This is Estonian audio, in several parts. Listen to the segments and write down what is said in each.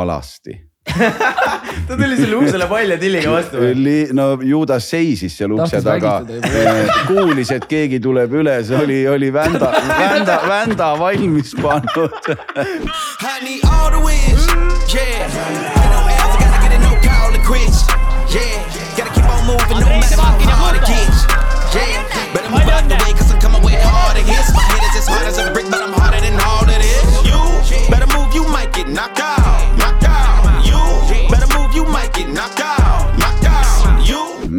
alasti. Ta tuli selle uksele palja tilliga vastu või? no ju ta seisis seal ukse taga, kuulis, et keegi tuleb üles, oli, oli vända, vända, vända valmis pannud. Yeah, gotta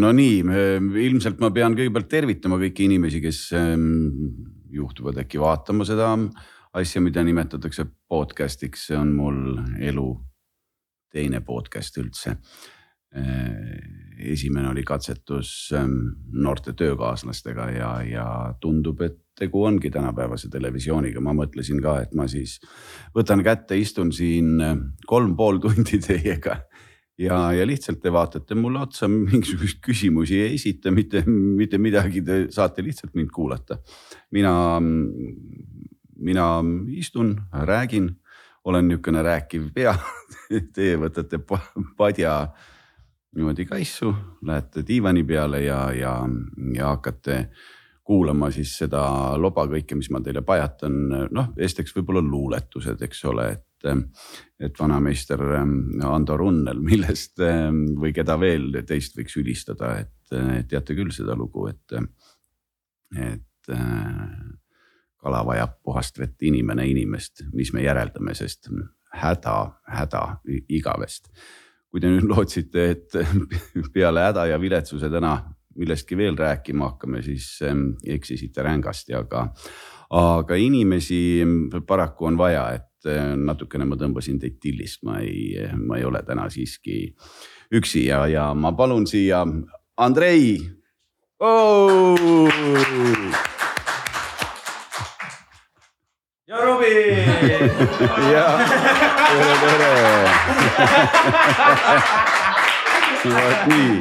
You. no nii, ilmselt ma pean kõigepealt tervitama kõiki inimesi, kes ähm, juhtuvad äkki vaatama seda asja, mida nimetatakse podcast'iks, see on mul elu teine podcast üldse Äh, esimene oli katsetus ähm, noorte töökaaslastega ja, ja tundub, et tegu ongi tänapäevase televisiooniga. ma mõtlesin ka, et ma siis võtan kätte, istun siin kolm pool tundi teiega ja, ja lihtsalt te vaatate mulle otsa, mingisuguseid küsimusi ei esita, mitte, mitte midagi, te saate lihtsalt mind kuulata. mina, mina istun, räägin, olen niisugune rääkiv pea Teie võtate padja niimoodi kaisu, lähete diivani peale ja, ja, ja hakkate kuulama siis seda loba kõike, mis ma teile pajatan, noh esiteks võib-olla luuletused, eks ole, et, et vanameister ähm, Ando Runnel, millest ähm, või keda veel teist võiks ülistada, et teate küll seda lugu, et, et äh, kala vajab puhast vett, inimene inimest, mis me järeldame, sest häda, häda igavest. Kui te nüüd lootsite, et peale häda ja viletsuse täna millestki veel rääkima hakkame, siis ähm, eksisite rängasti, aga, aga inimesi paraku on vaja, et äh, natukene ma tõmbasin teid tillist, ma ei, ma ei ole täna siiski üksi ja, ja ma palun siia Andrei oh!. ja Robbie ja tere, tere vot nii.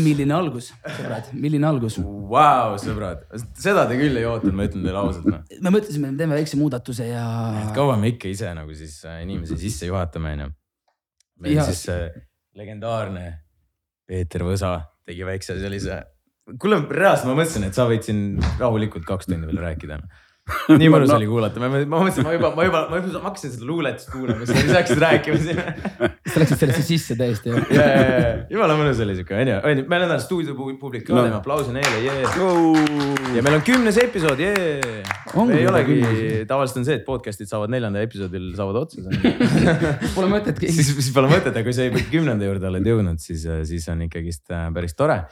Milline algus, sõbrad, milline algus wow,? sõbrad, seda te küll ei ootanud, ma ütlen teile ausalt no.. me mõtlesime, et teeme väikse muudatuse ja. kaua me ikka ise nagu siis äh, inimesi sisse juhatame, onju. meil ja. siis äh, legendaarne Peeter Võsa tegi väikse sellise kuule, reaalselt ma mõtlesin, et sa võid siin rahulikult kaks tundi veel rääkida no nii mõnus no. oli kuulata, ma mõtlesin, ma juba, ma juba, ma juba hakkasin seda luuletust kuulama, siis sa hakkasid rääkima siin. sa läksid sellesse sisse täiesti jah? ja, ja, ja, jumala mõnus oli siuke onju, onju, meil on täna stuudiopublik ka no., teeme aplausi neile, jee ja meil on kümnes episood, jee. ei olegi, tavaliselt on see, et podcast'id saavad neljanda episoodil saavad otsa Pole mõtet. siis, siis pole mõtet, aga kui sa juba kümnenda juurde oled jõudnud, siis, siis on ikkagist äh, päris tore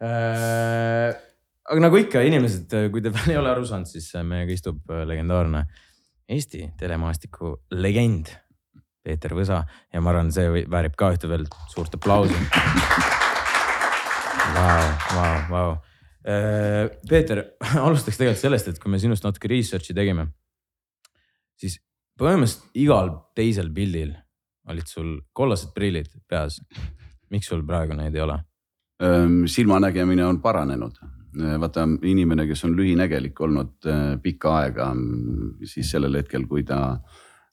äh, aga nagu ikka inimesed, kui te veel ei ole aru saanud, siis meiega istub äh, legendaarne Eesti telemaastiku legend Peeter Võsa ja ma arvan, see väärib ka ühte veel suurt aplausi. Vau, vau, vau. Äh, Peeter, alustaks tegelikult sellest, et kui me sinust natuke research'i tegime, siis põhimõtteliselt igal teisel pildil olid sul kollased prillid peas. miks sul praegu neid ei ole? silmanägemine on paranenud Äh, vaata inimene, kes on lühinägelik olnud äh, pikka aega, siis sellel hetkel, kui ta,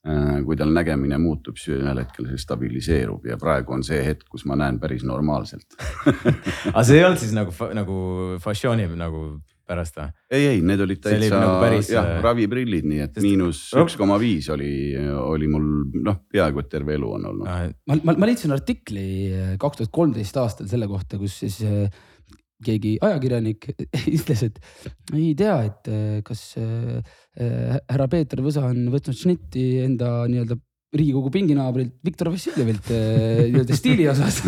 äh, kui tal nägemine muutub, siis ühel hetkel see stabiliseerub ja praegu on see hetk, kus ma näen päris normaalselt aga see ei olnud siis nagu, nagu fassiooni nagu pärast või? ei, ei, need olid täitsa nagu päris... jah, raviprillid, nii et Sest... miinus üks koma viis oli, oli mul noh, peaaegu et terve elu on olnud. ma, ma, ma leidsin artikli kaks tuhat kolmteist aastal selle kohta, kus siis keegi ajakirjanik ütles, et ei tea, et äh, kas äh, äh, härra Peeter Võsa on võtnud šnitti enda nii-öelda Riigikogu pinginaabrilt Viktor Vassiljevilt nii-öelda stiili osas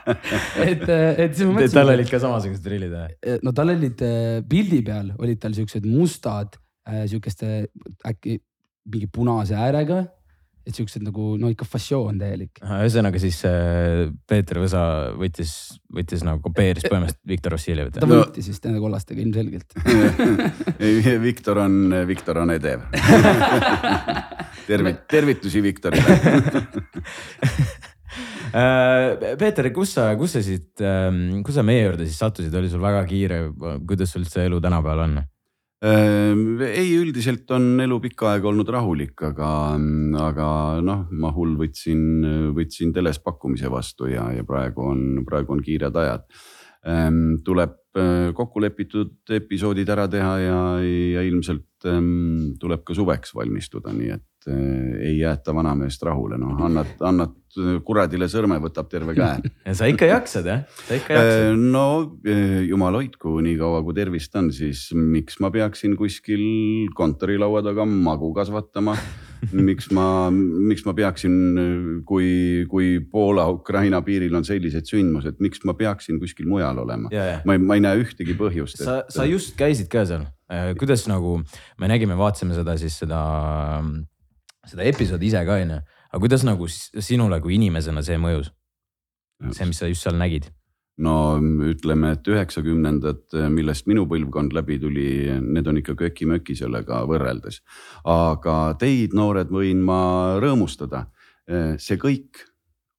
et, et siis ma mõtlesin. tal olid ka samasugused prillid või? no tal olid pildi peal olid tal siuksed mustad, sihukeste äkki mingi punase äärega et siuksed nagu no ikka fassioon täielik. ühesõnaga siis äh, Peeter Võsa võttis, võttis nagu kopeeris põhimõtteliselt Viktor Vassiljevit. ta võitis vist nende kollastega ilmselgelt Viktor on, Viktor on edev tervit-, tervitusi Viktorile äh, Peeter, kus sa, kus sa siit, ähm, kus sa meie juurde siis sattusid, oli sul väga kiire, kuidas sul see elu tänapäeval on? Ehm, ei, üldiselt on elu pikka aega olnud rahulik, aga, aga noh, ma hull võtsin, võtsin teles pakkumise vastu ja, ja praegu on, praegu on kiired ajad. Ehm, tuleb eh, kokku lepitud episoodid ära teha ja, ja ilmselt ehm, tuleb ka suveks valmistuda, nii et Eh, ei jäeta vanameest rahule, noh annad, annad kuradile sõrme, võtab terve käe. ja sa ikka jaksad jah, sa ikka jaksad. Eh, no eh, jumal hoidku, niikaua kui tervist on, siis miks ma peaksin kuskil kontorilaua taga magu kasvatama miks ma, miks ma peaksin, kui, kui Poola-Ukraina piiril on sellised sündmused, miks ma peaksin kuskil mujal olema? ma ei, ma ei näe ühtegi põhjust. sa, sa just käisid ka seal, kuidas nagu me nägime, vaatasime seda siis seda seda episoodi ise ka onju, aga kuidas nagu sinule kui inimesena see mõjus? see, mis sa just seal nägid? no ütleme, et üheksakümnendad, millest minu põlvkond läbi tuli, need on ikka köki-möki sellega võrreldes. aga teid, noored, võin ma rõõmustada. see kõik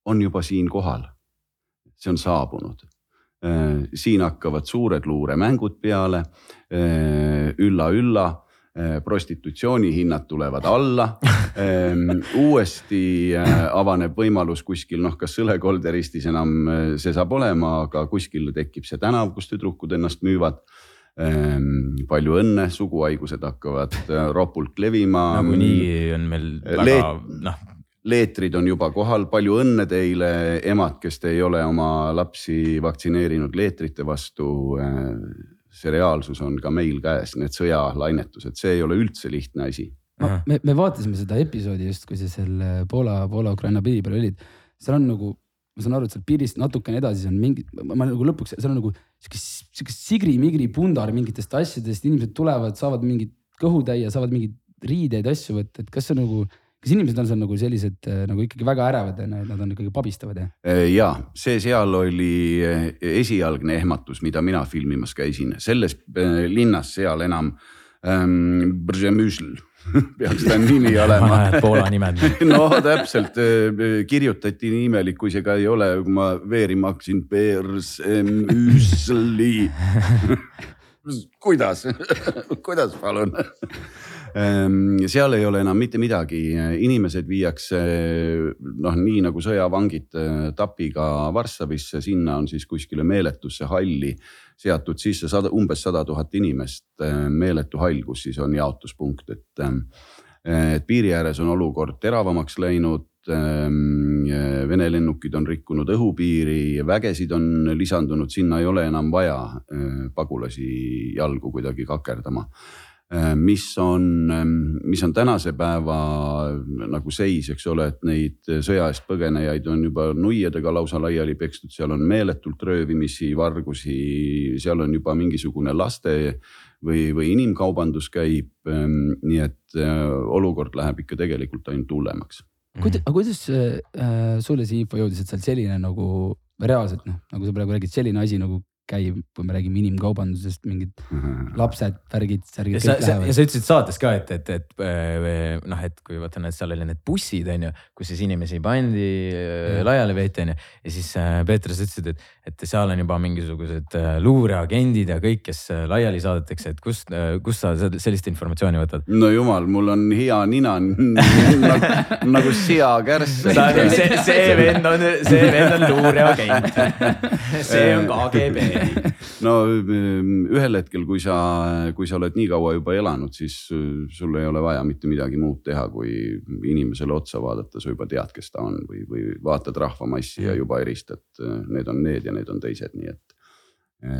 on juba siin kohal. see on saabunud. siin hakkavad suured luuremängud peale. ülla-ülla Äh, prostitutsioonihinnad tulevad alla ähm, uuesti äh, avaneb võimalus kuskil noh, kas Sõlekolde ristis enam äh, see saab olema, aga kuskil tekib see tänav, kus tüdrukud ennast müüvad. Ähm, palju õnne, suguhaigused hakkavad ropult levima. nagunii on meil väga noh leetrid on juba kohal, palju õnne teile, emad, kes te ei ole oma lapsi vaktsineerinud leetrite vastu see reaalsus on ka meil käes, need sõjalainetused, see ei ole üldse lihtne asi. me, me vaatasime seda episoodi just, kui sa seal Poola, Poola-Ukraina piiri peal olid. seal on nagu, ma saan aru, et seal piirist natukene edasi on mingi, ma nagu lõpuks, seal on nagu sihuke, sihuke sigri-migri pundar mingitest asjadest, inimesed tulevad, saavad mingit kõhutäie, saavad mingeid riideid, asju võtta, et kas see nagu kas inimesed on seal nagu sellised äh, nagu ikkagi väga ärevad nad on ikkagi pabistavad ja? Äh, ja see seal oli äh, esialgne ehmatus, mida mina filmimas käisin, selles linnas seal enam ähm, peaks ta nimi olema. Poola nimed no täpselt, kirjutati nii imelik, kui see ka ei ole, kui ma veerima hakkasin. Kuidas kuidas palun seal ei ole enam mitte midagi, inimesed viiakse noh, nii nagu sõjavangid eh, Tapiga Varssavisse, sinna on siis kuskile meeletusse halli seatud sisse sada, umbes sada tuhat inimest. Eh, meeletu hall, kus siis on jaotuspunkt, et, eh, et piiri ääres on olukord teravamaks läinud. Ehm, Vene lennukid on rikkunud õhupiiri, vägesid on lisandunud, sinna ei ole enam vaja pagulasi jalgu kuidagi kakerdama mis on, ähm, mis on tänase päeva nagu seis, eks ole, et neid sõja eest põgenejaid on juba nuiadega lausa laiali pekstud, seal on meeletult röövimisi, vargusi, seal on juba mingisugune laste või, või inimkaubandus käib. Ähm, nii et äh, olukord läheb ikka tegelikult ainult hullemaks. kuidas, aga kuidas äh, sulle see info jõudis, et seal selline nagu reaalselt noh, nagu sa praegu räägid, selline asi nagu käib, kui me räägime inimkaubandusest, mingid lapsed, värgid, särgid. ja sa, ja sa ütlesid saates ka, et, et, et äh, noh, et kui vaata, et seal oli need bussid on ju, kus siis inimesi pandi äh, laiali veeti on ju. ja siis äh, Peeter, sa ütlesid, et, et seal on juba mingisugused luureagendid ja kõik, kes laiali saadetakse, et kust, kust sa sellist informatsiooni võtad? no jumal, mul on hea nina nagu, nagu seakärss see, see vend on, see vend on luureagent. see on KGB no mm, ühel hetkel, kui sa, kui sa oled nii kaua juba elanud, siis äh, sul ei ole vaja mitte midagi muud teha, kui inimesele otsa vaadata, sa juba tead, kes ta on või, või vaatad rahvamassi ja juba eristad, äh, need on need ja need on teised, nii et,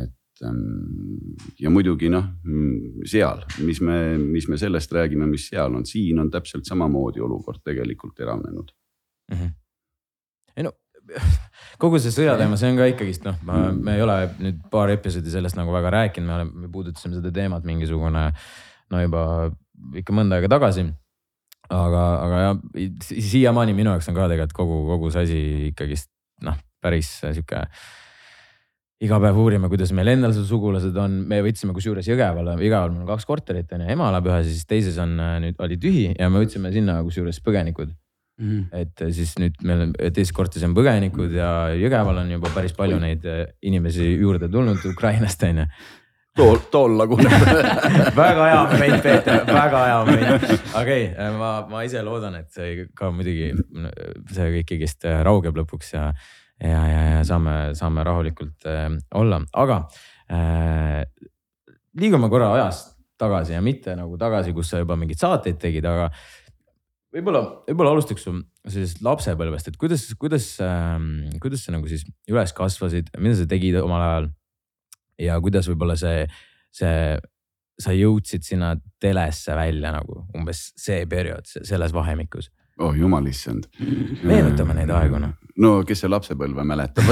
et ähm, ja muidugi noh, mm, seal, mis me, mis me sellest räägime, mis seal on, siin on täpselt samamoodi olukord tegelikult teravnenud mm. -hmm. ei no kogu see sõjateema, see on ka ikkagist noh, me ei ole nüüd paar episoodi sellest nagu väga rääkinud, me oleme, me puudutasime seda teemat mingisugune no juba ikka mõnda aega tagasi. aga, aga jah, siiamaani minu jaoks on ka tegelikult kogu, kogu see asi ikkagist noh, päris sihuke iga päev uurime, kuidas meil endal seal sugulased on, me võtsime kusjuures Jõgeval, Jõgeval meil on kaks korterit on ju, ema elab ühes ja siis teises on nüüd oli tühi ja me võtsime sinna kusjuures põgenikud Mm -hmm. et äh, siis nüüd meil on teises korteris on põgenikud ja Jõgeval on juba päris palju neid äh, inimesi juurde tulnud Ukrainast on ju. tool, tool laguneb väga hea moment, Peeter, väga hea moment. okei okay,, ma, ma ise loodan, et see ka muidugi, see kõik ikkagist raugeb lõpuks ja, ja, ja, ja saame, saame rahulikult äh, olla, aga äh, liigume korra ajas tagasi ja mitte nagu tagasi, kus sa juba mingeid saateid tegid, aga võib-olla, võib-olla alustaks sellisest lapsepõlvest, et kuidas, kuidas äh,, kuidas sa nagu siis üles kasvasid, mida sa tegid omal ajal ja kuidas võib-olla see, see, sa jõudsid sinna telesse välja nagu umbes see periood, selles vahemikus. oh jumal issand. meenutame neid aegu noh. no kes see lapsepõlve mäletab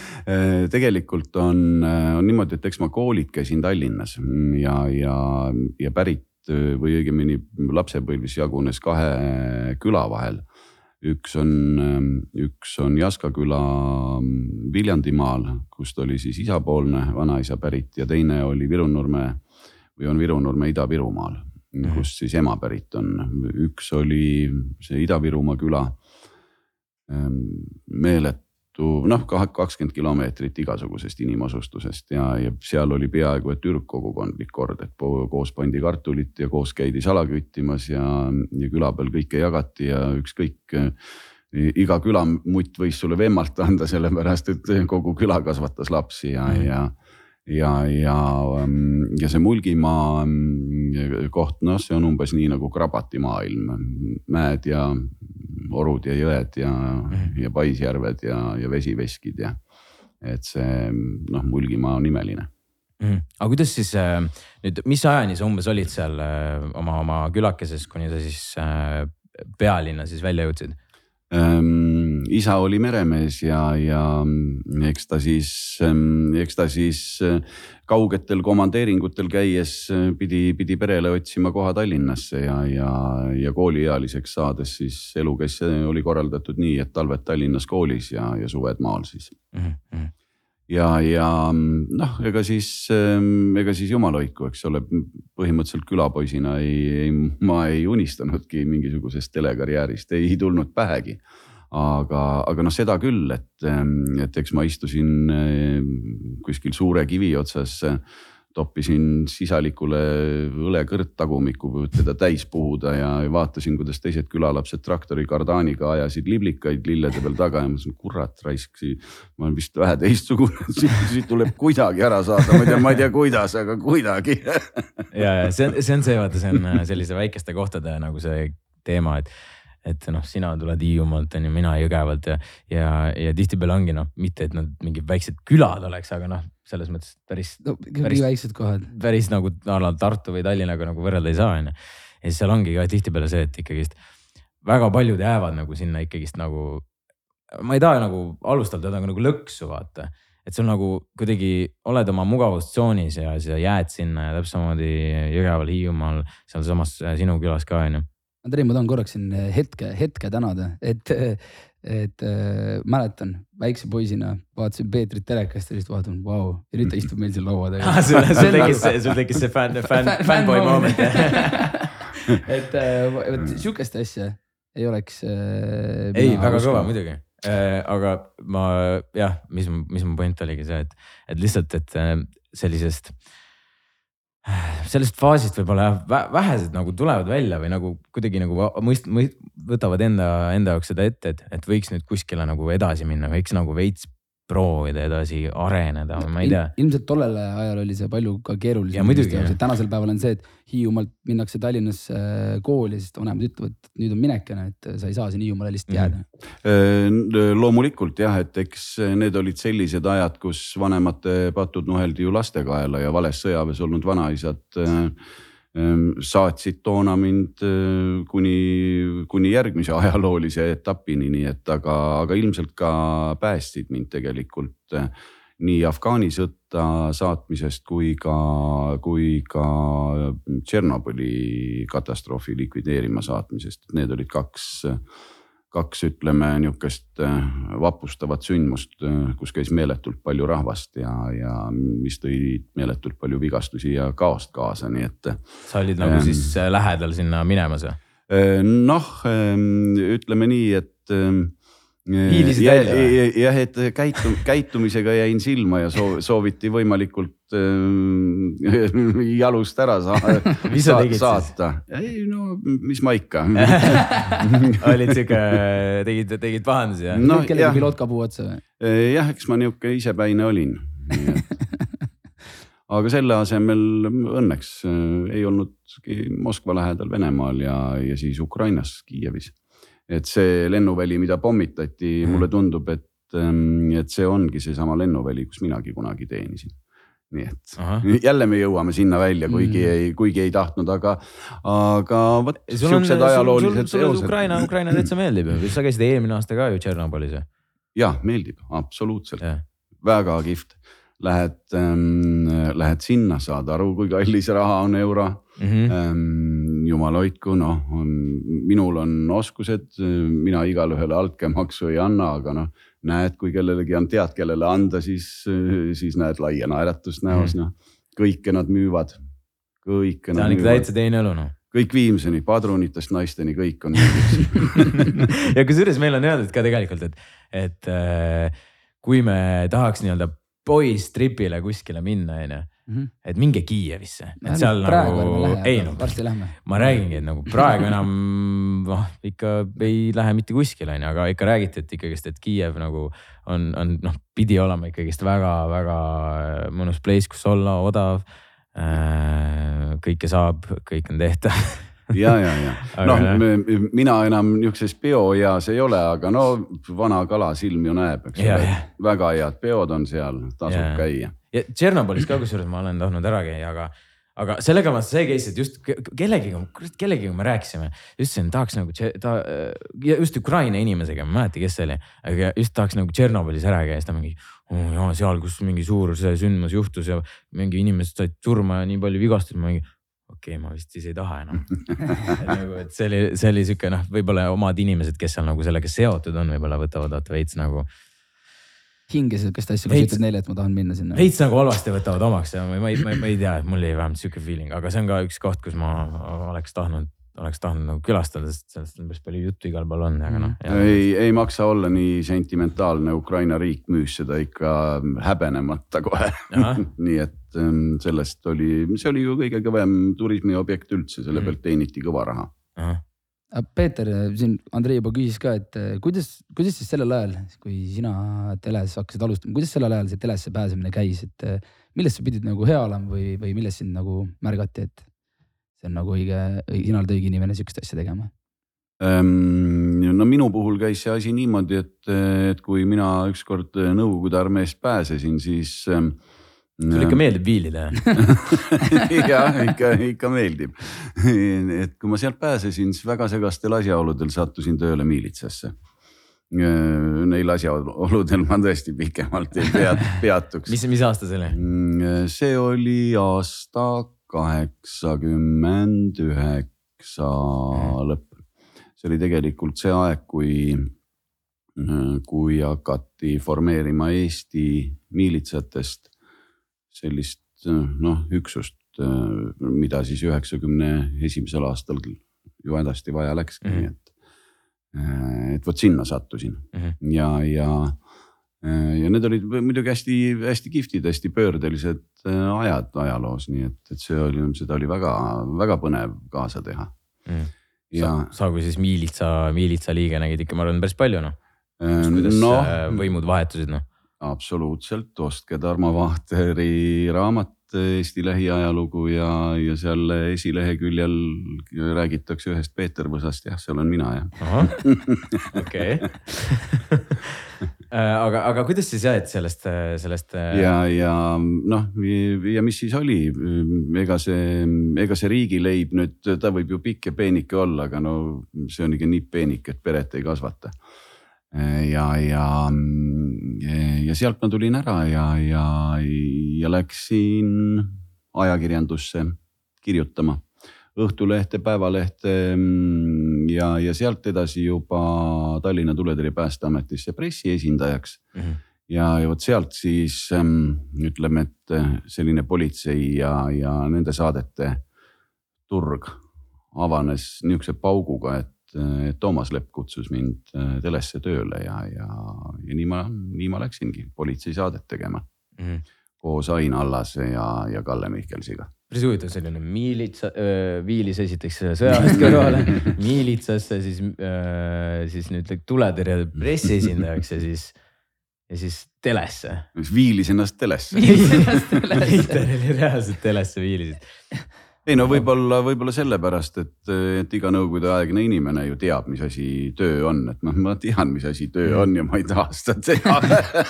tegelikult on, on niimoodi, et eks ma koolid käisin Tallinnas ja, ja, ja pärit või õigemini lapsepõlvis jagunes kahe küla vahel. üks on, üks on Jaska küla Viljandimaal, kust oli siis isapoolne vanaisa pärit ja teine oli Viru-Nurme või on Viru-Nurme Ida-Virumaal, kust siis ema pärit on. üks oli see Ida-Virumaa küla meeletu noh, kakskümmend kilomeetrit igasugusest inimasustusest ja, ja seal oli peaaegu et ürgkogukondlik kord, et koos pandi kartulit ja koos käidi sala küttimas ja, ja küla peal kõike jagati ja ükskõik. iga külamutt võis sulle vemmalt anda, sellepärast et kogu küla kasvatas lapsi ja mm, ja ja, ja, ja see Mulgimaa mm, koht, noh, see on umbes nii nagu Krabati maailm, mäed ja orud ja jõed ja mm, -hmm. ja paisjärved ja, ja vesiveskid ja et see noh, Mulgimaa on imeline mm.. aga kuidas siis äh, nüüd, mis ajani sa umbes olid seal äh, oma, oma külakeses, kuni sa siis äh, pealinna siis välja jõudsid? ähm,. isa oli meremees ja, ja eks ta siis, eks ta siis äh, kaugetel komandeeringutel käies äh, pidi, pidi perele otsima koha Tallinnasse ja, ja, ja kooliealiseks saades siis elu käis, oli korraldatud nii, et talved Tallinnas koolis ja, ja suved maal siis Mm -hmm. ja, ja noh, ega siis, ega siis jumal hoidku, eks ole, põhimõtteliselt külapoisina ei, ei, ma ei unistanudki mingisugusest telekarjäärist, ei tulnud pähegi. aga, aga noh, seda küll, et, et eks ma istusin eh, kuskil suure kivi otsas, toppisin sisalikule õlekõrt tagumikku, teda täis puhuda ja vaatasin, kuidas teised külalapsed traktori kardaaniga ajasid liblikaid lillede peal taga ja mõtlesin, kurat raisk, ma olen vist vähe teistsugune, siit tuleb kuidagi ära saada, ma ei tea, ma ei tea, kuidas, aga kuidagi. Ja, ja see on, see on see, vaata, see on äh, sellise väikeste kohtade nagu see teema, et, et noh, sina tuled Hiiumaalt on ju, mina Jõgevalt ja, ja, ja tihtipeale ongi noh, mitte et nad mingid väiksed külad oleks, aga noh, selles mõttes päris no Päris- väiksed kohad. päris nagu a la Tartu või Tallinnaga nagu võrrelda ei saa, onju. ja siis seal ongi ka tihtipeale see, et ikkagist väga paljud jäävad nagu sinna ikkagist nagu, ma ei taha nagu alustada teda nagu lõksu vaata. et sul nagu kuidagi oled oma mugavustsoonis ja sa jääd sinna ja täpselt samamoodi Jõgeval, Hiiumaal, sealsamas äh, sinu külas ka onju. Andrei, ma tahan korraks siin hetke, hetke tänada, et, et äh, mäletan väikse poisina vaatasin Peetrit telekast ja siis vaatan, vau, ja nüüd ta istub meil siin laua taga. sul, sul tekkis see, sul tekkis see fänn, fänn, fännboi moment et äh, vot sihukest asja ei oleks äh,. ei, väga kõva. muidugi äh,. aga ma jah, mis, mis mu point oligi see, et, et lihtsalt, et äh, sellisest, sellest faasist võib-olla jah vä- vähesed nagu tulevad välja või nagu kuidagi nagu mõist-, mõist-, võtavad enda, enda jaoks seda ette, et, et võiks nüüd kuskile nagu edasi minna, võiks nagu veits proovida edasi areneda, ma ei tea. ilmselt tollel ajal oli see palju ka Ja keerulisem tänasel päeval on see, et Hiiumaalt minnakse Tallinnasse äh, kooli, sest vanemad ütlevad, et nüüd on minekene, et sa ei saa siin Hiiumaale lihtsalt jääda Mhm. mm. Äh, loomulikult jah, et eks need olid sellised ajad, kus vanemate patud nuheldi ju laste kaela ja vales sõjaväes olnud vanaisad äh, saatsid toona mind äh, kuni, kuni järgmise ajaloolise etapini, nii et aga, aga ilmselt ka päästsid mind tegelikult äh, nii Afgaani sõtta saatmisest kui ka, kui ka Tšernobõli katastroofi likvideerima saatmisest, need olid kaks kaks, ütleme nihukest äh, vapustavat sündmust, kus käis meeletult palju rahvast ja, ja mis tõi meeletult palju vigastusi ja kaost kaasa, nii et. sa olid nagu Ähm. siis äh, lähedal sinna minemas või? noh, ütleme nii, et. Hiilisid välja või? jah, et käitum-, käitumisega jäin silma ja soo- sooviti võimalikult äh, jalust ära sa sa, saata. ei no mis ma ikka olid sihuke, tegid, tegid pahandusi ja? no jah, pilootkabu otsa või? jah, eks ma nihuke isepäine olin. aga selle asemel õnneks äh, ei olnudki Moskva lähedal Venemaal ja, ja siis Ukrainas Kiievis. et see lennuväli, mida pommitati Mhm. mm., mulle tundub, et, et see ongi seesama lennuväli, kus minagi kunagi teenisin. Nii et ahah, jälle me jõuame sinna välja, kuigi Mm. mm. ei, kuigi ei tahtnud, aga, aga vot siuksed ajaloolised seosed. Ukraina, Ukraina täitsa meeldib ju, sa käisid eelmine aasta ka ju Tšernobõlis ju. jah, meeldib absoluutselt, väga kihvt. Lähed ähm,, lähed sinna, saad aru, kui kallis raha on euro Mhm. ähm,. jumal hoidku, noh, minul on oskused, mina igalühele altkäemaksu ei anna, aga noh, näed, kui kellelegi on, tead, kellele anda, siis, siis näed laia naeratust näos, noh. kõike nad müüvad, kõike see on ikka täitsa teine elu noh. kõik viimseni, padrunitest naisteni, kõik on ja kusjuures meil on öeldud ka tegelikult, et, et äh, kui me tahaks nii-öelda poistripile kuskile minna, onju, et minge Kiievisse, et seal praegu nagu ei, noh, ma räägingi, et nagu praegu enam noh, ikka ei lähe mitte kuskile, onju, aga ikka räägiti, et ikkagist, et Kiiev nagu on, on noh, pidi olema ikkagist väga-väga mõnus place, kus olla, odav. kõike saab, kõik on tehtav. ja, ja, ja noh mina enam niisuguses peoeas ei ole, aga no vana kala silm ju näeb, eks ole väga head peod on seal, tasub Ja. käia. Ja Tšernobõlis ka kusjuures ma olen tahtnud ära käia, aga, aga sellega ma, see case, et just ke- kellegiga, kellegiga me rääkisime, ütlesin, tahaks nagu ta just Ukraina inimesega, ma ei mäleta, kes see oli, aga just tahaks nagu Tšernobõlis ära käia, siis ta mingi oh,. ja seal, kus mingi suur see sündmus juhtus ja mingi inimesed said surma ja nii palju vigastusi, ma mingi okei okay,, ma vist siis ei taha enam. nagu, et see oli, see oli sihuke noh, võib-olla omad inimesed, kes seal nagu sellega seotud on, võib-olla võtavad vaata veits nagu hinge sihukest asja, kui sa ütled neile, et ma tahan minna sinna. veits nagu halvasti võtavad omaks ja ma, ma, ma, ma ei tea, mul oli vähemalt sihuke feeling, aga see on ka üks koht, kus ma oleks tahtnud, oleks tahtnud nagu külastada, sest sellest on päris palju juttu igal pool on, aga noh. ei, ei maksa olla nii sentimentaalne, Ukraina riik müüs seda ikka häbenemata kohe nii et ähm, sellest oli, see oli ju kõige kõvem turismiobjekt üldse, selle Mhm. pealt teeniti kõva raha. Peeter, siin Andrei juba küsis ka, et eh, kuidas, kuidas siis sellel ajal, kui sina teles hakkasid alustama, kuidas sellel ajal see telesse pääsemine käis, et millest sa pidid nagu hea olema või, või millest sind nagu märgati, et see on nagu õige, sina oled õige inimene sihukest asja tegema? Ehm, no minu puhul käis see asi niimoodi, et, et kui mina ükskord Nõukogude armeest pääsesin, siis. Sulle ikka meeldib viilida jah? ikka, ikka meeldib. et kui ma sealt pääsesin, siis väga segastel asjaoludel sattusin tööle miilitsasse. Neil asjaoludel ma tõesti pikemalt ei peat-, peatuks. mis, mis aasta see oli? See oli aasta kaheksakümmend üheksa lõpp. see oli tegelikult see aeg, kui, kui hakati formeerima Eesti miilitsatest sellist noh, üksust, mida siis üheksakümne esimesel aastal ju hädasti vaja läkski mm, -hmm. nii et. et vot sinna sattusin Mhm. ja, ja, ja need olid muidugi hästi-hästi kihvtid, hästi pöördelised ajad ajaloos, nii et, et see oli, seda oli väga-väga põnev kaasa teha ja sa kui siis miilitsa, miilitsa liige nägid ikka, ma arvan, päris palju noh, kuidas no,, võimud vahetusid noh. absoluutselt, ostke Tarmo Vahteri raamat Eesti lähiajalugu ja, ja seal esileheküljel räägitakse ühest Peeter Võsast, jah, seal on mina jah. okei. aga, aga kuidas siis et sellest, sellest. ja, ja noh, ja mis siis oli, ega see, ega see riigileib nüüd, ta võib ju pikk ja peenike olla, aga no see on ikka nii peenike, et peret ei kasvata. ja, ja, ja sealt ma tulin ära ja, ja, ja läksin ajakirjandusse kirjutama. Õhtulehte, Päevalehte mm, ja, ja sealt edasi juba Tallinna Tuletõrje Päästeametisse pressiesindajaks Mhm. ja, ja vot sealt siis ähm, ütleme, et selline politsei ja, ja nende saadete turg avanes niisuguse pauguga, et Toomas Lepp kutsus mind äh, telesse tööle ja, ja, ja nii ma, nii ma läksingi politseisaadet tegema Mhm. koos Ain Allase ja, ja Kalle Mihkelsiga päris huvitav selline miilitsa, viilis esiteks sõjaväest kõrvale, miilitsasse, siis, siis nüüd tuletõrje pressiesindajaks ja siis, ja siis telesse. viilis ennast telesse. viilis ennast telesse. reaalselt telesse viilisid ei no võib-olla, võib-olla sellepärast, et, et iga nõukogudeaegne inimene ju teab, mis asi töö on, et noh, ma tean, mis asi töö on ja ma ei taha seda teha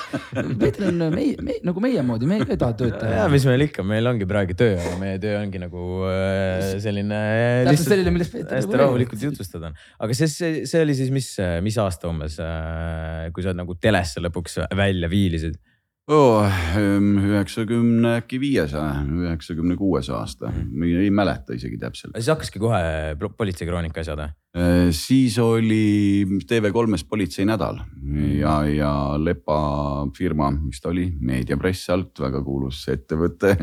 Peeter on meie, meie nagu meie moodi, me ei taha tööd teha. ja mis meil ikka, meil ongi praegu töö, aga meie töö ongi nagu äh, selline. täpselt selline, millest Peeter. hästi rahulikult jutustada on, aga see, see, see oli siis, mis, mis aasta umbes, äh, kui sa nagu telesse lõpuks välja viilisid oh,? üheksakümne äkki viiesaja, üheksakümne kuues aasta, ei mäleta isegi täpselt. siis hakkaski kohe politseikroonika asjad või? Äh, siis oli TV3-s Politseinädal ja, ja Lepa firma, mis ta oli, Meediapress alt, väga kuulus ettevõte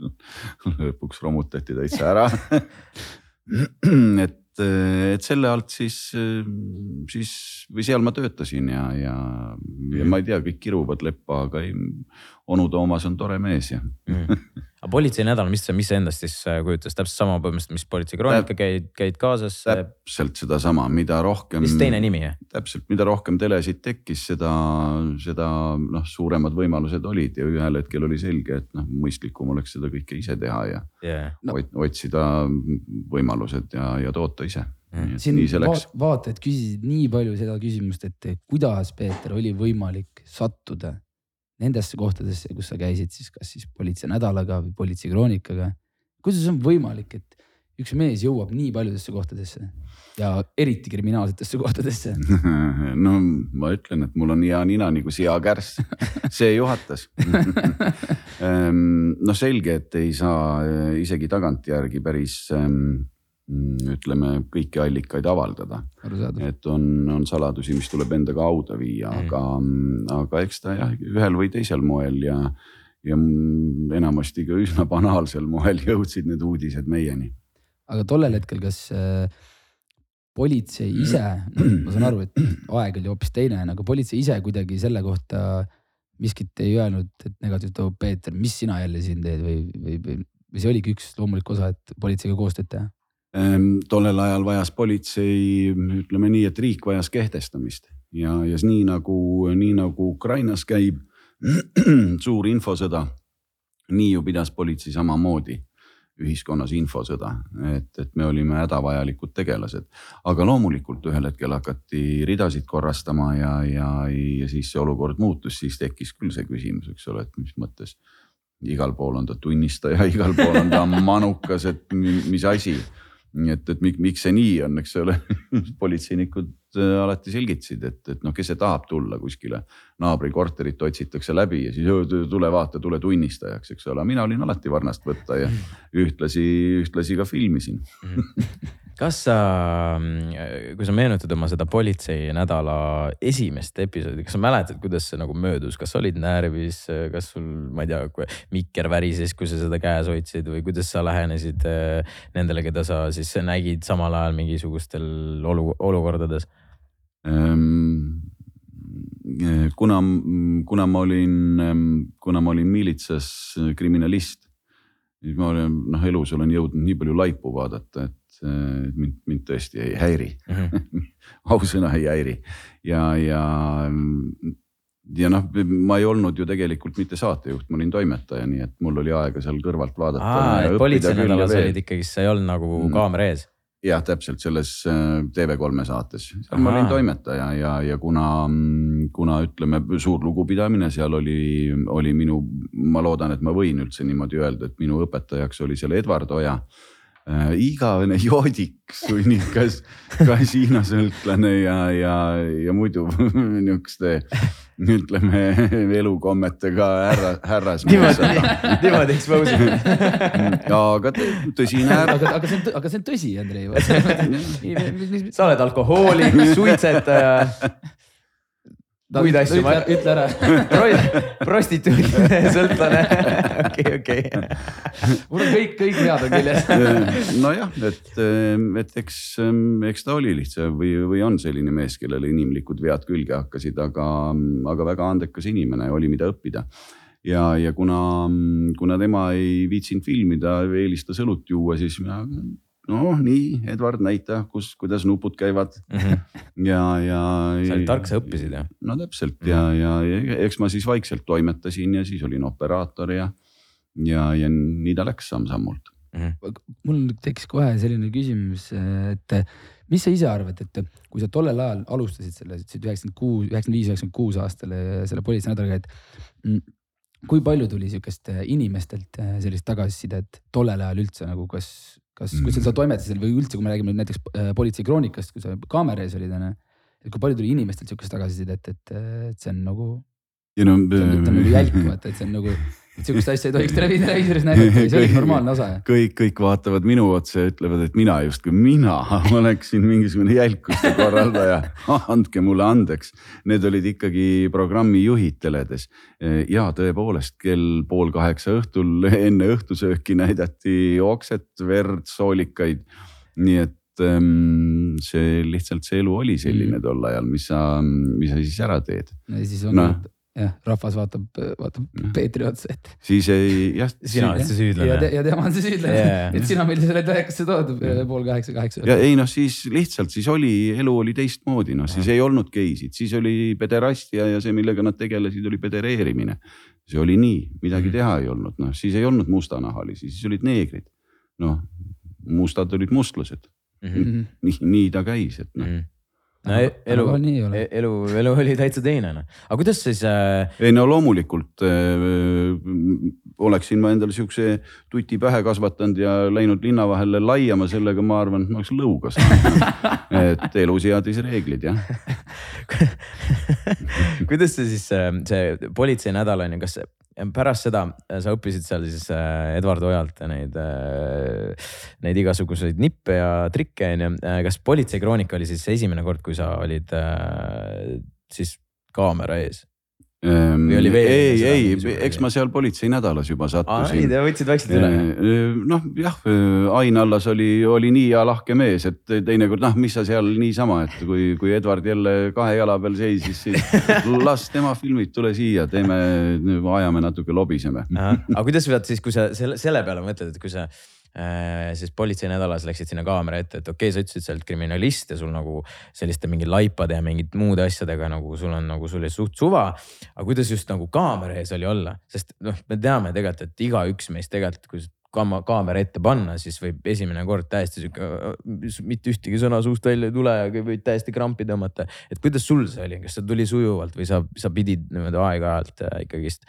lõpuks romutati täitsa ära et et selle alt siis, siis või seal ma töötasin ja, ja, ja ma ei tea, kõik kiruvad leppa, aga ei, onu Toomas on tore mees ja mm.. aga politseinädal, mis see, mis see endast siis äh, kujutas, täpselt sama põhimõtteliselt, mis politseikroonika käid, käid kaasas? täpselt sedasama, mida rohkem. lihtsalt teine nimi jah? täpselt, mida rohkem telesid tekkis, seda, seda noh, suuremad võimalused olid ja ühel hetkel oli selge, et noh, mõistlikum oleks seda kõike ise teha ja yeah. no. otsida võimalused ja, ja toota ise mm.. siin vaat, vaatajad küsisid nii palju seda küsimust, et kuidas Peeter oli võimalik sattuda nendesse kohtadesse, kus sa käisid siis kas siis politseinädalaga või politseikroonikaga. kuidas on võimalik, et üks mees jõuab nii paljudesse kohtadesse ja eriti kriminaalsetesse kohtadesse? no ma ütlen, et mul on hea nina nagu seakärss, see juhatas noh, selge, et ei saa eh, isegi tagantjärgi päris Mm, ütleme kõiki allikaid avaldada. et on, on saladusi, mis tuleb endaga hauda viia mm., aga, aga eks ta jah, ühel või teisel moel ja, ja enamasti ka üsna banaalsel moel jõudsid need uudised meieni. aga tollel hetkel, kas äh, politsei ise, noh, ma saan aru, et aeg oli hoopis teine, aga politsei ise kuidagi selle kohta miskit ei öelnud, et negatiivt, oh Peeter, mis sina jälle siin teed või, või, või, või see oligi üks loomulik osa, et politseiga koostööd teha? Ehm, tollel ajal vajas politsei, ütleme nii, et riik vajas kehtestamist ja, ja nii nagu, nii nagu Ukrainas käib suur infosõda, nii ju pidas politsei samamoodi ühiskonnas infosõda, et, et me olime hädavajalikud tegelased. aga loomulikult ühel hetkel hakati ridasid korrastama ja, ja, ja siis see olukord muutus, siis tekkis küll see küsimus, eks ole, et mis mõttes. igal pool on ta tunnistaja, igal pool on ta manukas, et mis asi nii et, et miks see nii on, eks ole? Politseinikud äh, alati selgitasid, et, et noh, kes see tahab tulla kuskile naabri korterit otsitakse läbi ja siis tule vaata, tule tunnistajaks, eks ole, mina olin alati varnast võtta ja ühtlasi, ühtlasi ka filmisin. Kas sa, kui sa meenutad oma seda politseinädala esimest episoodi, kas sa mäletad, kuidas see nagu möödus, kas olid närvis, kas sul, ma ei tea, mikker värises, kui sa seda käes hoidsid või kuidas sa lähenesid äh, nendele, keda sa siis nägid samal ajal mingisugustel olu, olukordades? Ähm,? Kuna, kuna ma olin, kuna ma olin miilitsas kriminalist, siis ma olen noh, elus olen jõudnud nii palju laipu vaadata, et mind, mind tõesti ei häiri mm -hmm. ausõna ei häiri ja, ja, ja noh, ma ei olnud ju tegelikult mitte saatejuht, ma olin toimetaja, nii et mul oli aega seal kõrvalt vaadata. politseinädalas olid ikkagi, sa ei olnud nagu mm. kaamera ees jah, täpselt selles äh, TV3 saates, seal ma olin toimetaja ja, ja kuna, kuna ütleme, suur lugupidamine seal oli, oli minu, ma loodan, et ma võin üldse niimoodi öelda, et minu õpetajaks oli seal Edward Oja. Äh, igavene joodik, sunnikas, kasiinosõltlane ja, ja, ja muidu niisuguste ütleme elukommetega härra, härras. niimoodi, niimoodi expose ib aga tõsine härra. aga, aga see on, aga see on tõsi, Andrei sa oled alkohoolik, suitsetaja muid asju. ütle ära prostituut, sõltlane, okei, okei. mul on kõik, kõik head on küljes. nojah, et, et eks, eks ta oli lihtsalt või, või on selline mees, kellele inimlikud vead külge hakkasid, aga, aga väga andekas inimene, oli mida õppida ja, ja kuna, kuna tema ei viitsinud filmida, eelistas õlut juua, siis mina noh, nii Edward, näita, kus, kuidas nupud käivad ja, ja. sa olid tark, sa õppisid jah? no täpselt ja, ja, ja eks ma siis vaikselt toimetasin ja siis olin operaator ja, ja, ja nii ta läks samm-sammult. mul tekkis kohe selline küsimus, et mis sa ise arvad, et kui sa tollel ajal alustasid selle, sa ütlesid üheksakümmend kuus, üheksakümmend viis, üheksakümmend kuus aastal selle politsei nädalaga, et mm, kui palju tuli sihukest inimestelt sellist tagasisidet tollel ajal üldse nagu, kas, kas, kui sa toimetasid või üldse, kui me räägime näiteks äh, politsei kroonikast, kui sa kaamera ees olid onju. et kui palju tuli inimestelt sihukest tagasisidet, et, et see on nagu, ja no. see on nagu jälk, vaata, et see on nagu, et sihukest asja ei tohiks televiisoris näidata, see oli normaalne osa. kõik, kõik vaatavad minu otsa ja ütlevad, et mina justkui mina oleksin mingisugune jälkuste korraldaja. andke mulle andeks, need olid ikkagi programmijuhid teledes. ja tõepoolest kell pool kaheksa õhtul enne õhtusööki näidati okset, verd, soolikaid. nii et ähm, see lihtsalt see elu oli selline Mm. tol ajal, mis sa, mis sa siis ära teed. ja siis on no., jah, rahvas vaatab, vaatab Peetri otsa, et. siis ei, jah. sina oled see ja, süüdlane te,. ja tema on see süüdlane yeah. et sina meil selle telekasse tood pool kaheksa, kaheksa. ja ei noh, siis lihtsalt siis oli, elu oli teistmoodi, noh siis ei olnud geisid, siis oli pederastia ja see, millega nad tegelesid, oli pedereerimine. see oli nii, midagi Mhm. teha ei olnud, noh siis ei olnud mustanahalisi, siis olid neegrid. noh, mustad olid mustlased, Mhm. nii, nii ta käis, et noh. No e- elu ole., elu, elu oli täitsa teine noh, aga kuidas siis äh,, ei no loomulikult äh, oleksin ma endale siukse tuti pähe kasvatanud ja läinud linna vahele laiama, sellega ma arvan, et ma oleks lõuga saanud. et elu seadis reeglid jah. kuidas see siis, see politsei nädal on ju, kas pärast seda sa õppisid seal siis äh, Edward Ojalt neid, neid igasuguseid nippe ja trikke on ju. kas politsei kroonika oli siis esimene kord, kui sa olid äh, siis kaamera ees? Või oli veel ei, ei eks ma seal politsei nädalas juba sattusin. te võtsite vaikselt üle. noh jah, Ain Allas oli, oli nii hea lahke mees, et teinekord noh, mis sa seal niisama, et kui, kui Edward jälle kahe jala peal seisis, siis las tema filmid, tule siia, teeme, ajame natuke, lobiseme. aga kuidas sa pead siis, kui sa selle, selle peale mõtled, et kui sa siis politsei nädalas läksid sinna kaamera ette, et okei okay,, sa ütlesid, sa oled kriminalist ja sul nagu selliste mingi laipade ja mingite muude asjadega nagu sul on nagu sul oli suht suva. aga kuidas just nagu kaamera ees oli olla, sest noh, me teame tegelikult, et igaüks meist tegelikult, kui kaama- kaamera ette panna, siis võib esimene kord täiesti sihuke, mitte ühtegi sõna suust välja ei tule ja võid täiesti krampi tõmmata. et kuidas sul see oli, kas see tuli sujuvalt või sa, sa pidid niimoodi aeg-ajalt äh, ikkagist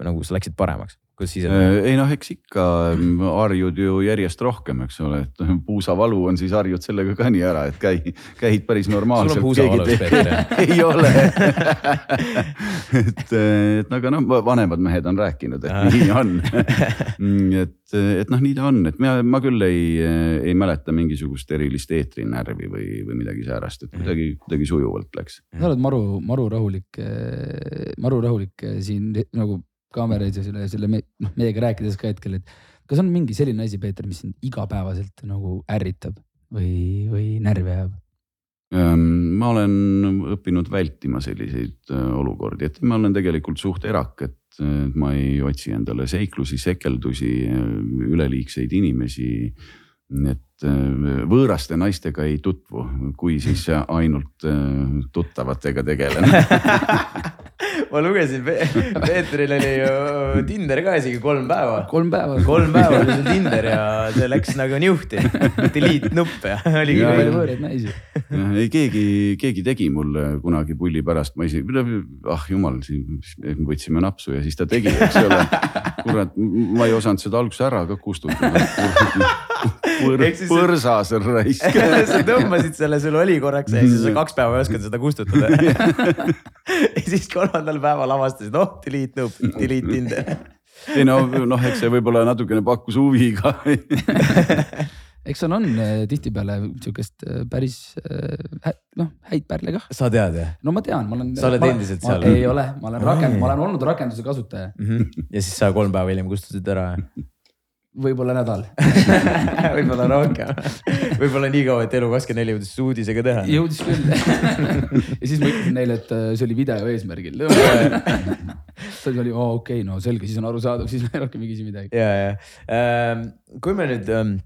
nagu sa läksid paremaks, kuidas ise? ei noh, eks ikka mm, harjud ju järjest rohkem, eks ole, et puusavalu on siis harjud sellega ka nii ära, et käi-, käid päris normaalselt. puusavalus, Peeter, jah? ei ole. et, et aga noh, vanemad mehed on rääkinud, et Ah. nii on. et, et noh, nii ta on, et mina, ma küll ei, ei mäleta mingisugust erilist eetrinärvi või, või midagi säärast, et kuidagi, kuidagi sujuvalt läks. sa oled maru, maru rahulik, maru rahulik siin nagu kaamera ees ja selle, selle me, noh meiega rääkides ka hetkel, et kas on mingi selline asi, Peeter, mis sind igapäevaselt nagu ärritab või, või närvi ajab? Ehm, ma olen õppinud vältima selliseid äh, olukordi, et ma olen tegelikult suht erak, et äh, ma ei otsi endale seiklusi, sekeldusi, üleliigseid inimesi. et äh, võõraste naistega ei tutvu, kui siis ainult äh, tuttavatega tegelen. ma lugesin, Peetril oli ju Tinder ka isegi kolm päeva. kolm päeva. kolm päeva oli sul Tinder ja see läks nagu niuhti, delete nupp ja oligi Ja, palju võõraid naisi. ei, keegi, keegi tegi mulle kunagi pulli pärast, ma isegi, ah jumal, võtsime napsu ja siis ta tegi, eks ole. kurat, ma ei osanud seda alguses ära ka kustutada. Ehk siis- põrsas raisk. sa tõmbasid selle, sul oli korraks ja siis sa kaks päeva ei osanud seda kustutada. ja siis kolmandal päeval avastasid, oh delete nupp, delete Tinder. ei no, noh, eks see võib-olla natukene pakkus huvi ka. eks seal on eh, tihtipeale sihukest eh, päris hä- noh, häid pärle kah. sa tead jah no ma tean, ma olen. Sa oled endiselt seal? ei ole, ma olen rakend-, ma olen olnud rakenduse kasutaja. mm? -hmm. ja siis sa kolm päeva hiljem kustutasid ära. Võib-olla nädal. võib-olla rohkem, võib-olla nii kaua, et Elu24 jõudis selle uudisega teha. jõudis küll. ja siis ma ütlesin neile, et äh, see oli video eesmärgil. siis oli, oo okei okay,, no selge, siis on arusaadav, siis me rohkem ei küsi midagi. ja, ja kui me nüüd ähm,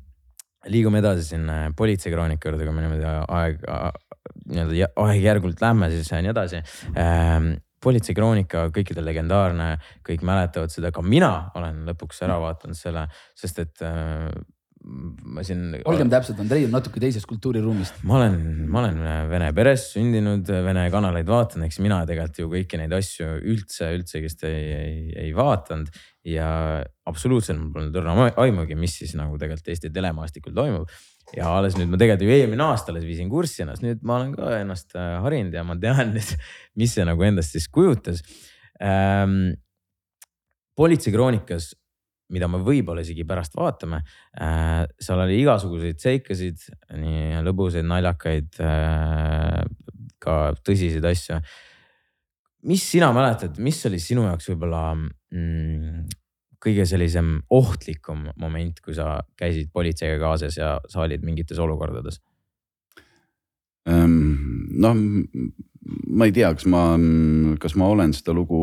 liigume edasi siin äh, politseikroonika juurde, kui me niimoodi aeg, nii-öelda jä- aegjärgult lähme, siis äh, nii edasi ähm,. politseikroonika, kõikidel legendaarne, kõik mäletavad seda, ka mina olen lõpuks ära vaadanud selle, sest et äh, ma siin. olgem täpsed, Andrei on natuke teisest kultuuriruumist. ma olen, ma olen vene peres sündinud, vene kanaleid vaatan, eks mina tegelikult ju kõiki neid asju üldse, üldsegi ei, ei, ei vaadanud. ja absoluutselt mul polnud õrna aimugi, mis siis nagu tegelikult Eesti telemaastikul toimub. Ja alles nüüd ma tegelikult ju eelmine aasta alles viisin kurssi ennast, nüüd ma olen ka ennast äh, harinud ja ma tean nüüd, mis see nagu endast siis kujutas ähm,. politseikroonikas mida me võib-olla isegi pärast vaatame äh,. seal oli igasuguseid seikasid, nii lõbusaid, naljakaid äh,, ka tõsiseid asju. mis sina mäletad, mis oli sinu jaoks võib-olla mm, kõige sellisem ohtlikum moment, kui sa käisid politseiga kaasas ja sa olid mingites olukordades? noh, ma ei tea, kas ma, kas ma olen seda lugu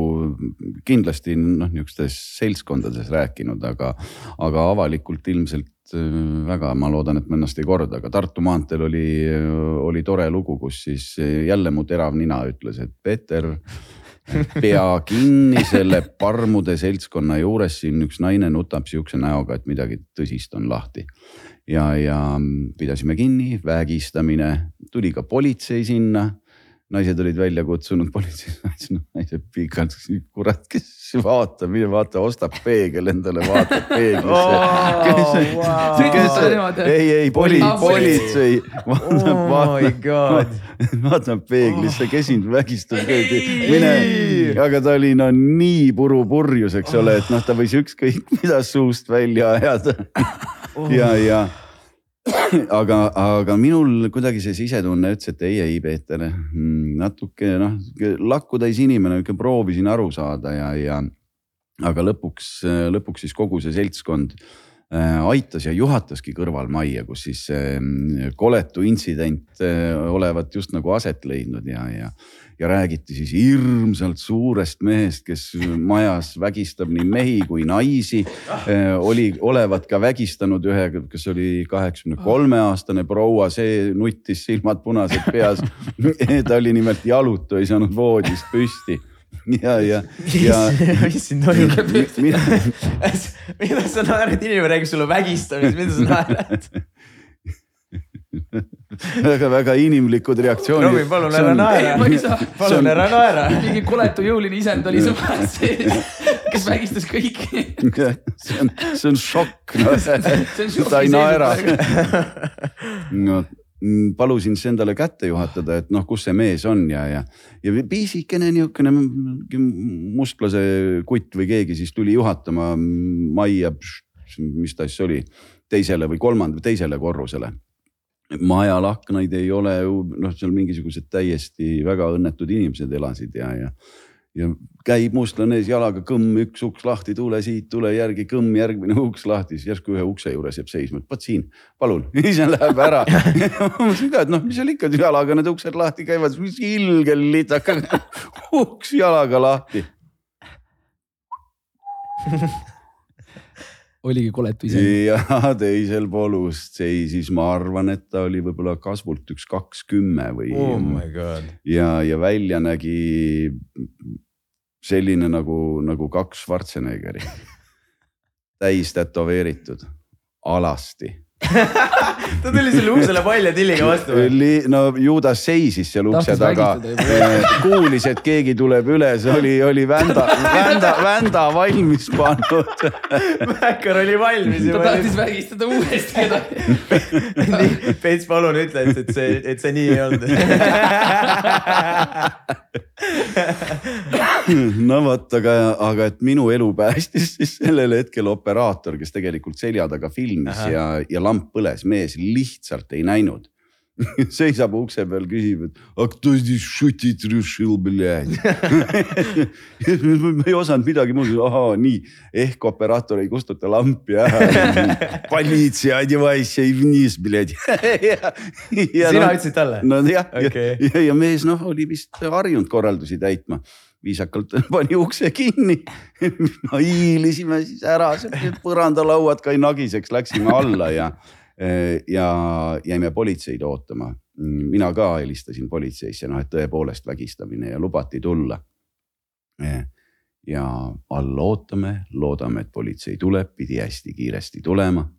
kindlasti noh, niisugustes seltskondades rääkinud, aga, aga avalikult ilmselt äh, väga, ma loodan, et ma ennast ei korda, aga Tartu maanteel oli, oli tore lugu, kus siis jälle mu terav nina ütles, et Peeter, pea kinni selle parmude seltskonna juures, siin üks naine nutab sihukese näoga, et midagi tõsist on lahti ja, ja pidasime kinni, vägistamine, tuli ka politsei sinna. Naised olid välja kutsunud politsei, ma ütlesin, no naised pikalt, kurat, kes vaatab, mine vaata, ostab peegel endale, vaatab peeglisse Oh, wow. Sõitsid sa niimoodi? ei, ei poli- politsei vaatab, Oh vaatab vaatab peeglisse, kes sind vägistab, mine, aga ta oli no nii puru purjus, eks ole, et noh, ta võis ükskõik mida suust välja ajada. ja, ja aga, aga minul kuidagi see sisetunne ütles, et ei, ei Peeter, natuke noh, lakkutäis inimene, ikka proovisin aru saada ja, ja aga lõpuks, lõpuks siis kogu see seltskond aitas ja juhataski kõrvalmajja, kus siis see koletu intsident äh, olevat just nagu aset leidnud ja, ja, ja räägiti siis hirmsalt suurest mehest, kes majas vägistab nii mehi kui naisi. oli, olevat ka vägistanud ühe, kes oli kaheksakümne kolme aastane proua, see nuttis silmad punased peas. ta oli nimelt jalutu, ei saanud voodist püsti ja, ja, ja mis siin toimub? mida sa naerad, inimene räägib sulle vägistamisest, mida sa naerad? väga-väga inimlikud reaktsioonid. Robin, palun ära naera ma ei saa., palun ära naera. mingi koletu jõuline isend oli su majas sees, kes vägistas kõiki. see on, see on šokk no.. see on ta ei naera no,. Palusin siis endale kätte juhatada, et noh, kus see mees on ja, ja, ja pisikene niisugune mustlase kutt või keegi siis tuli juhatama majja, mis ta siis oli, teisele või kolmandale, teisele korrusele. Majal aknaid ei ole ju noh, seal mingisugused täiesti väga õnnetud inimesed elasid ja, ja, ja käib mustlane ees jalaga kõmm, üks uks lahti, tule siit, tule järgi, kõmm, järgmine uks lahti, siis järsku ühe ukse juures jääb seisma, et vot siin, palun, ise läheb ära. ma mõtlesin ka, et noh, mis seal ikka jalaga need uksed lahti käivad, mis ilgel litaka, uks jalaga lahti. oligi koletu isend. ja teisel pool ust seisis, ma arvan, et ta oli võib-olla kasvult üks kaks kümme või oh my god. ja, ja välja nägi selline nagu, nagu kaks Schwarzeneggeri. täis tätoveeritud, alasti. ta tuli selle uksele palja tilliga vastu või? no Juudas seisis seal ukse taga vägistada, kuulis, et keegi tuleb üles, oli, oli vända, vända, vända valmis pannud. Mäkkar oli valmis ta juba. tahtis vägistada uuesti kedagi. Peits, palun ütle, et, et see, et see nii ei olnud. no vot, aga, aga et minu elu päästis siis sellel hetkel operaator, kes tegelikult selja taga filmis Ahah. ja, ja lamp põles, mees lihtsalt ei näinud . seisab ukse peal, küsib, et aga кто здесь шутить решил, блядь ma ei osanud midagi muud, ahaa, nii ehk operaator ei kustuta lampi ära. Politsei, одевайся и вниз, блядь sina no, ütlesid talle? no jah okay., ja, ja, ja mees noh, oli vist harjunud korraldusi täitma viisakalt pani ukse kinni. hiilisime siis ära, põrandalauad kai nagiseks, läksime alla ja ja jäime politseid ootama. mina ka helistasin politseisse, noh, et tõepoolest vägistamine ja lubati tulla. ja all ootame, loodame, et politsei tuleb, pidi hästi kiiresti tulema.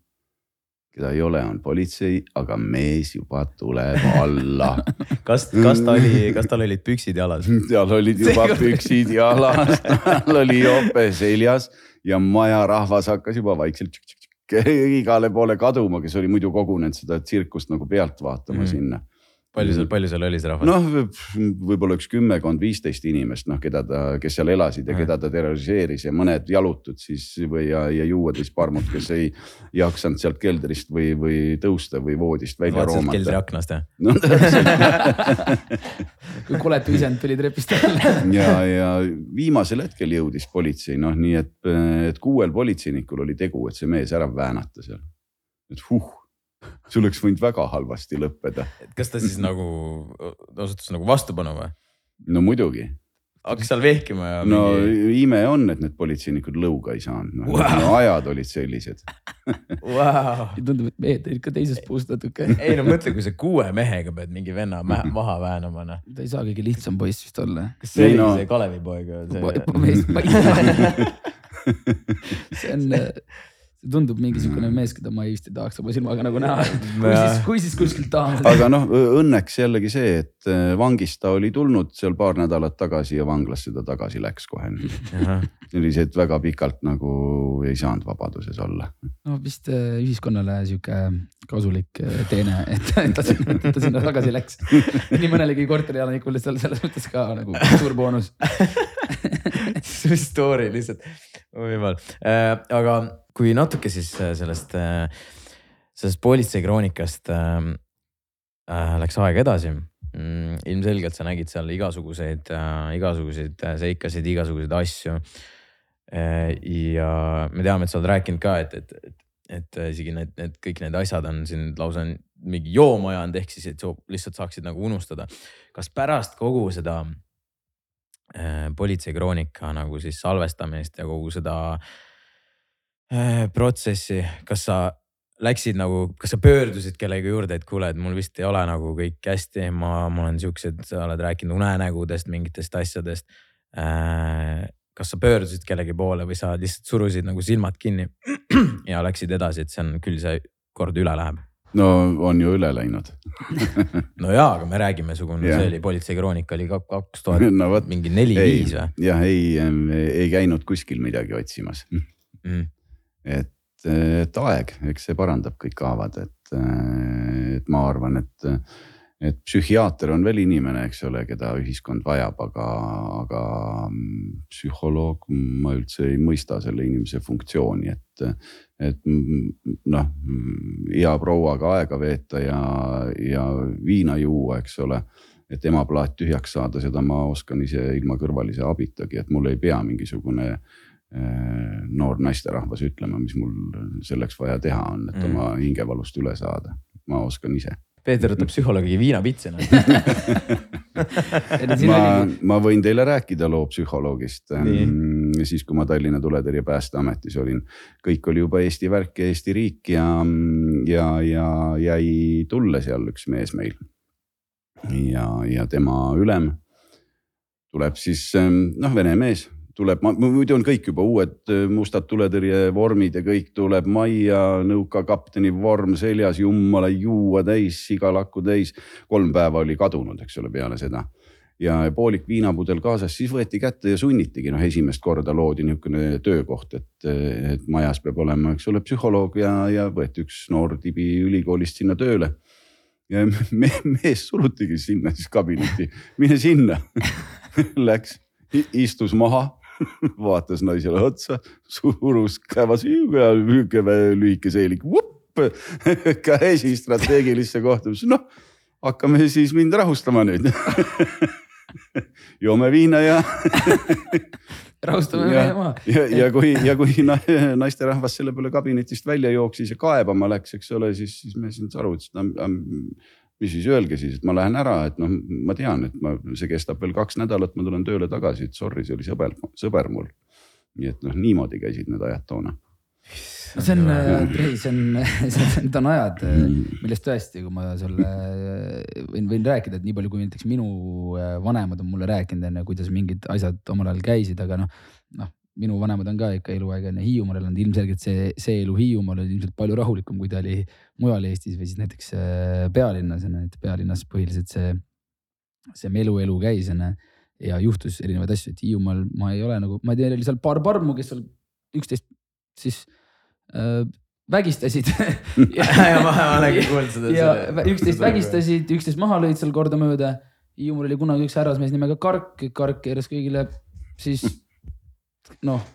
keda ei ole, on politsei, aga mees juba tuleb alla kas, kas ta oli, kas tal olid püksid jalas? tal olid juba püksid jalas, tal oli jope seljas ja majarahvas hakkas juba vaikselt igale poole kaduma, kes oli muidu kogunenud seda tsirkust nagu pealt vaatama mm. sinna palju seal, palju seal oli see rahvas? noh, võib-olla üks kümmekond, viisteist inimest, noh, keda ta, kes seal elasid ja keda ta terroriseeris ja mõned jalutud siis või ja, ja juuatäis parmud, kes ei jaksanud sealt keldrist või, või tõusta või voodist välja roomata. keldri aknast jah? no kui koletu isend tuli trepist alla ja, ja viimasel hetkel jõudis politsei, noh, nii et, et kuuel politseinikul oli tegu, et see mees ära väänata seal. et huh see oleks võinud väga halvasti lõppeda. kas ta siis nagu osutus nagu vastupanu või? no muidugi. hakkas seal vehkima ja. no mingi... ime on, et need politseinikud lõuga ei saanud no, wow., no ajad olid sellised wow. tundub, et mehed olid ka teisest puust natuke ei no mõtle, kui sa kuue mehega pead mingi venna maha väänama noh. ta ei saa kõige lihtsam poiss vist olla. kas see ei, oli no... see Kalevi poeg või? see on tundub mingisugune mm. mees, keda ma vist ei tahaks oma silmaga nagu näha. kui siis, kui siis kuskilt tahan. aga noh, õnneks jällegi see, et äh, vangist ta oli tulnud seal paar nädalat tagasi ja vanglasse ta tagasi läks kohe. sellised väga pikalt nagu ei saanud vabaduses olla. no vist äh, ühiskonnale sihuke kasulik äh, teene, et ta sinna, ta sinna tagasi läks. nii mõnelegi korterielanikule seal selles mõttes ka nagu suur boonus see story lihtsalt, jumal aga kui natuke siis äh, sellest, äh, sellest politsei kroonikast äh, äh, läks aeg edasi mm,. ilmselgelt sa nägid seal igasuguseid äh,, igasuguseid seikasid, igasuguseid asju äh,. ja me teame, et sa oled rääkinud ka, et, et, et, et isegi need, need kõik need asjad on sind lausa mingi jooma ajanud, ehk siis, et sa lihtsalt saaksid nagu unustada. kas pärast kogu seda äh, politseikroonika nagu siis salvestamist ja kogu seda Äh, protsessi, kas sa läksid nagu, kas sa pöördusid kellegi juurde, et kuule, et mul vist ei ole nagu kõik hästi, ma, ma olen siuksed, sa oled rääkinud unenägudest, mingitest asjadest. Äh, kas sa pöördusid kellegi poole või sa lihtsalt surusid nagu silmad kinni ja läksid edasi, et see on küll see kord üle läheb? no on ju üle läinud no jaa, aga me räägime, sugune yeah. see oli politseikroonika oli kaks tuhat no, mingi neli-viis või? jah, ei, ei käinud kuskil midagi otsimas mm et, et aeg, eks see parandab kõik haavad, et, et ma arvan, et, et psühhiaater on veel inimene, eks ole, keda ühiskond vajab, aga, aga psühholoog, ma üldse ei mõista selle inimese funktsiooni, et, et noh, hea prouaga aega veeta ja, ja viina juua, eks ole. Et emaplaat tühjaks saada, seda ma oskan ise ilma kõrvalise abitagi, et mul ei pea mingisugune äh, noor naisterahvas ütlema, mis mul selleks vaja teha on, et mm. oma hingevalust üle saada. ma oskan ise. Peeter võtab psühholoogi viinapitsina ma, ma võin teile rääkida loo psühholoogist. Mm, siis, kui ma Tallinna Tuletõrje Päästeametis olin, kõik oli juba Eesti värk ja Eesti riik ja, ja, ja jäi tulle seal üks mees meil. ja, ja tema ülem tuleb siis noh, vene mees tuleb, muidu on kõik juba uued mustad tuletõrjevormid ja kõik tuleb majja, nõukakapteni vorm seljas, jumala juua täis, sigalakku täis. kolm päeva oli kadunud, eks ole, peale seda. Ja poolik viinapudel kaasas, siis võeti kätte ja sunnitigi, noh, esimest korda loodi niisugune töökoht, et, et majas peab olema, eks ole, psühholoog ja, ja võeti üks noor tibi ülikoolist sinna tööle. ja me, mees surutigi sinna siis kabinetti, mine sinna. Läks, istus maha vaatas naisele otsa, surus kävas niisugune lühike seelik, käsi strateegilisse kohta, noh hakkame siis mind rahustama nüüd joome viina ja rahustame mehe maha., ja, ja kui, ja kui na, naisterahvas selle peale kabinetist välja jooksis ja kaebama läks, eks ole, siis, siis me siin aru, et mis siis öelge siis, et ma lähen ära, et noh, ma tean, et ma, see kestab veel kaks nädalat, ma tulen tööle tagasi, et sorry, see oli sõber, sõber mul. nii et noh, niimoodi käisid need ajad toona no see on, ei, see on, need on ajad, millest tõesti, kui ma sulle võin, võin rääkida, et nii palju, kui näiteks minu vanemad on mulle rääkinud enne, kuidas mingid asjad omal ajal käisid, aga noh, noh minu vanemad on ka ikka eluaeg enne Hiiumaal elanud, ilmselgelt see, see elu Hiiumaal oli ilmselt palju rahulikum, kui ta oli mujal Eestis või siis näiteks äh, pealinnas, onju, et pealinnas põhiliselt see, see melu elu käis, onju. ja juhtus erinevaid asju, et Hiiumaal ma ei ole nagu, ma tean, oli seal paar parmu, kes seal üksteist siis äh, vägistasid ja, ja ma olengi kuulnud seda. ja üksteist vägistasid, üksteist maha lõid seal kordamööda. Hiiumaal oli kunagi üks härrasmees nimega Kark, Kark keeras kõigile siis noh,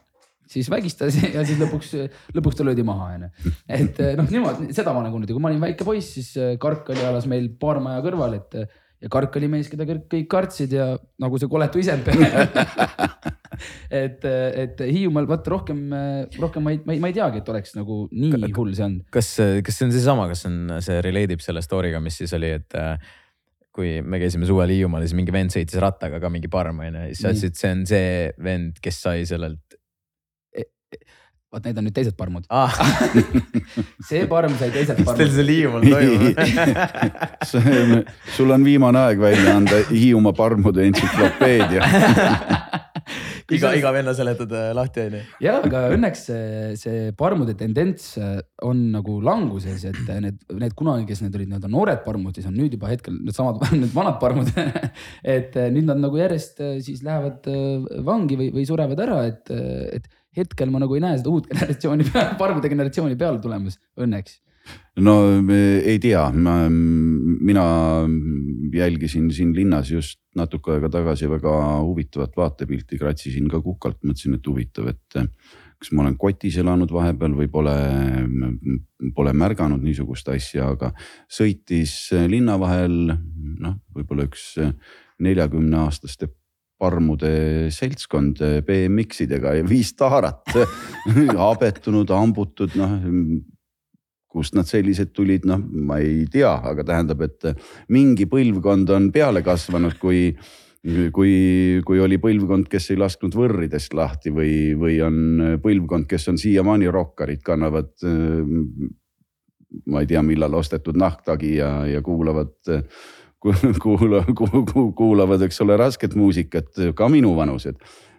siis vägistas ja siis lõpuks, lõpuks ta löödi maha, onju. et noh, niimoodi, seda ma kuulnud ja kui ma olin väike poiss, siis Kark oli alles meil paar maja kõrval, et ja Kark oli mees, keda kõik kartsid ja nagu see koletu isend et, et Hiiumaal vaata rohkem, rohkem ma ei, ma ei, ma ei teagi, et oleks nagu nii hull see on. kas, kas see on seesama, kas on, see relate ib selle story'ga, mis siis oli, et kui me käisime suvel Hiiumaal siis mingi vend sõitis rattaga ka mingi parm onju ja siis sa ütlesid, see on see vend, kes sai sellelt e. e vot need on nüüd teised parmud ah. see parm sai teiselt parmult. mis teil seal Hiiumaal toimub sul on viimane aeg välja anda Hiiumaa parmude entsüklopeedia iga, iga venna seletad äh, lahti onju. ja, aga õnneks see, see parmude tendents äh, on nagu languses, et need, need kunagi, kes need olid nii-öelda noored parmud, siis on nüüd juba hetkel needsamad, need vanad parmud. Et äh, nüüd nad nagu järjest siis lähevad vangi või, või surevad ära, et, et hetkel ma nagu ei näe seda uut generatsiooni, parmude generatsiooni peale tulemas, õnneks. No ei tea, mina jälgisin siin linnas just natuke aega tagasi väga huvitavat vaatepilti, kratsisin ka kukalt, mõtlesin, et huvitav, et kas ma olen kotis elanud vahepeal või pole, pole märganud niisugust asja, aga sõitis linna vahel noh, võib-olla üks neljakümne aastaste parmude seltskond BMX-idega ja viis taarat habetunud, hambutud, noh kust nad sellised tulid, noh, ma ei tea, aga tähendab, et mingi põlvkond on peale kasvanud, kui, kui, kui oli põlvkond, kes ei lasknud võrridest lahti või, või on põlvkond, kes on siiamaani rokkarid, kannavad. ma ei tea, millal ostetud nahktagi ja, ja kuulavad kuula, kuulavad, eks ole, rasket muusikat ka minuvanused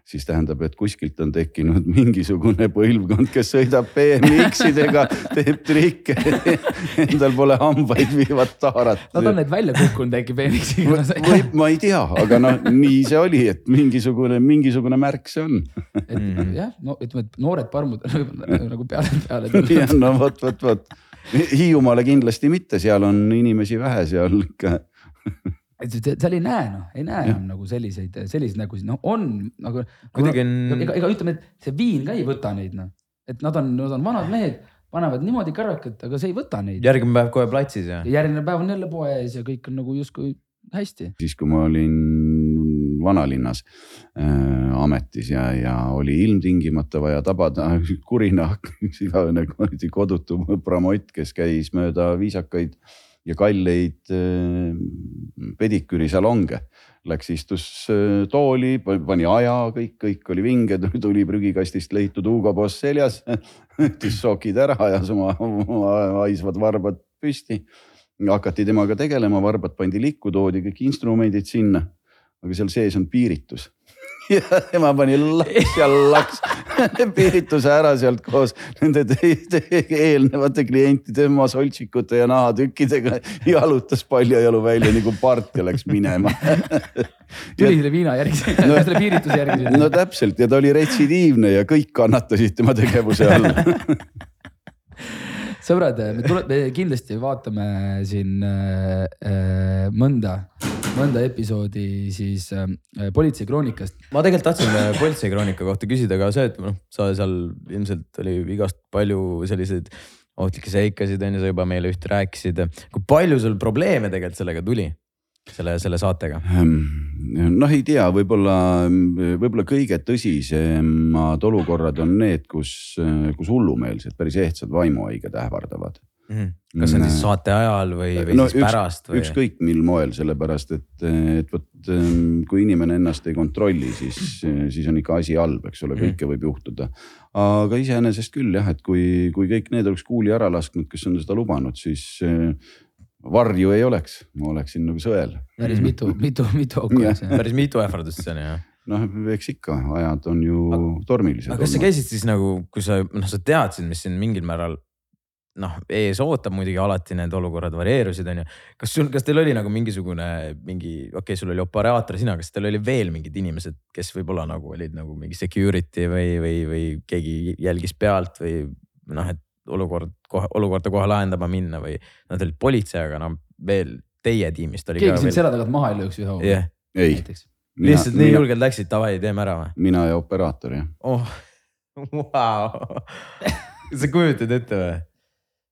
siis tähendab, et kuskilt on tekkinud mingisugune põlvkond, kes sõidab BMX-idega, teeb trikke Endal pole hambaid, viivad taarat. Nad on need välja kukkunud äkki BMX-iga või ma ei tea, aga noh, nii see oli, et mingisugune, mingisugune märk see on. et mm. jah, no ütleme, et noored parmud nagu peale, peale tulnud. no vot, vot, vot. Hiiumaale kindlasti mitte, seal on inimesi vähe, seal ikka seal ei näe noh, ei näe enam nagu selliseid, selliseid nägusid, noh on nagu. kuidagi on. ega, ega ütleme, et see viin ka ei võta neid noh, et nad on, nad on vanad mehed, panevad niimoodi karrakat, aga see ei võta neid. järgmine päev kohe platsis ja. järgmine päev on jälle poe ees ja kõik on nagu justkui hästi. siis, kui ma olin vanalinnas äh, ametis ja, ja oli ilmtingimata vaja tabada kurinahk, igavene kodutu pramott, kes käis mööda viisakaid ja kalleid äh, pediküürisalonge. Läks, istus äh, tooli, pani aja, kõik, kõik oli vinge, tuli prügikastist leitud Hugo Boss seljas võttis sokid ära, ajas oma, oma haisvad varbad püsti. hakati temaga tegelema, varbad pandi likku, toodi kõik instrumendid sinna. aga seal sees on piiritus ja tema pani laks ja laks piirituse ära sealt koos nende eelnevate klientide masoltsikute ja nahatükkidega. jalutas paljajalu välja nagu part ja läks minema tuli selle viina järgi no,, selle piirituse järgi. no täpselt ja ta oli retsidiivne ja kõik kannatasid tema tegevuse all sõbrad, me tule-, me kindlasti vaatame siin äh, äh, mõnda, mõnda episoodi siis äh, politseikroonikast. ma tegelikult tahtsin äh, politseikroonika kohta küsida ka see, et noh, sa seal ilmselt oli igast palju selliseid ohtlikke seikasid on ju, sa juba meile ühte rääkisid. kui palju sul probleeme tegelikult sellega tuli, selle, selle saatega? noh, ei tea, võib-olla, võib-olla kõige tõsisemad olukorrad on need, kus, kus hullumeelsed, päris ehtsad vaimuhaiged ähvardavad Mhm. kas see on siis saate ajal või, või no, siis üks, pärast või? ükskõik mil moel, sellepärast et, et vot ähm, kui inimene ennast ei kontrolli, siis, siis on ikka asi halb, eks ole, kõike mhm. võib juhtuda. aga iseenesest küll jah, et kui, kui kõik need oleks kuuli ära lasknud, kes on seda lubanud, siis varju ei oleks, ma oleksin nagu sõel. päris mitu, mitu, mitu auku on see. päris mitu ähvardust see on jah noh, eks ikka, ajad on ju aga, tormilised. aga kas sa käisid siis nagu, kui sa, noh, sa teadsid, mis siin mingil määral noh, ees ootab muidugi alati need olukorrad varieerusid, onju. kas sul, kas teil oli nagu mingisugune mingi, okei okay,, sul oli operaator, sina, kas teil oli veel mingid inimesed, kes võib-olla nagu olid nagu mingi security või, või, või keegi jälgis pealt või noh, et olukord kohe, olukorda kohe lahendama minna või nad olid politsei, aga noh, veel teie tiimist oli. keegi sind selja tagant maha ei lööks ühe hooga yeah.? ei. lihtsalt nii julgelt läksid, davai, teeme ära või? mina ja operaator jah. oh, vau. sa kujutad ette või?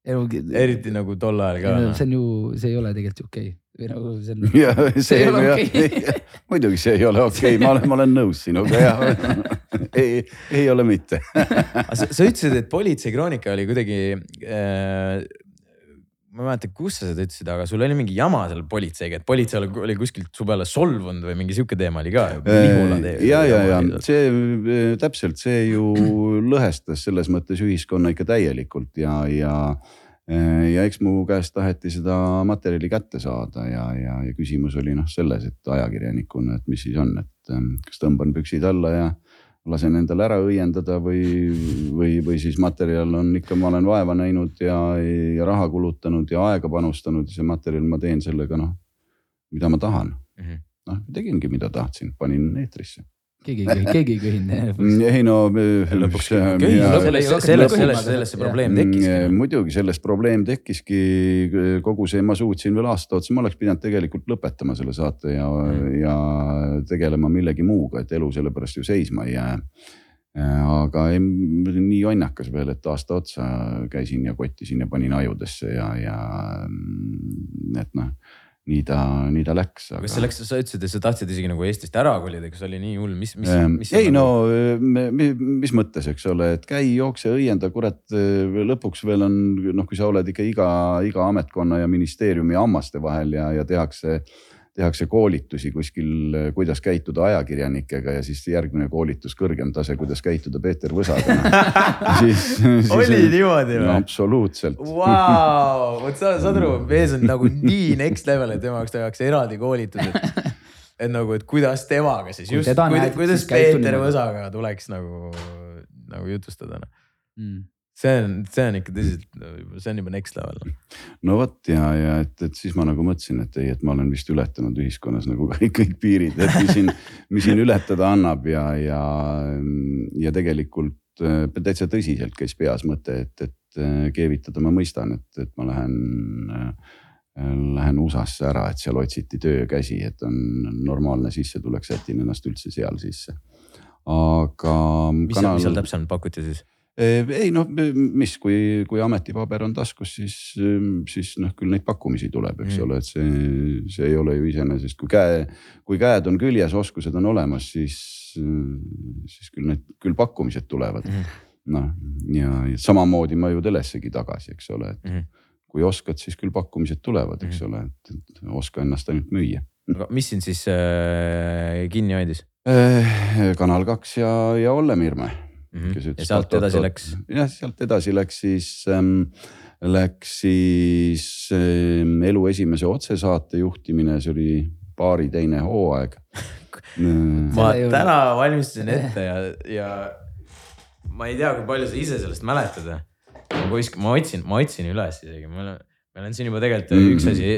eriti nagu tol ajal ka. Noh. see on ju, see ei ole tegelikult okei okay. Või nagu see on. ja see, ei ole okei okay. muidugi see ei ole okei okay., ma olen, ma olen nõus sinuga ja ei, ei ole mitte sa, sa ütlesid, et politseikroonika oli kuidagi äh, ma ei mäleta, kus sa seda ütlesid, aga sul oli mingi jama seal politseiga, et politsei oli kuskilt su peale solvunud või mingi sihuke teema oli ka. ja, ja, ja see äh, täpselt, see ju lõhestas selles mõttes ühiskonna ikka täielikult ja, ja äh, ja eks mu käest taheti seda materjali kätte saada ja, ja, ja küsimus oli noh selles, et ajakirjanikuna, et mis siis on, et ähm, kas tõmban püksid alla ja lasen endale ära õiendada või, või, või siis materjal on ikka, ma olen vaeva näinud ja, ja raha kulutanud ja aega panustanud ja see materjal, ma teen sellega noh, mida ma tahan. -hmm. noh, tegingi, mida tahtsin, panin eetrisse keegi ei köhi, keegi ei köhinud. ei no. sellest, sellest, sellest see probleem tekkiski. Mm, muidugi sellest probleem tekkiski, kogu see, ma suutsin veel aasta otsa, ma oleks pidanud tegelikult lõpetama selle saate ja mm., ja tegelema millegi muuga, et elu sellepärast ju seisma ei jää aga ei, nii onnakas veel, et aasta otsa käisin ja kottisin ja panin ajudesse ja, ja mm, et noh nii ta, nii ta läks aga.... kas see läks, sa ütlesid, et sa tahtsid isegi nagu Eestist ära kolida, kas oli nii hull, mis, mis, mis? ei no nagu... mis mõttes, eks ole, et käi, jookse, õienda, kurat lõpuks veel on noh, kui sa oled ikka iga, iga ametkonna ja ministeeriumi hammaste vahel ja, ja tehakse tehakse koolitusi kuskil, kuidas käituda ajakirjanikega ja siis järgmine koolitus, kõrgem tase, kuidas käituda Peeter Võsaga no.. oli niimoodi või no,? absoluutselt wow.. vot sa saad aru, mees on nagu nii next level, et tema jaoks tehakse eraldi koolitused. et nagu, et kuidas temaga siis just, kuidas, kuidas Peeter Võsaga tuleks nagu, nagu jutustada no. mm see on, see on ikka tõsiselt, see on juba next level. No vot ja, ja et, et siis ma nagu mõtlesin, et ei, et ma olen vist ületanud ühiskonnas nagu kõik, kõik piirid, et mis siin, mis siin ületada annab ja, ja, ja tegelikult äh, täitsa tõsiselt käis peas mõte, et, et äh, keevitada ma mõistan, et, et ma lähen äh, lähen USA-sse ära, et seal otsiti töökäsi, et on normaalne sissetulek, sätin ennast üldse seal sisse. aga. mis kanal... seal täpsemalt pakuti siis? Ei noh, mis, kui, kui ametipaber on taskus, siis, siis noh, küll neid pakkumisi tuleb, eks mm. ole, et see, see ei ole ju iseenesest, kui käe, kui käed on küljes, oskused on olemas, siis, siis küll need, küll pakkumised tulevad mm.. noh, ja, ja samamoodi ma ju telessegi tagasi, eks ole, et mm. kui oskad, siis küll pakkumised tulevad, eks mm. ole, et, et oska ennast ainult müüa. aga mis sind siis äh, kinni hoidis äh,? kanal kaks ja, ja Olle Mirme mm. -hmm. ja sealt edasi läks? jah, sealt edasi läks siis ähm,, läks siis ähm, elu esimese otsesaate juhtimine, see oli paari teine hooaeg ma täna valmistasin ette ja, ja ma ei tea, kui palju sa ise sellest mäletad. kuskil, ma otsin, ma otsin üles isegi, meil on, meil on siin juba tegelikult mm. üks asi,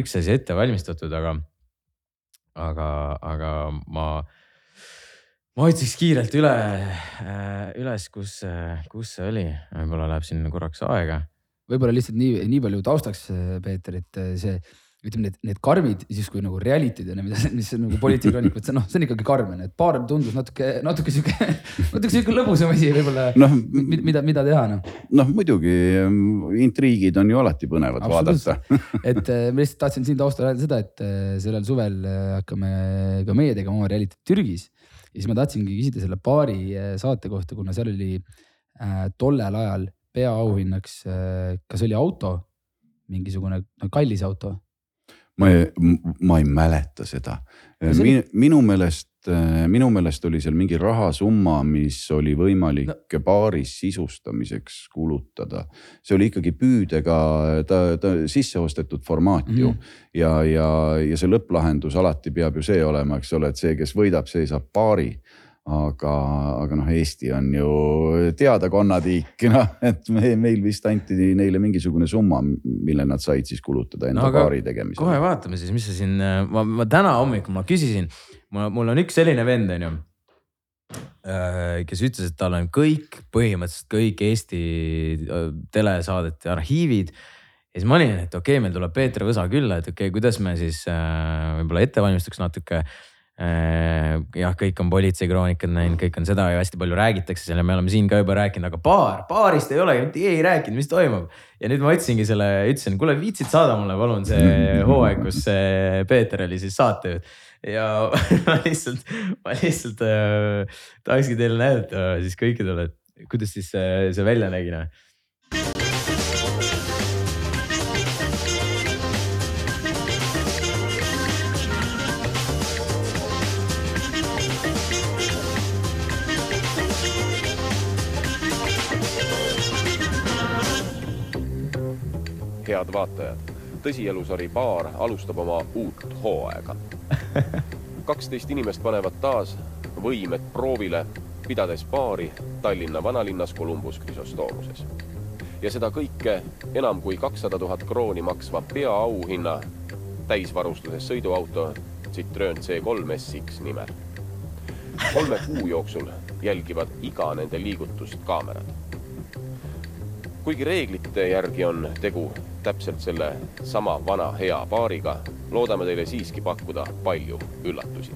üks asi ette valmistatud, aga, aga, aga ma ma otsiks kiirelt üle, äh, üles, kus, kus see oli, võib-olla läheb sinna korraks aega. võib-olla lihtsalt nii, nii palju taustaks, Peeter, et see ütleme need, need karmid justkui nagu reality'd ja need, mida, mis on nagu politseikroonikad, see noh, see on ikkagi karm et baar tundus natuke, natuke sihuke, natuke sihuke lõbusam asi võib-olla noh, mida, mida teha noh. noh muidugi mm, intriigid on ju alati põnevad vaadata. et äh, ma lihtsalt tahtsin siin taustal öelda seda, et äh, sellel suvel äh, hakkame ka meie tegema oma reality't Türgis. Ja siis ma tahtsingi küsida selle baari äh, saate kohta, kuna seal oli äh, tollel ajal peaauhinnaks äh,, kas oli auto, mingisugune no, kallis auto ma ei, ma ei mäleta seda oli- Min,. minu meelest, minu meelest oli seal mingi rahasumma, mis oli võimalik no. baaris sisustamiseks kulutada. see oli ikkagi püüdega, ta, ta sisse ostetud formaat mm -hmm. ju ja, ja, ja see lõpplahendus alati peab ju see olema, eks ole, et see, kes võidab, see saab baari aga, aga noh, Eesti on ju teada konnatiik, noh, et me, meil vist anti neile mingisugune summa, mille nad said siis kulutada enda No baari tegemisele. kohe vaatame siis, mis sa siin, ma, ma täna hommikul ma küsisin, mul on üks selline vend, onju. kes ütles, et tal on kõik, põhimõtteliselt kõik Eesti äh, telesaadete arhiivid. ja siis ma olin, et okei okay,, meil tuleb Peeter Võsa külla, et okei okay,, kuidas me siis äh, võib-olla ette valmistuks natuke äh, jah, kõik on politseikroonikad näinud, kõik on seda ja hästi palju räägitakse seal ja me oleme siin ka juba rääkinud, aga baar, baarist ei olegi mitte keegi rääkinud, mis toimub. ja nüüd ma otsingi selle, ütlesin, kuule viitsid saada mulle palun see hooaeg, kus Peeter oli siis saatejuht. Ja ma lihtsalt, ma lihtsalt äh, tahakski teile näidata siis kõikidele, et kuidas siis see, see välja nägi noh. head vaatajad, tõsielusari baar alustab oma uut hooaega. kaksteist inimest panevad taas võimed proovile, pidades baari Tallinna vanalinnas Columbus Chrysostoomuses. ja seda kõike enam kui kakssada tuhat krooni maksva peaauhinna täisvarustuses sõiduauto Citroen C3 SX nimel. kolme kuu jooksul jälgivad iga nende liigutust kaamerad kuigi reeglite järgi on tegu täpselt selle sama vana hea baariga, loodame teile siiski pakkuda palju üllatusi.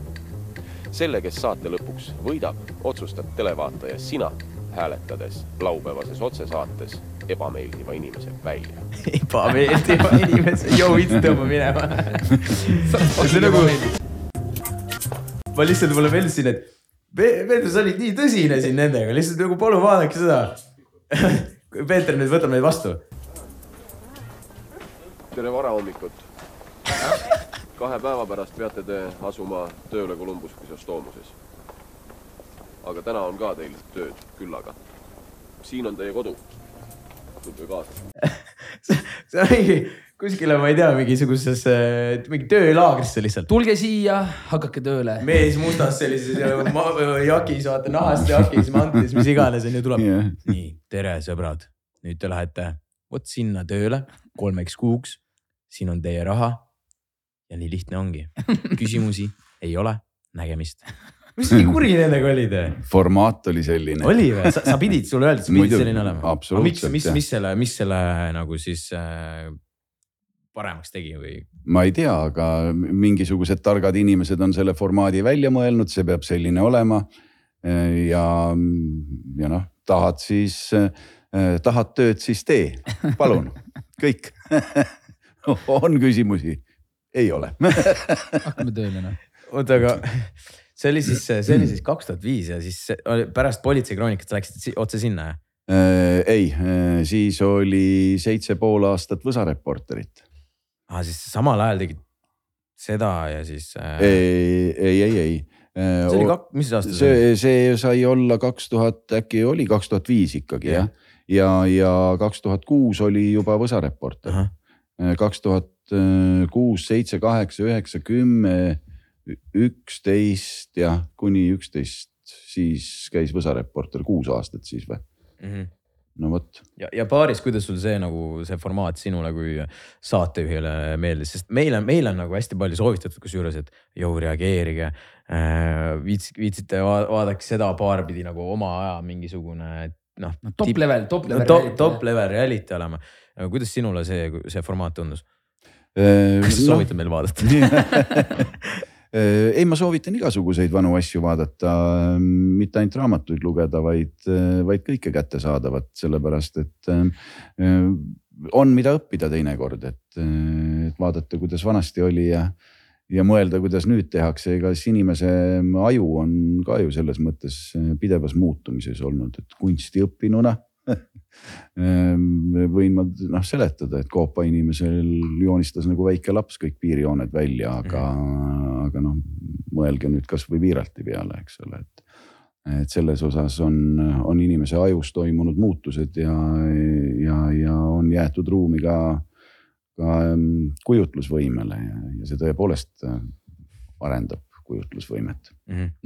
selle, kes saate lõpuks võidab, otsustad televaataja sina, hääletades laupäevases otsesaates ebameeldiva inimese välja. ebameeldiva inimese, joo viits tõmba minema. see nagu, ma lihtsalt mulle meeldisin, et Pe- Peeter, sa olid nii tõsine siin nendega, lihtsalt nagu palun vaadake seda. Peeter nüüd võtab meid vastu. Tere varahommikut. kahe päeva pärast peate te asuma tööle Columbus Chrysostoomuses. aga täna on ka teil tööd küllaga. siin on teie kodu. tulge kaasa. see mingi kuskile, ma ei tea, mingisugusesse, mingi töölaagrisse lihtsalt. tulge siia, hakake tööle. mees mustas sellises jakis, vaata nahast jakis, mantlis, mis iganes onju tuleb Jah. nii, tere sõbrad, nüüd te lähete vot sinna tööle kolmeks kuuks. Siin on teie raha. ja nii lihtne ongi, küsimusi ei ole, nägemist. mis nii kuri nendega olid? formaat oli selline. oli või, sa, pidid, sulle öeldi, sa pidid Muidugi, selline olema. absoluutselt, mis, mis, mis selle, mis selle nagu siis äh, paremaks tegi või? ma ei tea, aga mingisugused targad inimesed on selle formaadi välja mõelnud, see peab selline olema. ja, ja noh, tahad siis, tahad tööd, siis tee, palun, kõik. on küsimusi? ei ole. hakkame tööle noh. oota, aga see oli siis, see oli siis kaks tuhat viis ja siis pärast politseikroonikat sa läksid si otse sinna jah? ei, siis oli seitse pool aastat Võsa Reporterit. aa, siis samal ajal tegid seda ja siis äh,. ei, ei, ei, ei. see oli kak-, mis aasta see oli? see, see sai olla kaks tuhat, äkki oli kaks tuhat viis ikkagi jah. ja, ja kaks tuhat kuus oli juba Võsa Reporter. Kaks tuhat kuus, seitse, kaheksa, üheksa, kümme, üksteist jah, kuni üksteist, siis käis Võsa Reporter kuus aastat siis või? Mhm. no vot, ja, ja baaris, kuidas sul see nagu see formaat sinule kui saatejuhile meeldis, sest meile, meile on nagu hästi palju soovitatud kusjuures, et jõu reageerige äh,. viits-, viitsite va vaadake seda paar pidi nagu oma aja mingisugune noh. no top level, top no, level. top, top level reality olema. Kuidas sinule see, see formaat tundus? kas sa noh, soovitad meil vaadata? ei, ma soovitan igasuguseid vanu asju vaadata, mitte ainult raamatuid lugeda, vaid, vaid kõike kättesaadavat, sellepärast et äh, on, mida õppida teinekord, et, et vaadata, kuidas vanasti oli ja, ja mõelda, kuidas nüüd tehakse, ega siis inimese aju on ka ju selles mõttes pidevas muutumises olnud, et kunstiõppinuna võin ma noh seletada, et Koopa inimesel joonistas nagu väike laps kõik piirjooned välja, aga mm, aga noh, mõelge nüüd kasvõi Viiralti peale, eks ole, et et selles osas on, on inimese ajus toimunud muutused ja, ja, ja on jäetud ruumi ka, ka mm, kujutlusvõimele ja, ja see tõepoolest äh, arendab kujutlusvõimet.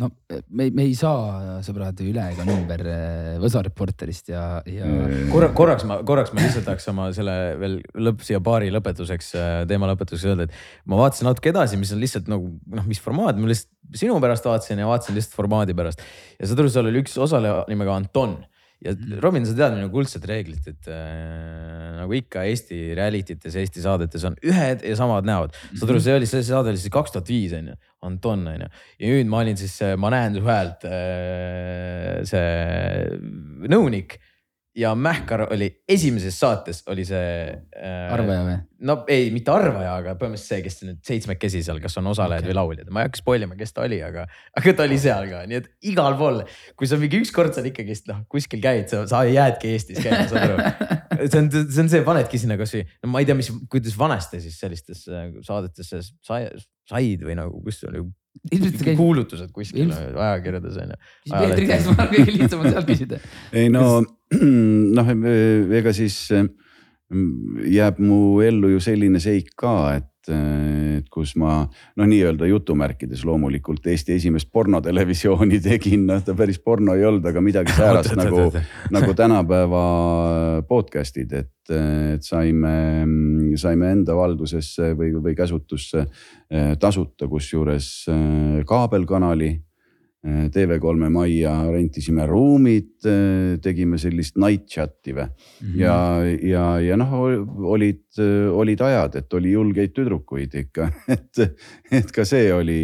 no me, me ei saa sõbrad üle ega ümber äh, Võsa Reporterist ja, ja korra, korraks ma, korraks ma lihtsalt tahaks oma selle veel lõpp siia paari lõpetuseks, teema lõpetuseks öelda, et ma vaatasin natuke edasi, mis on lihtsalt nagu noh, mis formaat, ma lihtsalt sinu pärast vaatasin ja vaatasin lihtsalt formaadi pärast. ja saad aru, seal oli üks osaleja nimega Anton ja Robin, sa tead minu kuldset reeglit, et äh, nagu ikka Eesti reality tes, Eesti saadetes on ühed ja samad näod. saad aru, see oli, see saade oli siis kaks tuhat viis on ju, Anton on ju. ja nüüd ma olin siis, ma näen su häält äh, see nõunik ja Mähkar oli esimeses saates oli see äh,. arvaja või? no ei, mitte arvaja, aga põhimõtteliselt see, kes nüüd seitsmekesi seal, kas on osalejad okay. või lauljad, ma ei hakka spoil ima, kes ta oli, aga, aga ta oli seal ka, nii et igal pool, kui sa mingi ükskord seal ikkagist noh, kuskil käid, sa, sa jäädki Eestis käima, saad aru. see on, see on see, panedki sinna kasvõi, no ma ei tea, mis, kuidas vanasti siis sellistesse saadetesse sai, said või nagu, kus oli ilmselt käis, kuulutused kuskil Ilmselt- ajakirjades on ju. Peetri käest ma arvan kõige lihtsam on sealt küsida. ei no noh, ega siis mm, jääb mu ellu ju selline seik ka, et, et kus ma noh, nii-öelda jutumärkides loomulikult Eesti esimest pornotelevisiooni tegin, noh ta päris porno ei olnud, aga midagi säärast nagu, nagu tänapäeva podcast'id, et, et saime, saime enda valdusesse või, või käsutusse eh, tasuta, kusjuures eh, kaabelkanali. eh, TV3 majja rentisime ruumid, tegime sellist night chat'i või ja, ja, ja noh, olid, olid ajad, et oli julgeid tüdrukuid ikka, et, et ka see oli,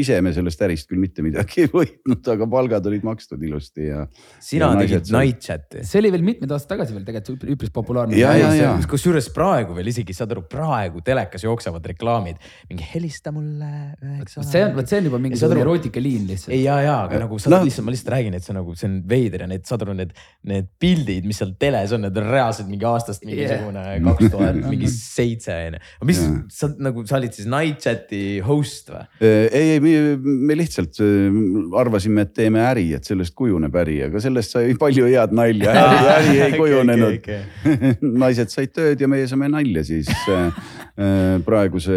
ise me sellest ärist küll mitte midagi ei võitnud, aga palgad olid makstud ilusti ja. sina ja tegid seal- night chat'i. see oli veel mitmed aastad tagasi veel tegelikult üpris populaarne. Ja, ja, ja. kusjuures praegu veel isegi saad aru, praegu telekas jooksevad reklaamid, mingi helista mulle üheksa. see on, vot see on juba erootikaliin ei lihtsalt. ja, ja, aga nagu sa No- lihtsalt, ma lihtsalt räägin, et see nagu, see on veider ja need, saad aru, need, need pildid, mis seal teles on, need on reaalselt mingi aastast mingisugune kaks tuhat, mingi seitse on ju. mis Jaa. sa nagu, sa olid siis night chat'i host või? ei, ei, me, lihtsalt äh, arvasime, et teeme äri, et sellest kujuneb äri, aga sellest sai palju head nalja, äri, ei kujunenud. naised said tööd ja meie saime nalja siis äh, äh, praeguse,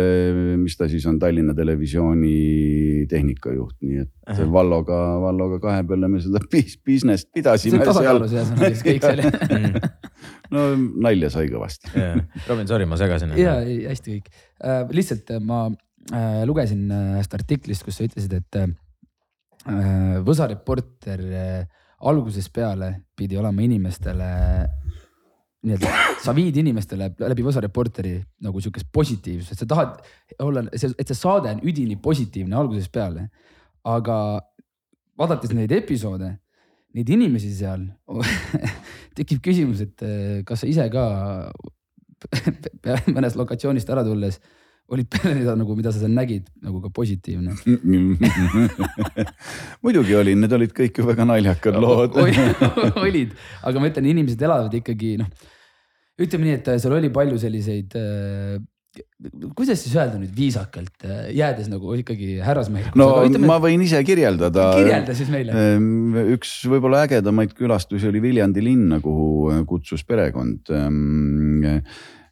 mis ta siis on, Tallinna Televisiooni tehnikajuht, nii et Ahah. Valloga, Valloga kahe peale me seda business't pidasime on seal tasakaalus ühesõnaga kõik see oli. no nalja sai kõvasti. Robin, sorry, ma segasin. ja, ei hästi kõik äh,. lihtsalt äh, ma äh, lugesin ühest artiklist, kus sa ütlesid, et äh, Võsa Reporter äh, algusest peale pidi olema inimestele nii-öelda, sa viid inimestele läbi Võsa Reporteri nagu sihukest positiivsust, et sa tahad olla, et see saade on üdini positiivne algusest peale. Aga vaadates neid episoode, neid inimesi seal, tekib küsimus, et äh, kas sa ise ka mõnest lokatsioonist ära tulles olid peale seda nagu, mida sa seal nägid, nagu ka positiivne? muidugi olin, need olid kõik ju väga naljakad lood. olid, aga ma ütlen, inimesed elavad ikkagi noh, ütleme nii, et seal oli palju selliseid äh, kuidas siis öelda nüüd viisakalt, jäädes nagu ikkagi härrasmehelikult. no ma võin ise kirjeldada. kirjelda siis meile. Ehm, üks võib-olla ägedamaid külastusi oli Viljandi linna, kuhu äh, kutsus perekond.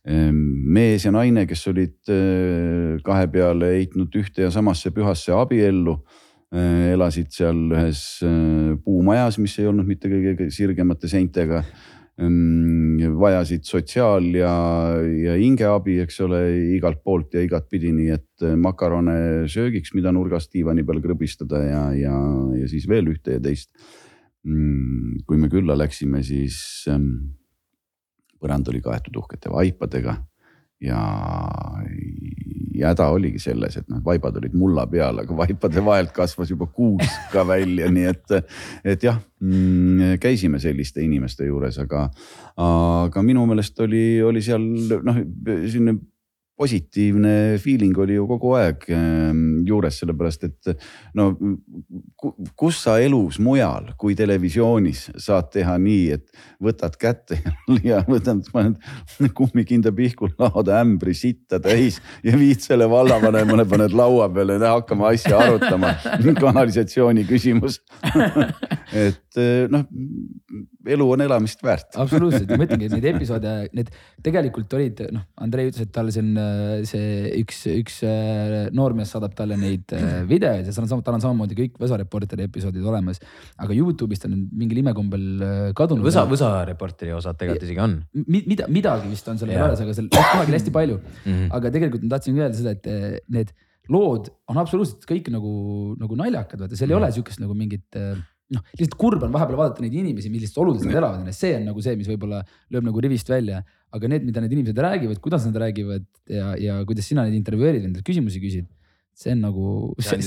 mees ja naine, kes olid äh, kahe peale heitnud ühte ja samasse pühasse abiellu. elasid seal ühes äh, puumajas, mis ei olnud mitte kõige sirgemate seintega vajasid sotsiaal ja, ja hingeabi, eks ole, igalt poolt ja igatpidi, nii et äh, makarone söögiks, mida nurgast diivani peal krõbistada ja, ja, ja siis veel ühte ja teist. kui me külla läksime, siis põrand oli kaetud uhkete vaipadega ja, ja häda oligi selles, et noh, vaibad olid mulla peal, aga vaipade vahelt kasvas juba kuusk ka välja, nii et, et jah mm,, käisime selliste inimeste juures, aga, aga minu meelest oli, oli seal noh, selline positiivne feeling oli ju kogu aeg ehm, juures, sellepärast et no kus sa elus mujal kui televisioonis saad teha nii, et võtad kätte ja võtad, paned kummikinda pihkul, laod ämbri sitta täis ja viid selle vallavanemale, paned laua peale ja hakkame asja arutama. kanalisatsiooni küsimus et noh, elu on elamist väärt. absoluutselt, ma ütlengi, et neid episoode, need tegelikult olid, noh, Andrei ütles, et tal see on see üks, üks äh, noormees saadab talle neid äh, videoid ja tal on, tal on samamoodi kõik Võsa Reporteri episoodid olemas. aga Youtube'ist on mingil imekombel äh, kadunud. Võsa, Võsa Reporteri osad tegelikult isegi on. mida, midagi vist on selle peales, aga seal kunagi hästi palju mm. -hmm. aga tegelikult ma tahtsin öelda seda, et need lood on absoluutselt kõik nagu, nagu naljakad, vaata seal mm -hmm. ei ole sihukest nagu mingit noh, lihtsalt kurb on vahepeal vaadata neid inimesi, millistes oludes nad elavad, see on nagu see, mis võib-olla lööb nagu rivist välja aga need, mida need inimesed räägivad, kuidas nad räägivad ja, ja kuidas sina neid intervjueerid, endale küsimusi küsid see on nagu, see,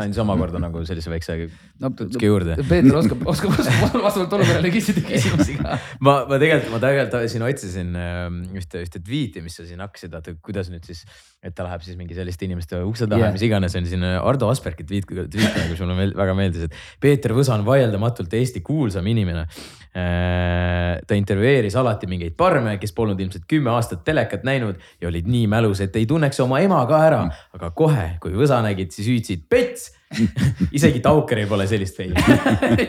andis omakorda nagu sellise väikse no, natuke juurde. Peeter oskab, oskab, oskab vastavalt olukorrale küsida küsimusi ka. ma, ma tegelikult, ma tegelikult siin otsisin ähm, ühte, ühte tweet'i, mis sa siin hakkasid, vaata kuidas nüüd siis, et ta läheb siis mingi selliste inimeste ukse taha yeah., mis iganes on siin Ardo Aspergi tweet, tweet nagu sulle meel, väga meeldis, et Peeter Võsa on vaieldamatult Eesti kuulsam inimene Äh, ta intervjueeris alati mingeid parme, kes polnud ilmselt kümme aastat telekat näinud ja olid nii mälus, et ei tunneks oma ema ka ära. aga kohe, kui võsa nägid, siis hüüdsid pets! Isegi Taukeril pole sellist feili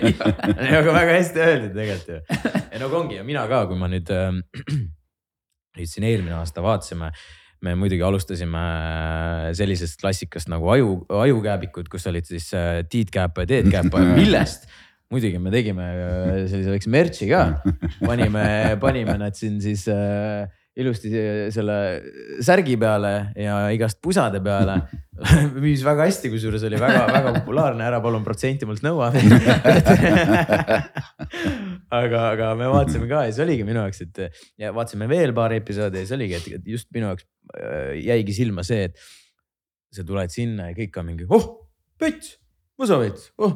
aga väga hästi öeldud tegelikult ju. ja nagu ongi ja mina ka, kui ma nüüd äh,, nüüd siin eelmine aasta vaatasime me muidugi alustasime äh, sellisest klassikast nagu aju, ajukääbikud, kus olid siis äh, Tiit Kääpa ja Teet Kääpa, millest. Muidugi me tegime äh, sellise väikse merch'i ka, panime, panime nad siin siis äh, ilusti selle särgi peale ja igast pusade peale. müüs väga hästi, kusjuures oli väga-väga populaarne, ära palun protsenti mult nõua. Aga, aga me vaatasime ka ja see oligi minu jaoks, et ja vaatasime veel paari episoodi ja see oligi, et just minu jaoks äh, jäigi silma see, et sa tuled sinna ja kõik on mingi, oh, pets, võsavets, oh.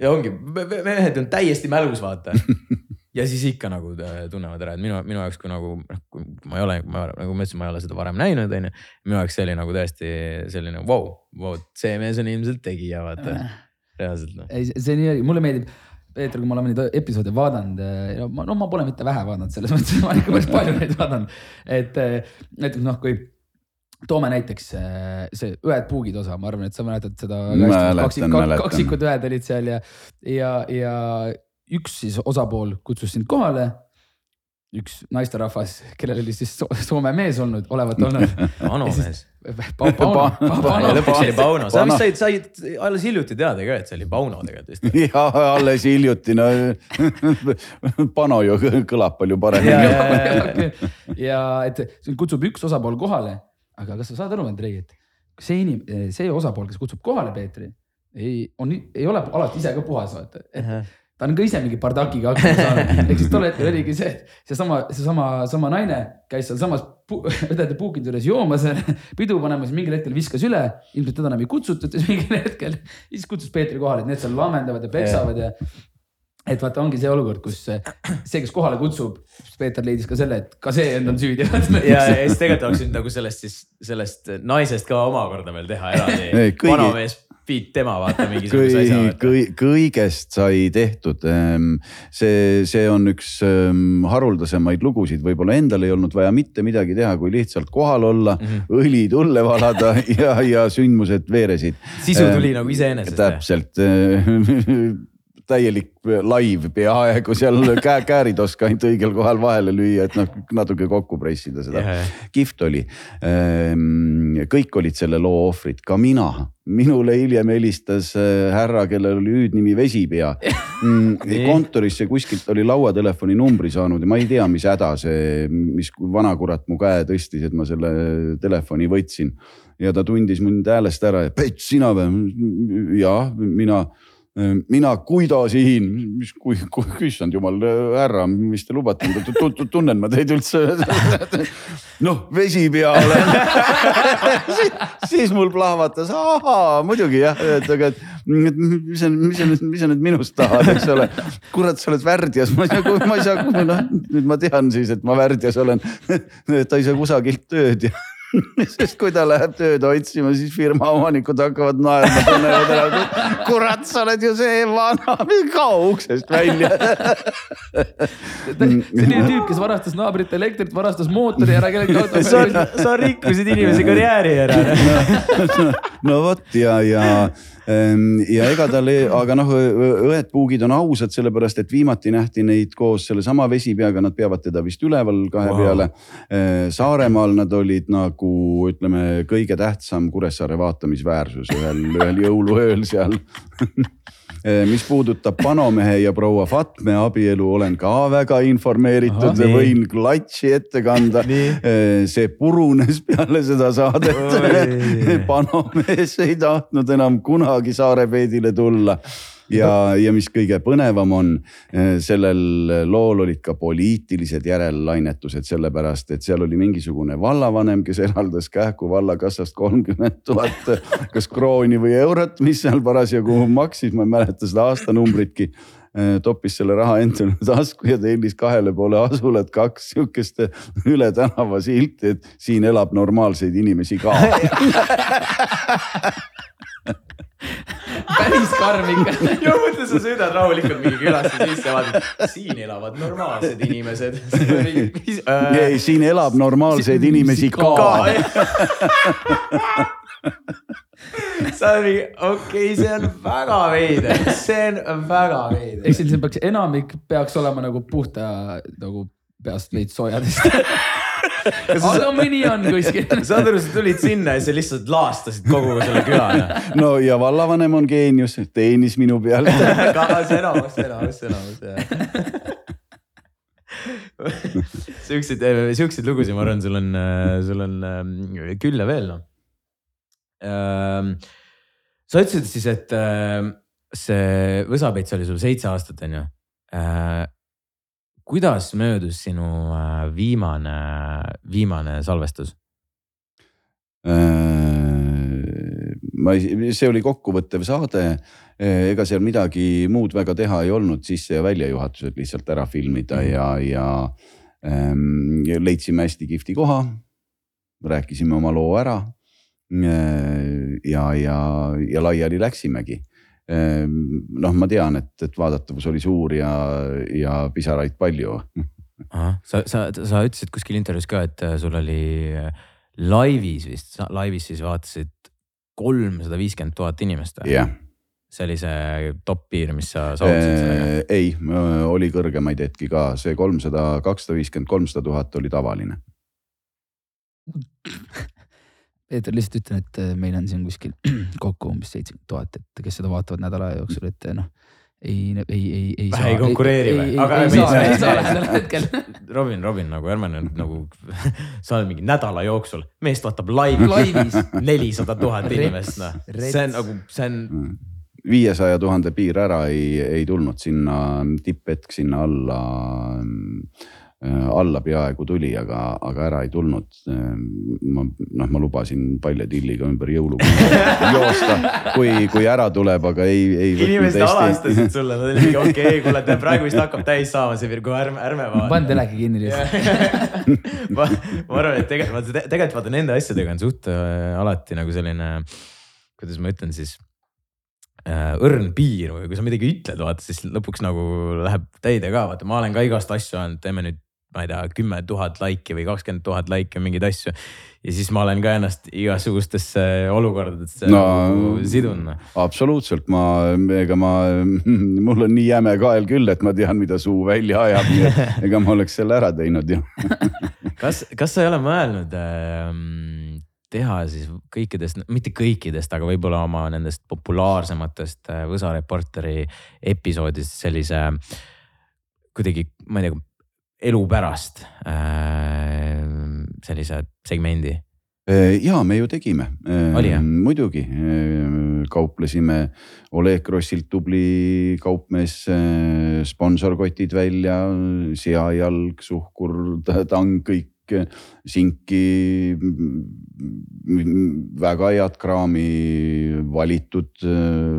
Ja ongi, mehed on täiesti mälus, vaata ja siis ikka nagu äh, tunnevad ära, et minu, minu jaoks, kui nagu noh, kui ma ei ole, ma nagu ma ütlesin, ma ei ole seda varem näinud, onju. minu jaoks see oli nagu tõesti selline vau wow,, wow, see mees on ilmselt tegija, vaata reaalselt noh. ei, see nii oli, mulle meeldib. Peeter, kui me oleme neid episoode vaadanud, äh, no ma pole mitte vähe vaadanud, selles mõttes ma olen ikka päris palju neid vaadanud. et näiteks noh, kui toome näiteks äh, see Õed puugid osa, ma arvan, et sa mäletad seda. kaksik, kaksikud õed olid seal ja, ja, ja üks siis osapool kutsus sind kohale. üks naisterahvas, kellel oli siis Soome mees olnud, olevat olnud. Anu mees. lõpuks oli Pauno, sa vist said, said alles hiljuti teada ka, et see oli Pauno tegelikult vist. jah, alles hiljuti, no Pano ju kõlab palju paremini. ja et kutsub üks osapool kohale aga kas sa saad aru, Andrei, et see inim-, see osapool, kes kutsub kohale Peetri, ei, on, ei ole alati ise ka puhas, vaata, et. Ta on ka ise mingi bardakiga hakkama saanud. ehk siis tol hetkel oligi see, seesama, seesama, sama naine käis sealsamas õdede puukide juures joomas, pidu panemas, mingil hetkel viskas üle, ilmselt teda enam ei kutsutud siis mingil hetkel. siis kutsus Peetri kohale, et need seal laamendavad ja peksavad ja, ja et vaata, ongi see olukord, kus see, kes kohale kutsub, Peeter leidis ka selle, et ka see end on süüdi. ja, ja siis tegelikult oleks võinud nagu sellest siis, sellest naisest ka omakorda veel teha eraldi. vanamees Piit tema vaata mingisuguse asja kõi,. kõigest sai tehtud. Ehm, see, see on üks ehm, haruldasemaid lugusid, võib-olla endal ei olnud vaja mitte midagi teha, kui lihtsalt kohal olla mm, -hmm. õli tulle valada ja, ja sündmused veeresid. sisu tuli äh, nagu iseenesest. täpselt täielik live peaaegu seal käe, käärid oska ainult õigel kohal vahele lüüa, et noh, natuke kokku pressida seda yeah.. kihvt oli. Ehm, kõik olid selle loo ohvrid, ka mina. minule hiljem helistas äh, härra, kellel oli hüüdnimi Vesipea mm, kontorisse kuskilt oli lauatelefoni numbri saanud ja ma ei tea, mis häda see, mis vanakurat mu käe tõstis, et ma selle telefoni võtsin ja ta tundis mind häälest ära, et Pets, sina või? ja mina mina Guido Sihin, mis, kui, kui, issand jumal, härra, mis te lubate, tunnen ma teid üldse. noh, vesi peale siis, siis mul plahvatas, ahaa, muidugi jah, et aga, et mis sa, mis sa nüüd, mis sa nüüd minust tahad, eks ole. kurat, sa oled värdjas, ma ei saa, ma ei saa, noh nüüd ma tean siis, et ma värdjas olen. ta ei saa kusagilt tööd ja sest kui ta läheb tööd otsima, siis firma omanikud hakkavad naerma, tunnevad ära, et kurat, sa oled ju see vana, kao uksest välja selline tüüp, kes varastas naabrite elektrit, varastas mootori ära kellegi auto. sa, sa rikkusid inimese karjääri ära no, no vot ja, ja ja ega tal, aga noh, õed-puugid on ausad, sellepärast et viimati nähti neid koos sellesama vesipeaga, nad peavad teda vist üleval kahe wow. peale. Ehm, Saaremaal nad olid nagu ütleme, kõige tähtsam Kuressaare vaatamisväärsus ühel, ühel jõuluööl seal mis puudutab Panomehe ja proua Fatme abielu, olen ka väga informeeritud. Võin klatši ette kanda. Eh, see purunes peale seda saadet. Panomees ei tahtnud enam kunagi Saarepeedile tulla ja, ja mis kõige põnevam on, eh, sellel lool olid ka poliitilised järellainetused, sellepärast et seal oli mingisugune vallavanem, kes eraldas Kähku vallakassast kolmkümmend tuhat kas krooni või eurot, mis seal parasjagu maksis, ma ei mäleta seda aastanumbritki eh, toppis selle raha endale tasku ja tellis kahele poole asulat kaks sihukest üle tänava silti, et siin elab normaalseid inimesi ka päris karm ikka. ja mõtle, sa sõidad rahulikult mingi külasse sisse, vaatad, siin elavad normaalsed inimesed. ei, siin elab normaalseid inimesi ka, ka. see oli, okei okay,, see on väga veider, see on väga veider. eks siin peaks, enamik peaks olema nagu puhta nagu peast veits soojadest aga mõni on kuskil. saad aru, sa tulid sinna ja sa lihtsalt laastasid kogu selle küla. no ja vallavanem on geenius, teenis minu peale see enamus, enamus, enamus jah siukseid, siukseid lugusid, ma arvan, sul on, sul on ähm, küll ja veel noh. Ähm, sa ütlesid siis, et ähm, see võsapeits oli sul seitse aastat, on ju äh, kuidas möödus sinu äh, viimane, viimane salvestus? Äh, ma see oli kokkuvõttev saade. Äh, ega seal midagi muud väga teha ei olnud, sisse ja väljajuhatused lihtsalt ära filmida mm. ja, ja ähm, leidsime hästi kihvti koha. rääkisime oma loo ära. ja, ja, ja laiali läksimegi noh, ma tean, et, et vaadatavus oli suur ja, ja pisaraid palju. sa, sa, sa ütlesid kuskil intervjuus ka, et äh, sul oli äh, laivis vist, laivis siis vaatasid kolmsada viiskümmend tuhat inimest või? jah see oli see top piir, mis sa saavutasid sellega? Äh, ei, oli kõrgemaid hetki ka, see kolmsada, kakssada viiskümmend, kolmsada tuhat oli tavaline Peeter, lihtsalt ütlen, et äh, meil on siin kuskil kokku umbes seitsekümmend tuhat, et kes seda vaatavad nädala jooksul, et äh, noh ei, ei, ei, ei saa. ei konkureeri või? aga ei, ei, saa, ei saa sellel hetkel. Robin, Robin nagu ärme nüüd nagu, sa oled mingi nädala jooksul, meest vaatab laivi, laivis nelisada tuhat inimest, noh. see on nagu, see on. viiesaja tuhande piir ära ei, ei tulnud sinna tipphetk sinna alla Äh, alla peaaegu tuli, aga, aga ära ei tulnud. Äh, ma noh, ma lubasin palja tilliga ümber jõulukuud joosta, kui, kui ära tuleb, aga ei, ei. inimesed alastasid sulle, nad olid mingi okei okay,, kuule, praegu vist hakkab täis saama see virgu, ärme, ärme vaata. pane teleki kinni lihtsalt ma, ma arvan, et tegelikult, tegelikult vaata nende asjadega on suht äh, alati nagu selline, kuidas ma ütlen siis õrn piir või kui sa midagi ütled, vaata siis lõpuks nagu läheb täide ka, vaata, ma olen ka igast asju öelnud, teeme nüüd ma ei tea, kümme tuhat laiki või kakskümmend tuhat laiki mingeid asju. ja siis ma olen ka ennast igasugustesse olukordadesse no, nagu sidun. Noh. absoluutselt, ma, ega ma, mul on nii jäme kael küll, et ma tean, mida suu välja ajab, nii et ega ma oleks selle ära teinud ju kas, kas sa ei ole mõelnud äh, teha siis kõikidest, mitte kõikidest, aga võib-olla oma nendest populaarsematest äh, Võsa Reporteri episoodist sellise kuidagi, ma ei tea elu pärast äh, sellise segmendi? ja me ju tegime. Jah? muidugi kauplesime Oleg Krossilt tubli kaupmees, sponsorkotid välja, seajalg, suhkur, tang, kõik sinki, väga head kraami, valitud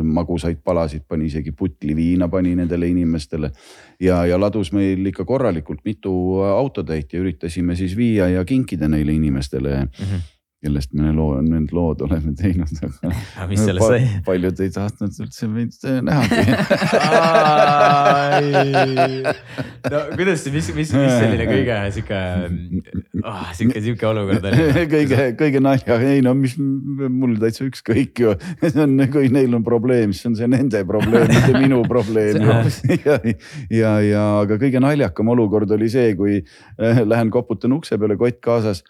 magusaid palasid, pani isegi putli viina pani nendele inimestele. ja, ja ladus meil ikka korralikult mitu autotäit ja üritasime siis viia ja kinkida neile inimestele mm. -hmm kellest me loo, need lood oleme teinud. aga mis sellest sai? paljud ei tahtnud üldse meid nähagi no kuidas, mis, mis, mis selline kõige sihuke oh,, sihuke, sihuke olukord oli? kõige, kõige nalja, ei no mis mul täitsa ükskõik ju, see on, kui neil on probleem, siis on see nende probleem, mitte minu probleem ja, ja, ja aga kõige naljakam olukord oli see, kui äh, lähen koputan ukse peale, kott kaasas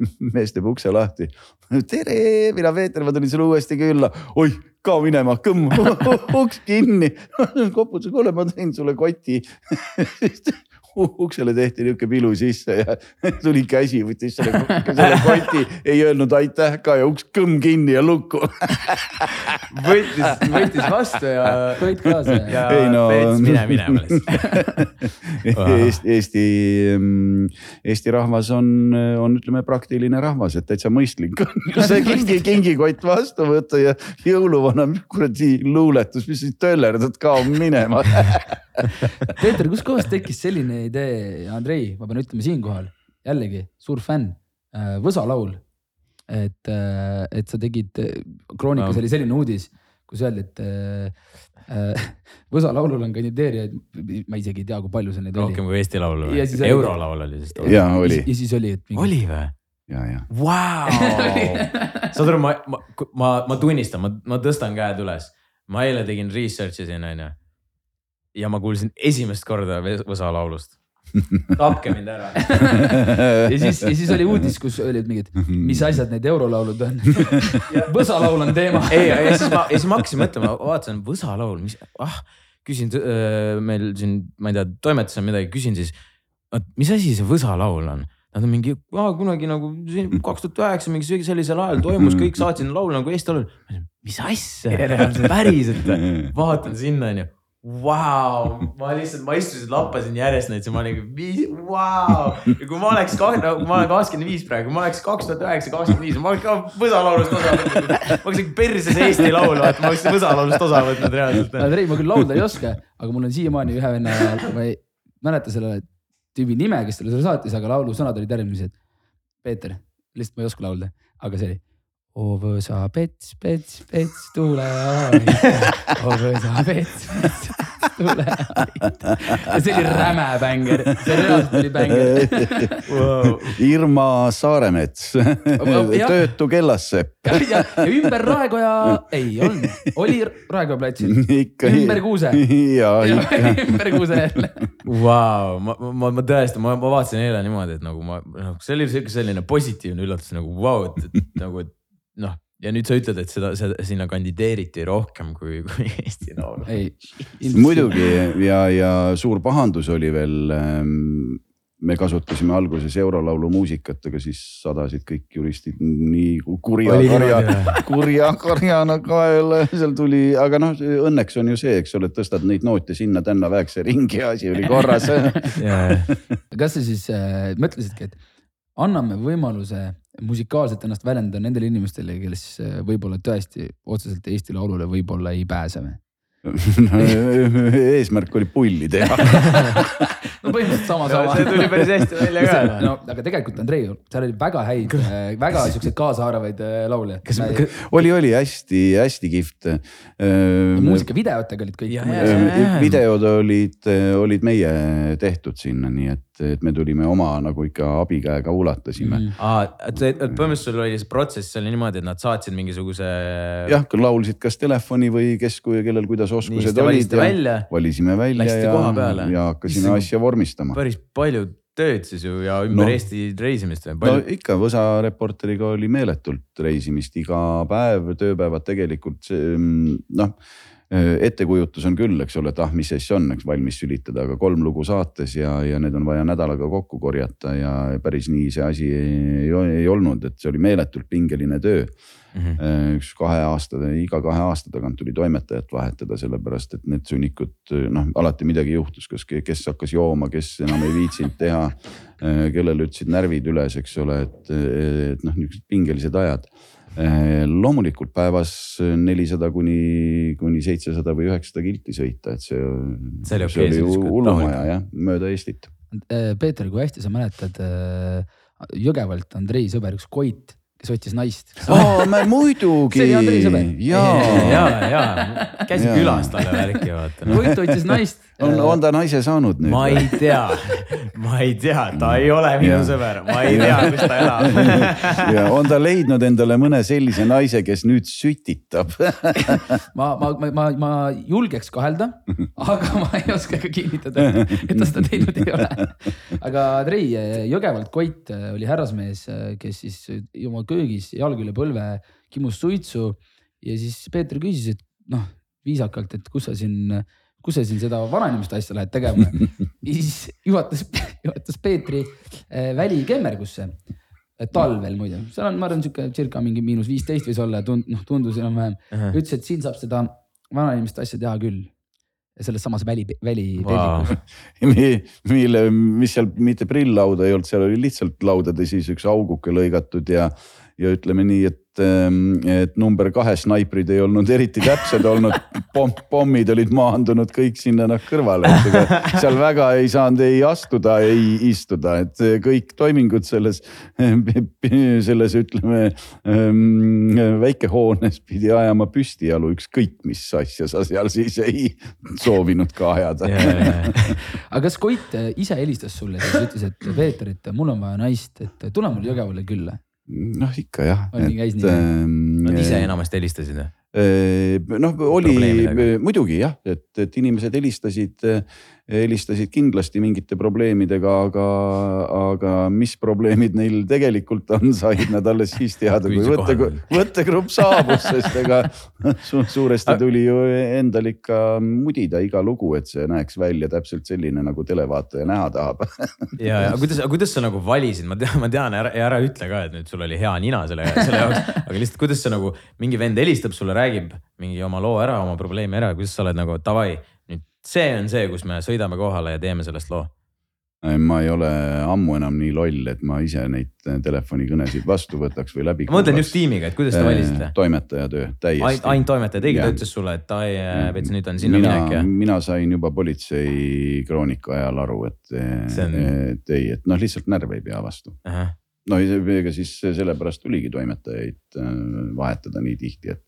mees teeb ukse lahti. tere, mina Peeter, ma tulin sulle uuesti külla. oih, kao minema, kõmm, uks kinni. koputas, kuule, ma tõin sulle koti uksele tehti nihuke pilu sisse ja tuli käsi, võttis selle, selle koti, ei öelnud aitäh ka ja uks kõmm kinni ja lukku võttis, võttis vastu ja. Koit kaasa. ja ei, no, Peets mine minema lihtsalt Eesti, Eesti, mm, Eesti rahvas on, on ütleme praktiline rahvas, et täitsa mõistlik on see kingi, kingikott vastu võtta ja jõuluvana, kuradi luuletus, mis sa töllerdad, kao minema Peeter, kuskohast tekkis selline idee, Andrei, ma pean ütlema siinkohal jällegi suur fänn, äh, Võsa laul. et, äh, et sa tegid, Kroonikas no. oli selline uudis, kus öeldi, et äh, Võsa laulul on kandideerijaid, ma isegi ei tea, kui palju seal neid oli. rohkem kui Eesti Laul või? eurolaul oli siis. ja oli. ja siis oli, et. Mingi... oli või? ja, ja. Vau, saad aru, ma, ma, ma, ma tunnistan, ma, ma tõstan käed üles. ma eile tegin research'i siin onju ja ma kuulsin esimest korda Võsa laulust. tapke mind ära. ja siis, ja siis oli uudis, kus olid mingid, mis asjad need eurolaulud on. Võsa laul on teema. ei, ja siis ma, ja siis ma hakkasin mõtlema, vaatasin Võsa laul, mis, ah, küsin äh, meil siin, ma ei tea, toimetuses on midagi, küsin siis, mis asi see Võsa laul on Nad on mingi, kunagi nagu kaks tuhat üheksa mingi sellisel ajal toimus, kõik saatsid laulu nagu Eesti Laul. mis asja, päriselt, vaatan sinna onju Vau, ma lihtsalt, ma istusin, lappasin järjest neid, siis ma olin, vau. ja kui ma oleks, no ma olen kakskümmend viis praegu, ma oleks kaks tuhat üheksa, kakskümmend viis, ma oleks ka Võsa laulust osa võtnud. ma oleks ikka perses Eesti laulu, vaata, ma oleks Võsa laulust osa võtnud reaalselt. Andrei, ma küll laulda ei oska, aga mul on siiamaani ühe venna, ma ei mäleta selle tüübi nime, kes talle selle saatis, aga laulu sõnad olid järgmised. Peeter, lihtsalt ma ei oska laulda, aga see oli O võsa pets, pets, pets, tule aita. O võsa pets, pets, tule ja see oli räme bänger, see reaalselt oli bänger wow.. Irma Saaremets töötu kellasepp. ja, ja ümber Raekoja, ei olnud, oli Raekoja platsil. ümber Kuuse. ja, ikka. ümber Kuuse jälle. Vau, ma, ma, ma tõesti, ma, ma vaatasin eile niimoodi, et nagu ma, noh, see oli sihuke selline positiivne üllatus nagu vau wow,, et, et nagu, et noh, ja nüüd sa ütled, et seda, seda sinna kandideeriti rohkem kui, kui Eesti Laul. muidugi ja, ja suur pahandus oli veel ähm, me kasutasime alguses eurolaulu muusikat, aga siis sadasid kõik juristid nii kurja karja, kurja karjana kaela, seal tuli, aga noh, õnneks on ju see, eks ole, tõstad neid noote sinna-tänna, väekse ringi ja asi oli korras. Kas sa siis äh, mõtlesidki, et anname võimaluse musikaalselt ennast väljendada nendele inimestele, kes äh, võib-olla tõesti otseselt Eesti Laulule võib-olla ei pääse või? no, eesmärk oli pulli teha no põhimõtteliselt sama, sama. see tuli päris hästi välja ka. no aga tegelikult Andrei, seal oli väga häid, äh, väga siukseid kaasaarvaid äh, laule. kas me... oli, oli hästi-hästi kihvt. muusikavideotega olid kõik. videod olid, olid meie tehtud sinna, nii et et me tulime oma nagu ikka abikäega ulatasime mm.. aa, et põhimõtteliselt sul oli see protsess oli niimoodi, et nad saatsid mingisuguse. jah, laulsid kas telefoni või kes, kellel kuidas oskused Nii, olid. valisime välja ja, ja hakkasime Mis asja vormistama. päris palju tööd siis ju ja ümber no, Eesti reisimist või? no ikka, Võsa Reporteriga oli meeletult reisimist iga päev, tööpäevad tegelikult mm, noh ettekujutus on küll, eks ole, et ah, mis siis on, eks valmis sülitada, aga kolm lugu saates ja, ja need on vaja nädalaga kokku korjata ja päris nii see asi ei, ei olnud, et see oli meeletult pingeline töö mm. -hmm. üks kahe aasta, iga kahe aasta tagant tuli toimetajat vahetada, sellepärast et need sunnikud, noh alati midagi juhtus, kas, kes hakkas jooma, kes enam ei viitsinud teha. Äh, kellel ütlesid närvid üles, eks ole, et, et noh, niisugused pingelised ajad Äh, loomulikult päevas nelisada kuni, kuni seitsesada või üheksasada kilti sõita, et see, see oli, see okay, oli hullumaja jah, mööda Eestit. Äh, Peeter, kui hästi sa mäletad äh, Jõgevalt Andrei sõber, üks Koit kes otsis naist. aa, muidugi. see oli Andrei sõber. ja, ja, ja käisin külas talle värki vaata no.. Koit otsis naist. on, on ta naise saanud nüüd? ma ei tea, ma ei tea, ta ei ole minu ja. sõber, ma ei tea, kus ta elab ja on ta leidnud endale mõne sellise naise, kes nüüd sütitab ma, ma, ma, ma, ma julgeks kahelda, aga ma ei oska ka kinnitada, et ta seda teinud ei ole. aga Andrei Jõgevalt Koit oli härrasmees, kes siis oma köögis jalg üle põlve, kimus suitsu ja siis Peeter küsis, et noh, viisakalt, et kus sa siin, kus sa siin seda vanainimeste asja lähed tegema ja siis juhatas, juhatas Peetri äh, välikemmergusse talvel muide, seal on, ma arvan, sihuke circa mingi miinus viisteist võis olla tund-, noh tundus enam-vähem uh. -huh. ütles, et siin saab seda vanainimeste asja teha küll. selles samas väli, välipeldikus wow. mille, mis seal mitte prilllauda ei olnud, seal oli lihtsalt laudade siis üks auguke lõigatud ja ja ütleme nii, et, ähm, et number kahe snaiprid ei olnud eriti täpsed olnud. Pom. pommid olid maandunud kõik sinna noh kõrvale, et ega seal väga ei saanud ei astuda, ei istuda, et kõik toimingud selles, selles ütleme ähm, väikehoones pidi ajama püstijalu, ükskõik mis asja sa seal siis ei soovinud ka ajada. Aga kas Koit ise helistas sulle, siis ütles, et Peeter, et mul on vaja naist, et tule mul Jõgevale külla noh, ikka jah. Ähm, Nad ise enamasti helistasid või? Äh, noh, oli muidugi jah, et, et inimesed helistasid helistasid kindlasti mingite probleemidega, aga, aga mis probleemid neil tegelikult on, said nad alles siis teada, kui võtte, võttegrupp saabus, sest ega su, suuresti tuli ju endal ikka mudida iga lugu, et see näeks välja täpselt selline, nagu televaataja näha tahab. Ja, ja kuidas, kuidas sa nagu valisid, ma tean, ma tean ära, ära ütle ka, et nüüd sul oli hea nina selle, selle jaoks, aga lihtsalt kuidas sa nagu mingi vend helistab sulle, räägib mingi oma loo ära, oma probleemi ära, kuidas sa oled nagu davai see on see, kus me sõidame kohale ja teeme sellest loo ma ei ole ammu enam nii loll, et ma ise neid telefonikõnesid vastu võtaks või läbi. ma mõtlen just tiimiga, et kuidas te valisite? toimetaja töö, täiesti. ainult toimetaja tegi, ta ütles sulle, et ai, Pets, nüüd on sinna mina, minek ja. mina sain juba politsei kroonika ajal aru, et, on... et ei, et noh, lihtsalt närv ei pea vastu no ega siis sellepärast tuligi toimetajaid äh, vahetada nii tihti, et,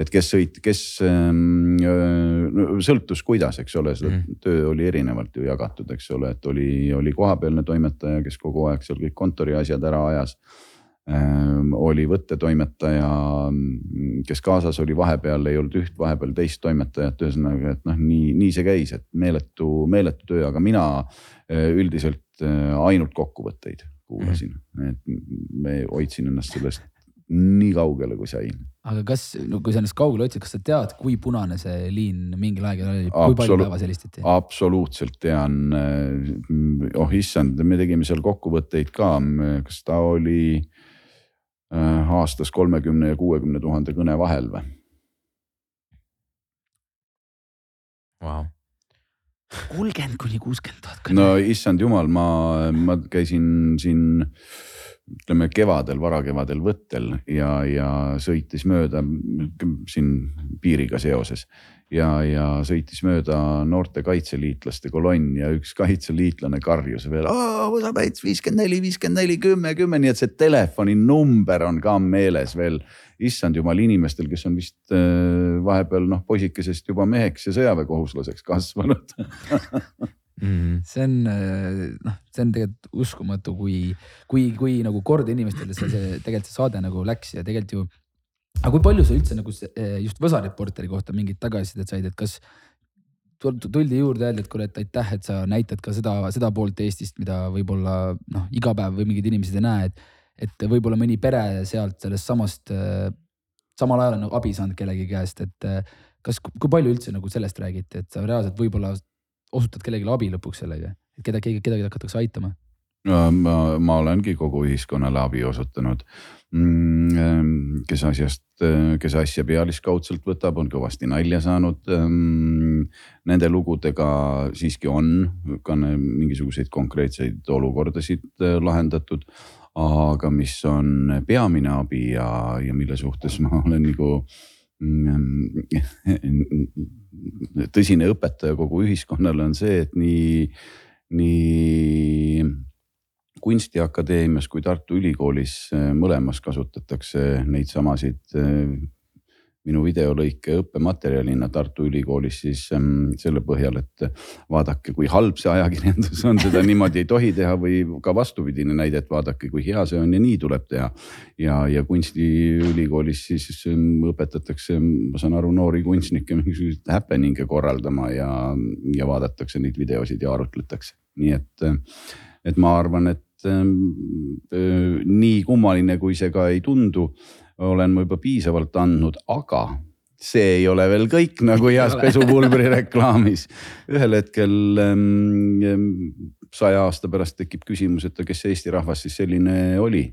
et kes sõit, kes ähm, äh, sõltus, kuidas, eks ole, seda mm. töö oli erinevalt ju jagatud, eks ole, et oli, oli kohapealne toimetaja, kes kogu aeg seal kõik kontori asjad ära ajas ähm,. oli võttetoimetaja, kes kaasas oli, vahepeal ei olnud üht, vahepeal teist toimetajat, ühesõnaga, et noh, nii, nii see käis, et meeletu, meeletu töö, aga mina äh, üldiselt ainult kokkuvõtteid kuulasin mm, -hmm. et me hoidsin ennast sellest nii kaugele, kui sain. aga kas, no kui sa ennast kaugele hoidsid, kas sa tead, kui punane see liin mingil ajal oli, kui palju päevas helistati? absoluutselt tean. oh issand, me tegime seal kokkuvõtteid ka, kas ta oli äh, aastas kolmekümne ja kuuekümne tuhande kõne vahel või? Wow kolmkümmend kuni kuuskümmend tuhat. no issand jumal, ma, ma käisin siin ütleme kevadel, varakevadel võttel ja, ja sõitis mööda siin piiriga seoses ja, ja sõitis mööda noorte kaitseliitlaste kolonn ja üks kaitseliitlane karjus veel. Võsapäits viiskümmend neli, viiskümmend neli, kümme, kümme, nii et see telefoninumber on ka meeles veel. issand jumal inimestel, kes on vist äh, vahepeal noh poisikesest juba meheks ja sõjaväekohuslaseks kasvanud Mm. see on noh, see on tegelikult uskumatu, kui, kui, kui nagu kord inimestele see, see tegelikult see saade nagu läks ja tegelikult ju aga kui palju sa üldse nagu eh, just Võsa Reporteri kohta mingit tagasisidet said, et kas tuldi juurde öelda, et kuule, et aitäh, et sa näitad ka seda, seda poolt Eestist, mida võib-olla noh, iga päev või mingid inimesed ei näe, et. et võib-olla mõni pere sealt sellest samast, eh, samal ajal on nagu abi saanud kellegi käest, et kas, kui palju üldse nagu sellest räägiti, et sa reaalselt võib-olla osutad kellelegi abi lõpuks sellega, et keda, keegi, kedagi hakatakse aitama? ma, ma olengi kogu ühiskonnale abi osutanud. kes asjast, kes asja pealiskaudselt võtab, on kõvasti nalja saanud. Nende lugudega siiski on ka mingisuguseid konkreetseid olukordasid äh, lahendatud. aga mis on peamine abi ja, ja mille suhtes ma olen nagu mm, tõsine õpetaja kogu ühiskonnale on see, et nii, nii kunstiakadeemias kui Tartu Ülikoolis äh, mõlemas kasutatakse neid samasid äh, minu videolõike õppematerjalina Tartu Ülikoolis siis ähm, selle põhjal, et vaadake, kui halb see ajakirjandus on, seda niimoodi ei tohi teha või ka vastupidine näide, et vaadake, kui hea see on ja nii tuleb teha. ja, ja kunstiülikoolis siis ähm, õpetatakse, ma saan aru, noori kunstnikke mingisuguseid happening'e korraldama ja, ja vaadatakse neid videosid ja arutletakse, nii et, et ma arvan, et ähm, öö, nii kummaline, kui see ka ei tundu olen ma juba piisavalt andnud, aga see ei ole veel kõik nagu heas pesupulbri reklaamis. ühel hetkel ähm, saja aasta pärast tekib küsimus, et kes Eesti rahvas siis selline oli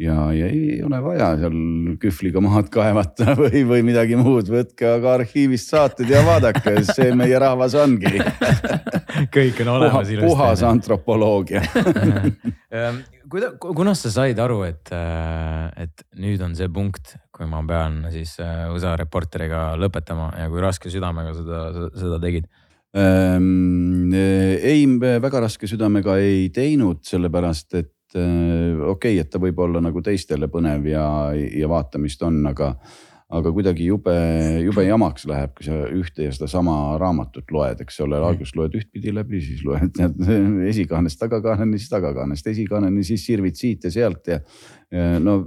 ja, ja ei ole vaja seal kühvliga maad kaevata või, või midagi muud, võtke aga arhiivist saated ja vaadake, see meie rahvas ongi. kõik on olemas ilusti. puhas antropoloogia. kuida-, kunas sa said aru, et, et nüüd on see punkt, kui ma pean siis äh, USA Reporteriga lõpetama ja kui raske südamega seda, seda tegid? Ähm, ei, väga raske südamega ei teinud, sellepärast et äh, okei okay,, et ta võib olla nagu teistele põnev ja, ja vaatamist on, aga aga kuidagi jube, jube jamaks läheb, kui sa ühte ja sedasama raamatut loed, eks ole, alguses loed ühtpidi läbi, siis loed esikaanest tagakaaneni, siis tagakaanest esikaaneni, siis sirvid siit ja sealt ja, ja no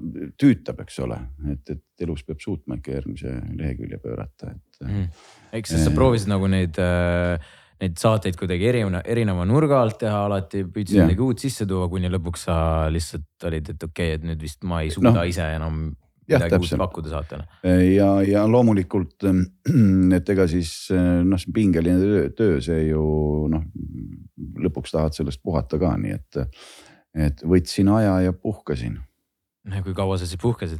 tüütab, eks ole, et, et elus peab suutma ikka järgmise lehekülje pöörata, et Mm. eks sa proovisid nagu neid, neid saateid kuidagi erineva, erineva nurga alt teha alati, püüdsid midagi uut sisse tuua, kuni lõpuks sa lihtsalt olid, et okei okay,, et nüüd vist ma ei suuda no. ise enam Jah, midagi uut täpselt. pakkuda saatele. ja, ja loomulikult, et ega siis noh, see on pingeline töö, töö, see ju noh, lõpuks tahad sellest puhata ka, nii et, et võtsin aja ja puhkasin kui kaua sa siis puhkasid?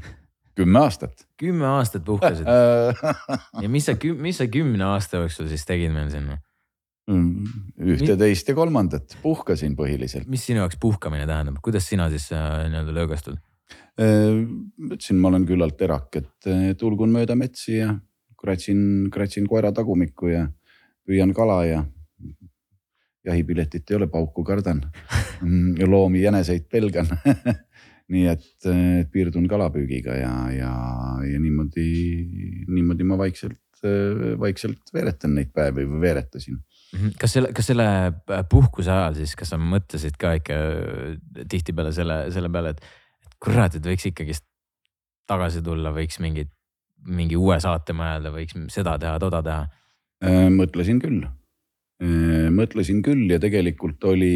kümme aastat. kümme aastat puhkasid ja mis sa, mis sa kümne aasta jooksul siis tegid meil sinna? ühte, teist ja kolmandat puhkasin põhiliselt. mis sinu jaoks puhkamine tähendab, kuidas sina siis äh, nii-öelda löögastud? ütlesin, ma olen küllalt erak, et eh, tulgun mööda metsi ja kratsin, kratsin koera tagumikku ja püüan kala ja jahipiletit ei ole, pauku kardan. loomi, jäneseid pelgan. nii et eh, piirdun kalapüügiga ja, ja, ja niimoodi, niimoodi ma vaikselt, vaikselt veeretan neid päevi või veeretasin. Mhm. kas selle, kas selle puhkuse ajal siis, kas sa mõtlesid ka ikka tihtipeale selle, selle peale, et et kurat, et võiks ikkagist tagasi tulla, võiks mingit, mingi uue saate mõelda, võiks seda teha, toda teha. Äh, mõtlesin küll, mõtlesin küll ja tegelikult oli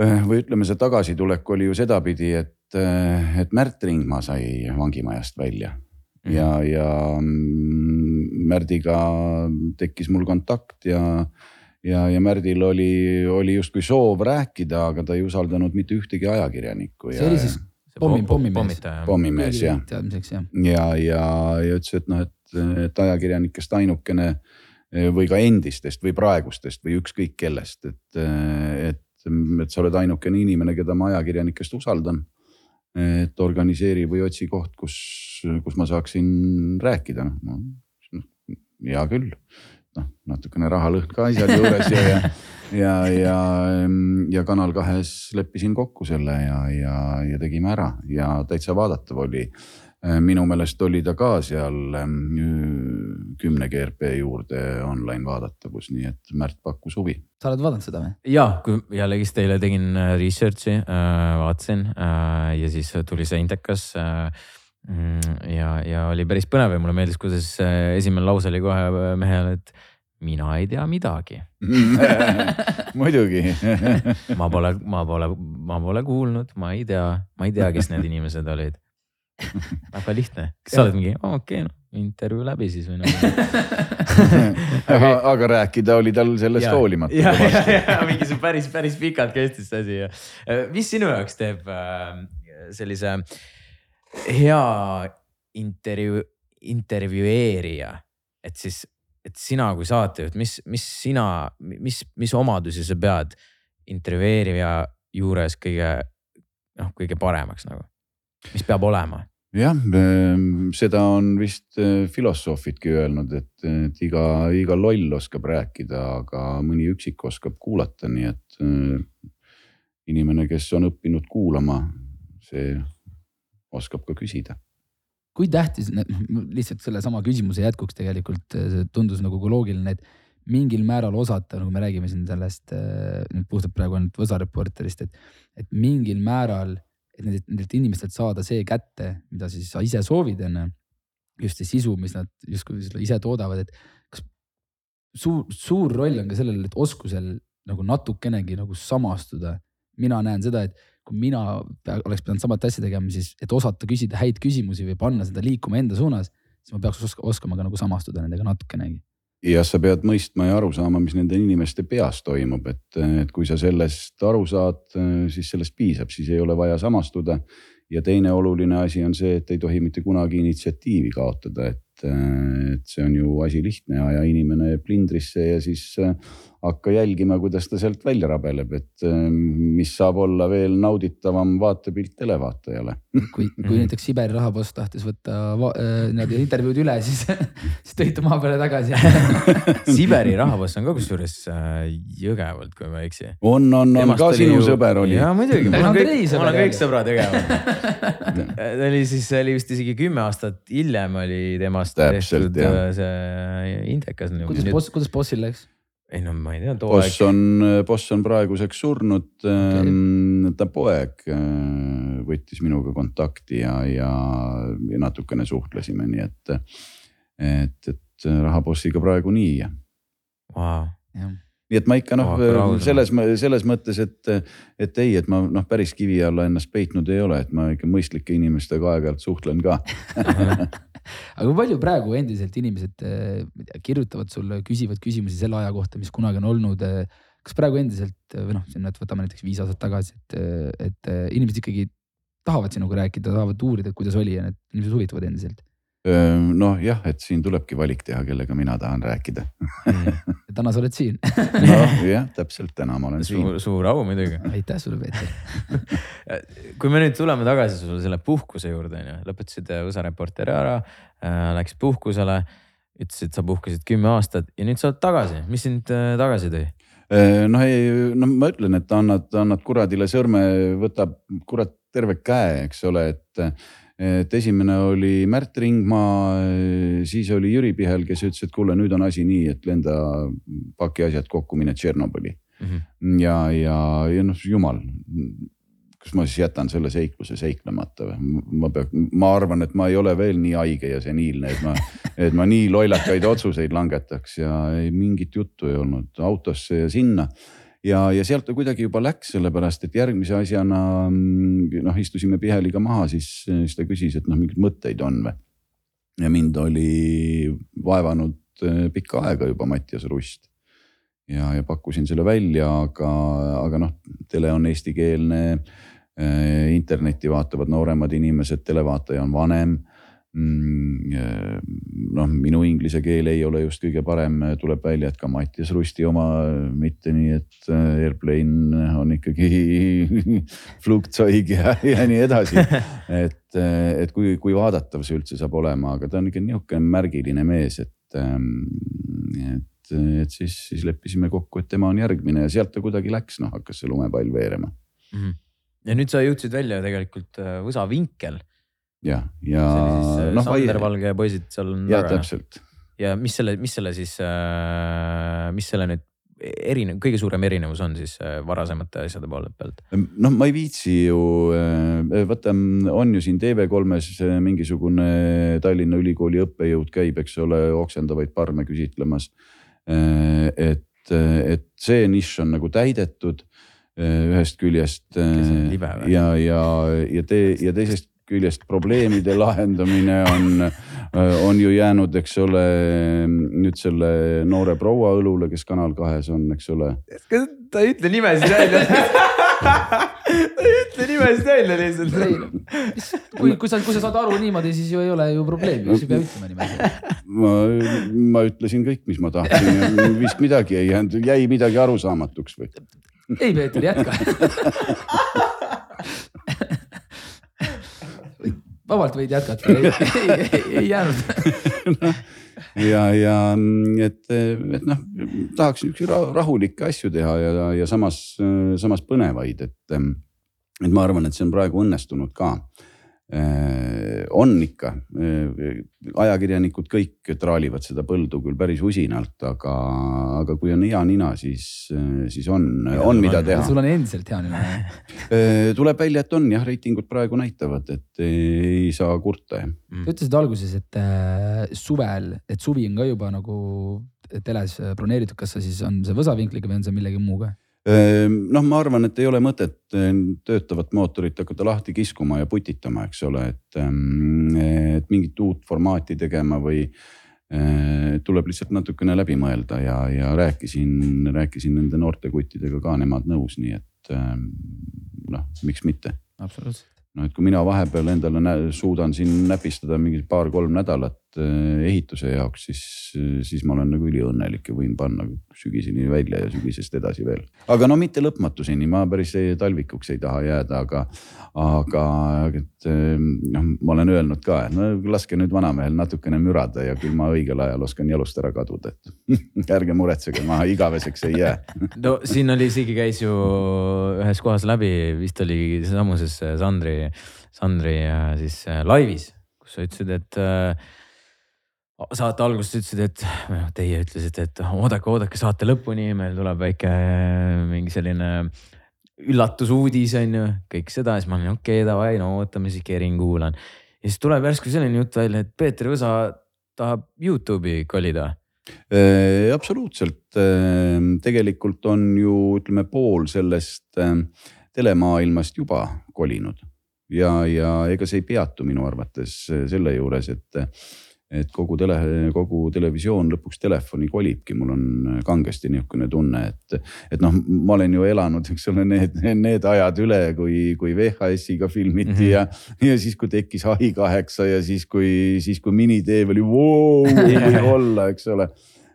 äh, või ütleme, see tagasitulek oli ju sedapidi, et, et Märt Ringmaa sai vangimajast välja ja, ja mm, Märdiga tekkis mul kontakt ja, ja, ja Märdil oli, oli justkui soov rääkida, aga ta ei usaldanud mitte ühtegi ajakirjanikku. see oli siis pommi, pommimees. pommimees jah, teadmiseks jah. ja, ja, ja ütles, et noh, et, et ajakirjanikest ainukene või ka endistest või praegustest või ükskõik kellest, et, et, et sa oled ainukene inimene, keda ma ajakirjanikest usaldan. et organiseeri või otsi koht, kus, kus ma saaksin rääkida, noh hea küll, noh natukene rahalõhn ka asjal juures ja, ja, ja, ja, ja Kanal kahes leppisin kokku selle ja, ja, ja tegime ära ja täitsa vaadatav oli minu meelest oli ta ka seal ähm, kümne GRP juurde online vaadatavus, nii et Märt pakkus huvi. sa oled vaadanud seda või? ja kui jällegist teile tegin äh, research'i äh,, vaatasin äh, ja siis tuli see Intekas äh,. ja, ja oli päris põnev ja mulle meeldis, kuidas äh, esimene lause oli kohe äh, mehele, et mina ei tea midagi. muidugi ma pole, ma pole, ma pole kuulnud, ma ei tea, ma ei tea, kes need inimesed olid. väga lihtne, sa oled mingi, okei okay,, noh intervjuu läbi siis või noh. aga, aga rääkida oli tal sellest hoolimata ja, ja, ja mingi see päris, päris pikalt kestis see asi ja. mis sinu jaoks teeb äh, sellise hea intervjuu, intervjueerija, et siis, et sina kui saatejuht, mis, mis sina, mis, mis omadusi sa pead intervjueerija juures kõige, noh, kõige paremaks nagu, mis peab olema? jah, seda on vist eh, filosoofidki öelnud, et, et iga, iga loll oskab rääkida, aga mõni üksik oskab kuulata, nii et eh, inimene, kes on õppinud kuulama, see oskab ka küsida. kui tähtis, lihtsalt sellesama küsimuse jätkuks tegelikult tundus nagu ka loogiline, et mingil määral osata, nagu me räägime siin sellest eh, nüüd puhtalt praegu ainult Võsa Reporterist, et, et mingil määral, et nendelt, nendelt inimestelt saada see kätte, mida siis sa ise soovid, onju. just see sisu, mis nad justkui ise toodavad, et kas suur, suur roll on ka sellel, et oskusel nagu natukenegi nagu samastuda. mina näen seda, et kui mina oleks pidanud samat asja tegema, siis et osata küsida häid küsimusi või panna seda liikuma enda suunas, siis ma peaks oska, oskama ka nagu samastuda nendega natukenegi. ja sa pead mõistma ja aru saama, mis nende inimeste peas toimub, et, et kui sa sellest aru saad, siis sellest piisab, siis ei ole vaja samastuda. ja teine oluline asi on see, et ei tohi mitte kunagi initsiatiivi kaotada, et, et see on ju asi lihtne, aja inimene plindrisse ja siis hakka jälgima, kuidas ta sealt välja rabeleb, et äh, mis saab olla veel nauditavam vaatepilt televaatajale. kui, kui näiteks Siberi rahaboss tahtis võtta va- äh, nii-öelda intervjuud üle, siis, siis tõite maa peale tagasi. Siberi rahaboss on ka kusjuures äh, Jõgevalt, kui ma ei eksi. on, on, on ka sinu sõber oli. ja muidugi, mul on kõik, mul on kõik sõbrad Jõgevalt. ta oli siis, oli vist isegi kümme aastat hiljem oli temast Täpselt, tehtud jah. äh, see Indekas. kuidas boss, kuidas bossil läks? Ei no ma ei tea, too boss aeg. on, boss on praeguseks surnud okay.. ta poeg äh, võttis minuga kontakti ja, ja, ja natukene suhtlesime, nii et, et, et rahabossiga praegu nii. Wow. nii et ma ikka noh Oh, selles, selles mõttes, et, et ei, et ma noh, päris kivi alla ennast peitnud ei ole, et ma ikka mõistlike inimestega aeg-ajalt suhtlen ka. aga kui palju praegu endiselt inimesed tea, kirjutavad sulle, küsivad küsimusi selle aja kohta, mis kunagi on olnud. kas praegu endiselt eh, või noh, et võtame näiteks viis aastat tagasi, et, et inimesed ikkagi tahavad sinuga rääkida, tahavad uurida, et kuidas oli ja need inimesed huvitavad endiselt. Noh jah, et siin tulebki valik teha, kellega mina tahan rääkida. täna sa oled siin. noh jah, täpselt täna ma olen siin. suur, suur au muidugi. aitäh sulle, Peeter. kui me nüüd tuleme tagasi sulle selle puhkuse juurde onju, lõpetasid USA Reporteri ära äh,, läksid puhkusele, ütlesid, sa puhkasid kümme aastat ja nüüd sa oled tagasi, mis sind äh, tagasi tõi? noh, ei, no ma ütlen, et annad, annad kuradile sõrme, võtab kurat terve käe, eks ole, et. Et esimene oli Märt Ringmaa, siis oli Jüri Pihel, kes ütles, et kuule, nüüd on asi nii, et lenda paki asjad kokku, mine Tšernobõli. ja, ja, ja noh, jumal, kas ma siis jätan selle seikluse seiklemata või? ma pean, ma arvan, et ma ei ole veel nii haige ja seniilne, et ma, et ma nii lollakaid otsuseid langetaks ja ei, mingit juttu ei olnud autosse ja sinna ja, ja sealt ta kuidagi juba läks, sellepärast et järgmise asjana mm, noh, istusime Piheliga maha, siis, siis ta küsis, et noh, mingeid mõtteid on või. ja mind oli vaevanud eh, pikka aega juba Mattias Rust ja, ja pakkusin selle välja, aga, aga noh, tele on eestikeelne. internetti vaatavad nooremad inimesed, televaataja on vanem. noh, minu inglise keel ei ole just kõige parem, tuleb välja, et ka Mattias Rusti oma mitte nii, et äh, Airplane on ikkagi flugzeug ja, ja nii edasi. et, et kui, kui vaadatav see üldse saab olema, aga ta on ikka niisugune märgiline mees, et, et, et siis, siis leppisime kokku, et tema on järgmine ja sealt ta kuidagi läks, noh hakkas see lumepall veerema ja nüüd sa jõudsid välja tegelikult äh, Võsa vinkel. ja, ja äh, noh, Sander Valge poisid seal on ja täpselt ja mis selle, mis selle siis, mis selle nüüd erinev, kõige suurem erinevus on siis äh, varasemate asjade poole pealt? noh, ma ei viitsi ju, vaata, on ju siin TV3-s mingisugune Tallinna Ülikooli õppejõud käib, eks ole, oksendavaid parme küsitlemas. et, et see nišš on nagu täidetud ühest küljest ja, ja, ja tee ja teisest küljest probleemide lahendamine on, on ju jäänud, eks ole, nüüd selle noore proua õlule, kes Kanal kahes on, eks ole. ta ei ütle nimesid välja ta ei ütle nimesid välja lihtsalt. kui, kui sa, kui sa saad aru niimoodi, siis ju ei ole ju probleemi, siis ei pea ütlema niimoodi. ma, ma ütlesin kõik, mis ma tahtsin ja vist midagi ei jäänud, jäi midagi arusaamatuks või? ei, Peeter, jätka vabalt võid jätkata, ei, ei, ei, jäänud. Ja, ja et, et noh, tahaks niisuguseid rahulikke asju teha ja, ja samas, samas põnevaid, et, et ma arvan, et see on praegu õnnestunud ka on ikka, äh, ajakirjanikud kõik traalivad seda põldu küll päris usinalt, aga, aga kui on hea nina, siis, siis on, on mida teha. sul on endiselt hea nina äh, tuleb välja, et on jah, reitingud praegu näitavad, et ei saa kurta. sa ütlesid alguses, et suvel, et suvi on ka juba nagu teles broneeritud, kas see siis on see võsavinkliga või on see millegi muuga? Ehm, noh, ma arvan, et ei ole mõtet ehm, töötavat mootorit hakata lahti kiskuma ja putitama, eks ole, et, ehm, et mingit uut formaati tegema või tuleb lihtsalt natukene läbi mõelda ja, ja rääkisin, rääkisin nende noorte kuttidega ka, nemad nõus, nii et noh, miks mitte. absoluutselt no et kui mina vahepeal endale suudan siin näpistada mingi paar-kolm nädalat ehituse jaoks, siis, siis ma olen nagu üliõnnelik ja võin panna sügiseni välja ja sügisest edasi veel. aga no mitte lõpmatuseni, ma päris talvikuks ei taha jääda, aga, aga et ähm, noh, ma olen öelnud ka, et no laske nüüd vanamehel natukene mürada ja küll ma õigel ajal oskan jalust ära kaduda, et ärge muretsege, ma igaveseks ei jää no siin oli isegi käis ju ühes kohas läbi, vist oli seesamuses Sandri Sandri siis äh, laivis, kus sa ütlesid, et äh, saate alguses ütlesid, et noh, teie ütlesite, et oodake, oodake saate lõpuni, meil tuleb väike äh, mingi selline üllatusuudis on ju, kõik seda, siis ma olin okei okay,, davai, no ootame siis kerin, kuulan. ja siis tuleb järsku selline jutt välja, et Peeter Võsa tahab Youtube'i kolida äh,. absoluutselt, tegelikult on ju ütleme pool sellest telemaailmast juba kolinud ja, ja ega see ei peatu minu arvates selle juures, et, et kogu tele, kogu televisioon lõpuks telefoni kolibki, mul on kangesti niisugune tunne, et, et noh, ma olen ju elanud, eks ole, need, need ajad üle, kui, kui VHS-iga filmiti mm -hmm. ja, ja siis, kui tekkis Hi8 ja siis, kui, siis kui miniteev oli voo, võib-olla, eks ole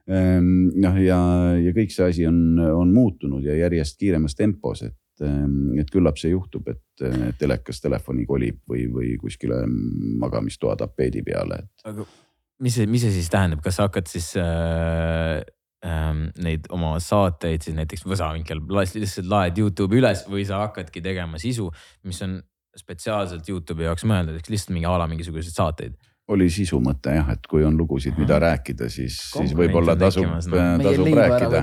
ehm, noh, ja, ja kõik see asi on, on muutunud ja järjest kiiremas tempos, et et, ehm, et küllap see juhtub, et telekas telefoni kolib või, või kuskile magamistoa tapeedi peale, et. aga mis see, mis see siis tähendab, kas sa hakkad siis äh, äh, neid oma saateid siis näiteks Võsavinkel lihtsalt laed Youtube'i üles või sa hakkadki tegema sisu, mis on spetsiaalselt Youtube'i jaoks mõeldud, ehk lihtsalt mingi a la mingisuguseid saateid oli sisu mõte jah, et kui on lugusid, mida rääkida, siis, siis võib-olla tasub, tasub rääkida.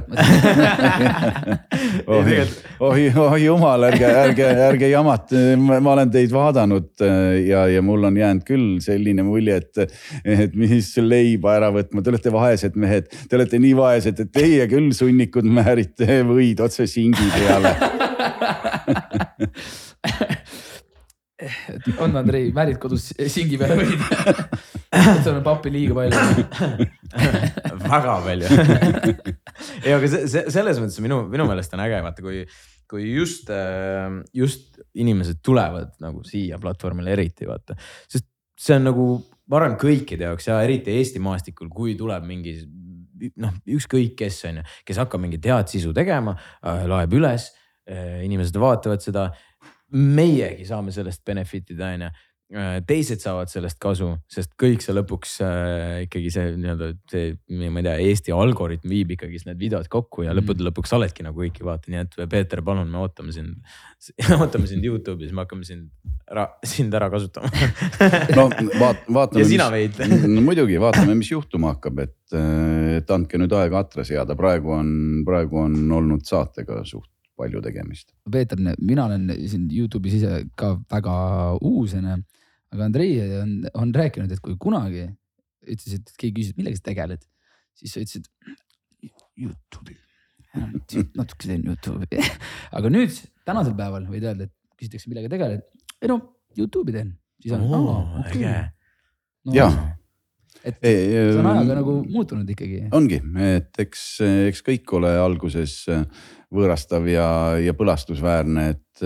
ohi, ohi, ohi jumal, ärge, ärge, ärge jamata, ma olen teid vaadanud äh, ja, ja mul on jäänud küll selline mulje, et, et mis leiba ära võtma, te olete vaesed mehed, te olete nii vaesed, et teie küll sunnikud määrite võid otse singi peale on Andrei, määrid kodus singi peale võid on pappi liiga palju. Väga palju. Ei, aga see, see selles mõttes minu, minu meelest on äge, vaata kui, kui just, just inimesed tulevad nagu siia platvormile eriti vaata, sest see on nagu, ma arvan, kõikide jaoks ja eriti Eesti maastikul, kui tuleb mingi noh, ükskõik kes on ju, kes hakkab mingit head sisu tegema, laeb üles, inimesed vaatavad seda meiegi saame sellest benefit ida, onju Äh, teised saavad sellest kasu, sest kõik see lõpuks äh, ikkagi see nii-öelda see, ma ei tea, Eesti algoritm viib ikkagi need videod kokku ja lõppude mm. lõpuks sa oledki nagu kõiki vaata, nii et Peeter, palun, me ootame sind ootame sind Youtube'is, me hakkame sind ära, sind ära kasutama no vaat-, vaatame. ja sina veid no muidugi, vaatame, mis juhtuma hakkab, et, et andke nüüd aega atra seada, praegu on, praegu on olnud saatega suht palju tegemist. Peeter, mina olen siin Youtube'is ise ka väga uus onju aga Andrei on, on rääkinud, et kui kunagi ütlesid, et keegi küsis, millega sa tegeled, siis sa ütlesid Youtube'i, natuke teen Youtube'i aga nüüd tänasel päeval võid öelda, et küsitakse, millega tegeled. ei no Youtube'i teen, siis on okei. äge. no, Jaa. Et see on ajaga ähm, nagu muutunud ikkagi. ongi, et eks, eks kõik ole alguses võõrastav ja, ja põlastusväärne, et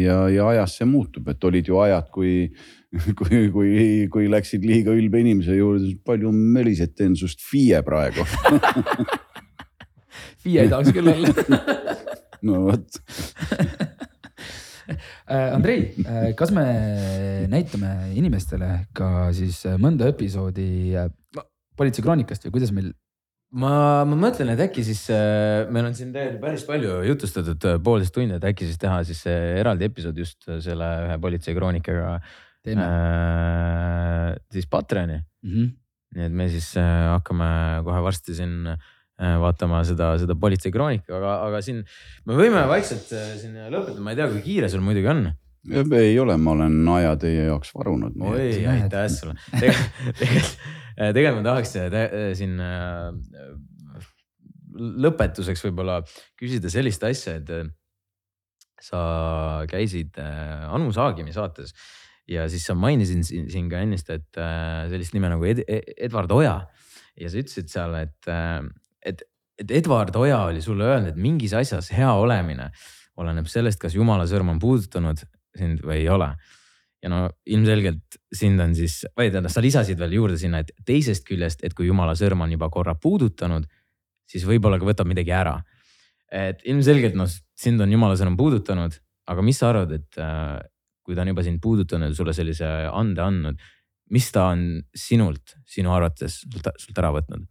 ja, ja ajas see muutub, et olid ju ajad, kui, kui, kui, kui läksid liiga ülbe inimese juurde, palju mölised teen sust FIE praegu. FIE ei tahaks küll olla. no vot, Äh, Andrei, kas me näitame inimestele ka siis mõnda episoodi äh, Politsei kroonikast või kuidas meil, ma, ma mõtlen, et äkki siis äh, meil on siin tegelikult päris palju jutustatud äh, poolteist tundi, et äkki siis teha siis äh, eraldi episood just selle ühe politseikroonikaga äh, siis Patreoni. mm? -hmm. nii et me siis äh, hakkame kohe varsti siin äh, vaatama seda, seda politseikroonika, aga, aga siin me võime vaikselt äh, siin lõpetada, ma ei tea, kui kiire sul muidugi on. ei ole, ma olen aja teie jaoks varunud. oi, aitäh sulle. tegelikult, tegelikult ma tahaks äh, tä- siin äh, lõpetuseks võib-olla küsida sellist asja, et äh, sa käisid äh, Anu Saagimi saates ja siis sa mainisid siin, siin ka ennist, et äh, sellist nime nagu Ed, Edward Oja ja sa ütlesid seal, et, et, et Edward Oja oli sulle öelnud, et mingis asjas hea olemine oleneb sellest, kas jumala sõrm on puudutanud sind või ei ole ja no ilmselgelt sind on siis, või tähendab, sa lisasid veel juurde sinna, et teisest küljest, et kui jumala sõrm on juba korra puudutanud, siis võib-olla ka võtab midagi ära. et ilmselgelt noh, sind on jumala sõrm puudutanud, aga mis sa arvad, et äh, kui ta on juba sind puudutanud ja sulle sellise ande andnud, mis ta on sinult, sinu arvates sult, sult ära võtnud?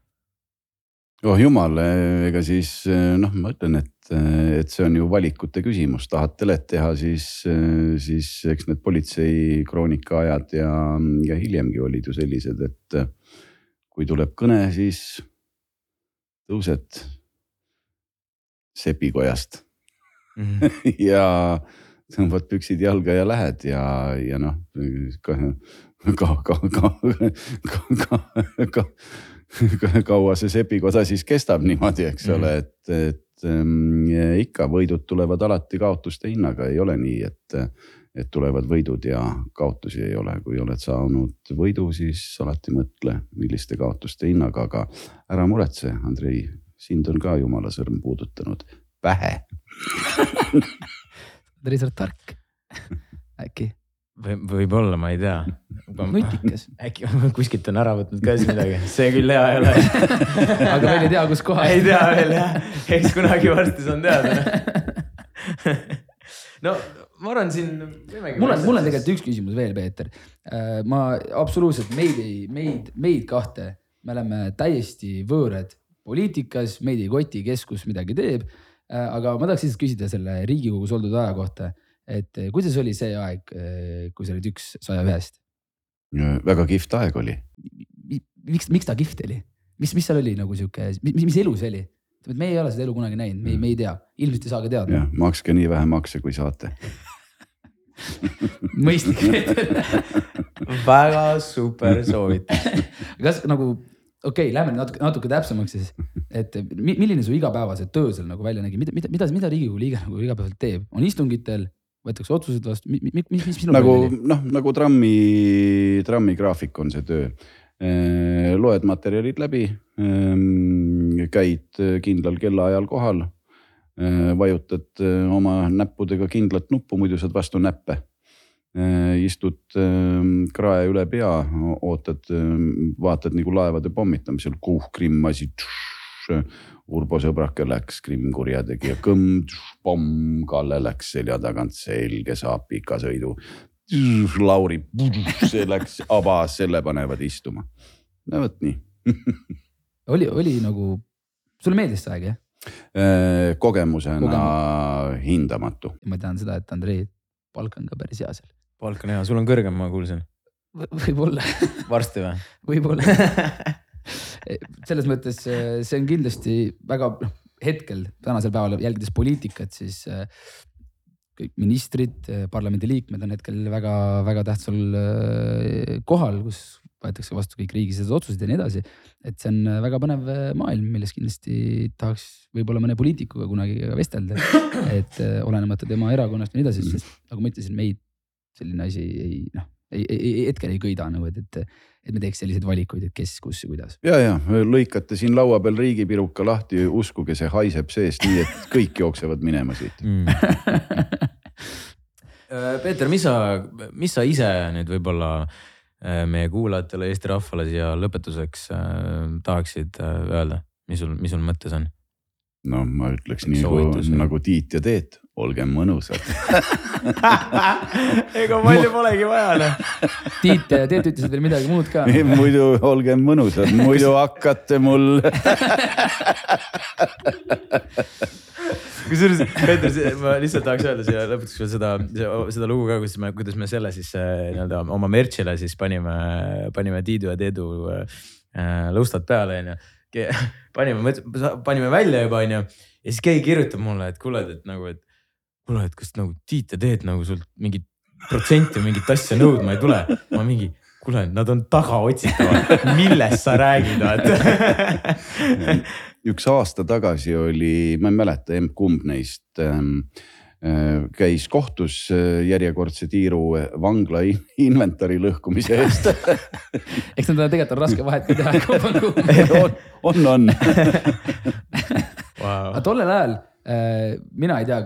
Oh jumal, ega siis noh, ma ütlen, et, et see on ju valikute küsimus, tahad telet teha, siis, siis eks need politseikroonika ajad ja, ja hiljemgi olid ju sellised, et kui tuleb kõne, siis tõused sepikojast. Ja tõmbad püksid jalga ja lähed ja, ja noh, ka, ka, ka, ka, ka, ka, ka, kaua see sepikoda siis kestab niimoodi, eks ole, et, et ähm, ikka võidud tulevad alati kaotuste hinnaga, ei ole nii, et, et tulevad võidud ja kaotusi ei ole, kui oled saanud võidu, siis alati mõtle, milliste kaotuste hinnaga, aga ära muretse, Andrei, sind on ka jumala sõrm puudutanud. Vähe Andrei, sa oled tark. äkki, võib-olla, ma ei tea. nutikas, äkki kuskilt on ära võtnud ka siis midagi, see küll hea ei ole. aga veel ei tea, kus kohas. ei tea veel jah, eks kunagi varsti saan teada. no ma arvan, siin mul on, mul on tegelikult üks küsimus veel, Peeter. ma absoluutselt meid ei, meid, meid kahte, me oleme täiesti võõrad poliitikas, meid ei koti, kes kus midagi teeb. aga ma tahaks lihtsalt küsida selle Riigikogus oldud aja kohta, et kuidas oli see aeg, kui sa olid üks saja ühest? väga kihvt aeg oli. miks, miks ta kihvt oli, mis, mis seal oli nagu sihuke, mis, mis elu see oli? me ei ole seda elu kunagi näinud, me ei, me ei tea, ilmselt ei saa ka teada. jah, makske nii vähe makse, kui saate. mõistlik väga super soovitus. kas nagu, okei okay,, lähme natuke, natuke täpsemaks siis, et mi- milline su igapäevased töö seal nagu välja nägi, mida, mida, mida, mida Riigikogu liige nagu igapäevaselt teeb, on istungitel, võetakse otsused vastu, mis, mis, mis, mis sinu nagu noh, nagu trammi, trammigraafik on see töö. loed materjalid läbi, käid kindlal kellaajal kohal, vajutad oma näppudega kindlat nuppu, muidu saad vastu näppe. istud krae üle pea, ootad, vaatad nagu laevade pommitamisel, kuh Krimm asi. Urbo sõbrake läks, Krimm kurjategija, kõmm, pomm, Kalle läks selja tagant, selge saab pika sõidu. Lauri, see läks, abas, selle panevad istuma. no vot nii oli, oli nagu, sulle meeldis see aeg jah? kogemusena Kogemus. hindamatu. ma tean seda, et Andrei palk on ka päris hea seal. palk on hea, sul on kõrgem, ma kuulsin. võib-olla, varsti või? võib-olla. selles mõttes eh, see on kindlasti väga, noh hetkel tänasel päeval jälgides poliitikat, siis eh, kõik ministrid, parlamendiliikmed on hetkel väga-väga tähtsal kohal, kus võetakse vastu kõik riigisisesed otsused ja nii edasi. et see on väga põnev maailm, milles kindlasti tahaks võib-olla mõne poliitikuga kunagi vestelda, et olenemata tema erakonnast ja nii edasi, sest nagu ma ütlesin, meid selline asi ei noh, hetkel ei köida nagu, et, et, et me teeks selliseid valikuid, et kes, kus ja kuidas. ja, ja lõikate siin laua peal riigipiruka lahti, uskuge, see haiseb seest nii, et kõik jooksevad minema siit. mm. Peeter, mis sa, mis sa ise nüüd võib-olla äh, meie kuulajatele, Eesti rahvale siia lõpetuseks äh, tahaksid äh, öelda, mis sul, mis sul mõttes on? no ma ütleks nii nagu, nagu Tiit ja Teet, olgem mõnusad. ega palju polegi vaja noh. Tiit, Teet ütlesid veel midagi muud ka. muidu olgem mõnusad, muidu hakkate mul. kusjuures Peeter, ma lihtsalt tahaks öelda siia lõpetuseks veel seda, seda lugu ka, kuidas me, kuidas me selle siis äh, nii-öelda oma merch'ile siis panime, panime Tiidu ja Teedu äh, lõustad peale onju. panime, panime välja juba onju ja siis keegi kirjutab mulle, et kuule, et nagu, et kuule, et kas nagu Tiit ja Teet nagu sult mingit protsenti või mingit asja nõudma ei tule. ma mingi, kuule, nad on tagaotsitavad, millest sa räägid, vaata. üks aasta tagasi oli, ma ei mäleta, emb-kumb neist ähm, äh, käis kohtus äh, järjekordse tiiru äh, vangla in- inventari lõhkumise eest eks nad tegelikult on raske vahet teha kumb on kumb. on, on, aga tollel ajal mina ei tea,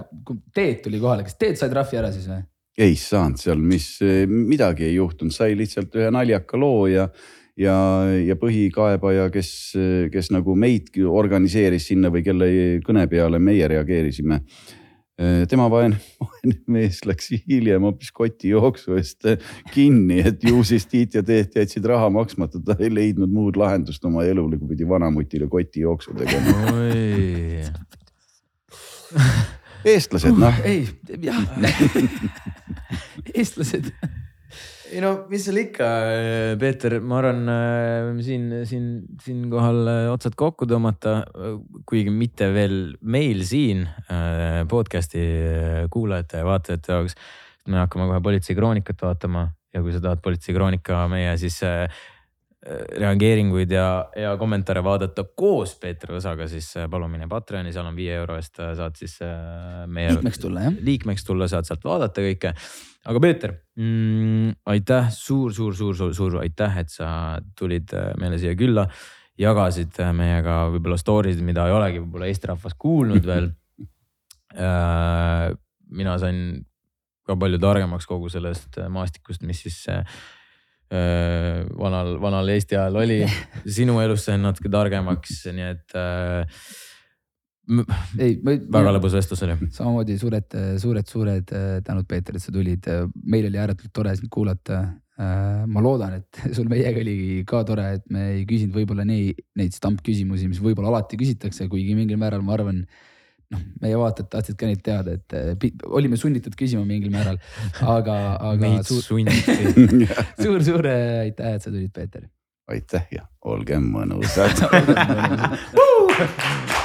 Teet tuli kohale, kas Teet sai trahvi ära siis või? ei saanud seal, mis midagi ei juhtunud, sai lihtsalt ühe naljaka loo ja, ja, ja põhikaebaja, kes, kes nagu meidki organiseeris sinna või kelle kõne peale meie reageerisime tema vaene, vaene mees läks hiljem hoopis kotijooksu eest kinni, et ju siis Tiit ja Teet jätsid raha maksmata, ta ei leidnud muud lahendust oma elule, kui pidi vanamutile kotijooksu tegema. eestlased noh, ei, jah. eestlased. ei no mis seal ikka, Peeter, ma arvan siin, siin, siinkohal äh, otsad kokku tõmmata, kuigi mitte veel meil siin äh, podcast'i kuulajate ja vaatajate jaoks. me hakkame kohe Politsei kroonikat vaatama ja kui sa tahad Politsei kroonika meie siis äh, reageeringuid ja, ja kommentaare vaadata koos Peeter Võsaga, siis äh, palun mine Patreoni, seal on viie euro eest äh, saad siis äh, meie liikmeks tulla jah. liikmeks tulla, saad sealt vaadata kõike. aga Peeter mm,, aitäh suur, suur, suur, suur, suur aitäh, et sa tulid meile siia külla. jagasid meiega võib-olla story sid, mida ei olegi võib-olla Eesti rahvas kuulnud veel. mina sain ka palju targemaks kogu sellest maastikust, mis siis vanal, vanal Eesti ajal oli. sinu elus sain natuke targemaks, nii et äh, ei, ma väga lõbus vestlus oli. samamoodi suured, suured, suured tänud, Peeter, et sa tulid. meil oli ääretult tore sind kuulata. ma loodan, et sul meiega oli ka tore, et me ei küsinud võib-olla nii neid stampküsimusi, mis võib-olla alati küsitakse, kuigi mingil määral ma arvan, noh, meie vaatajad tahtsid ka neid teada, et pi- olime sunnitud küsima mingil määral, aga, aga meid suur, sunniti. suur, suur aitäh, et sa tulid, Peeter. aitäh ja olgem mõnusad.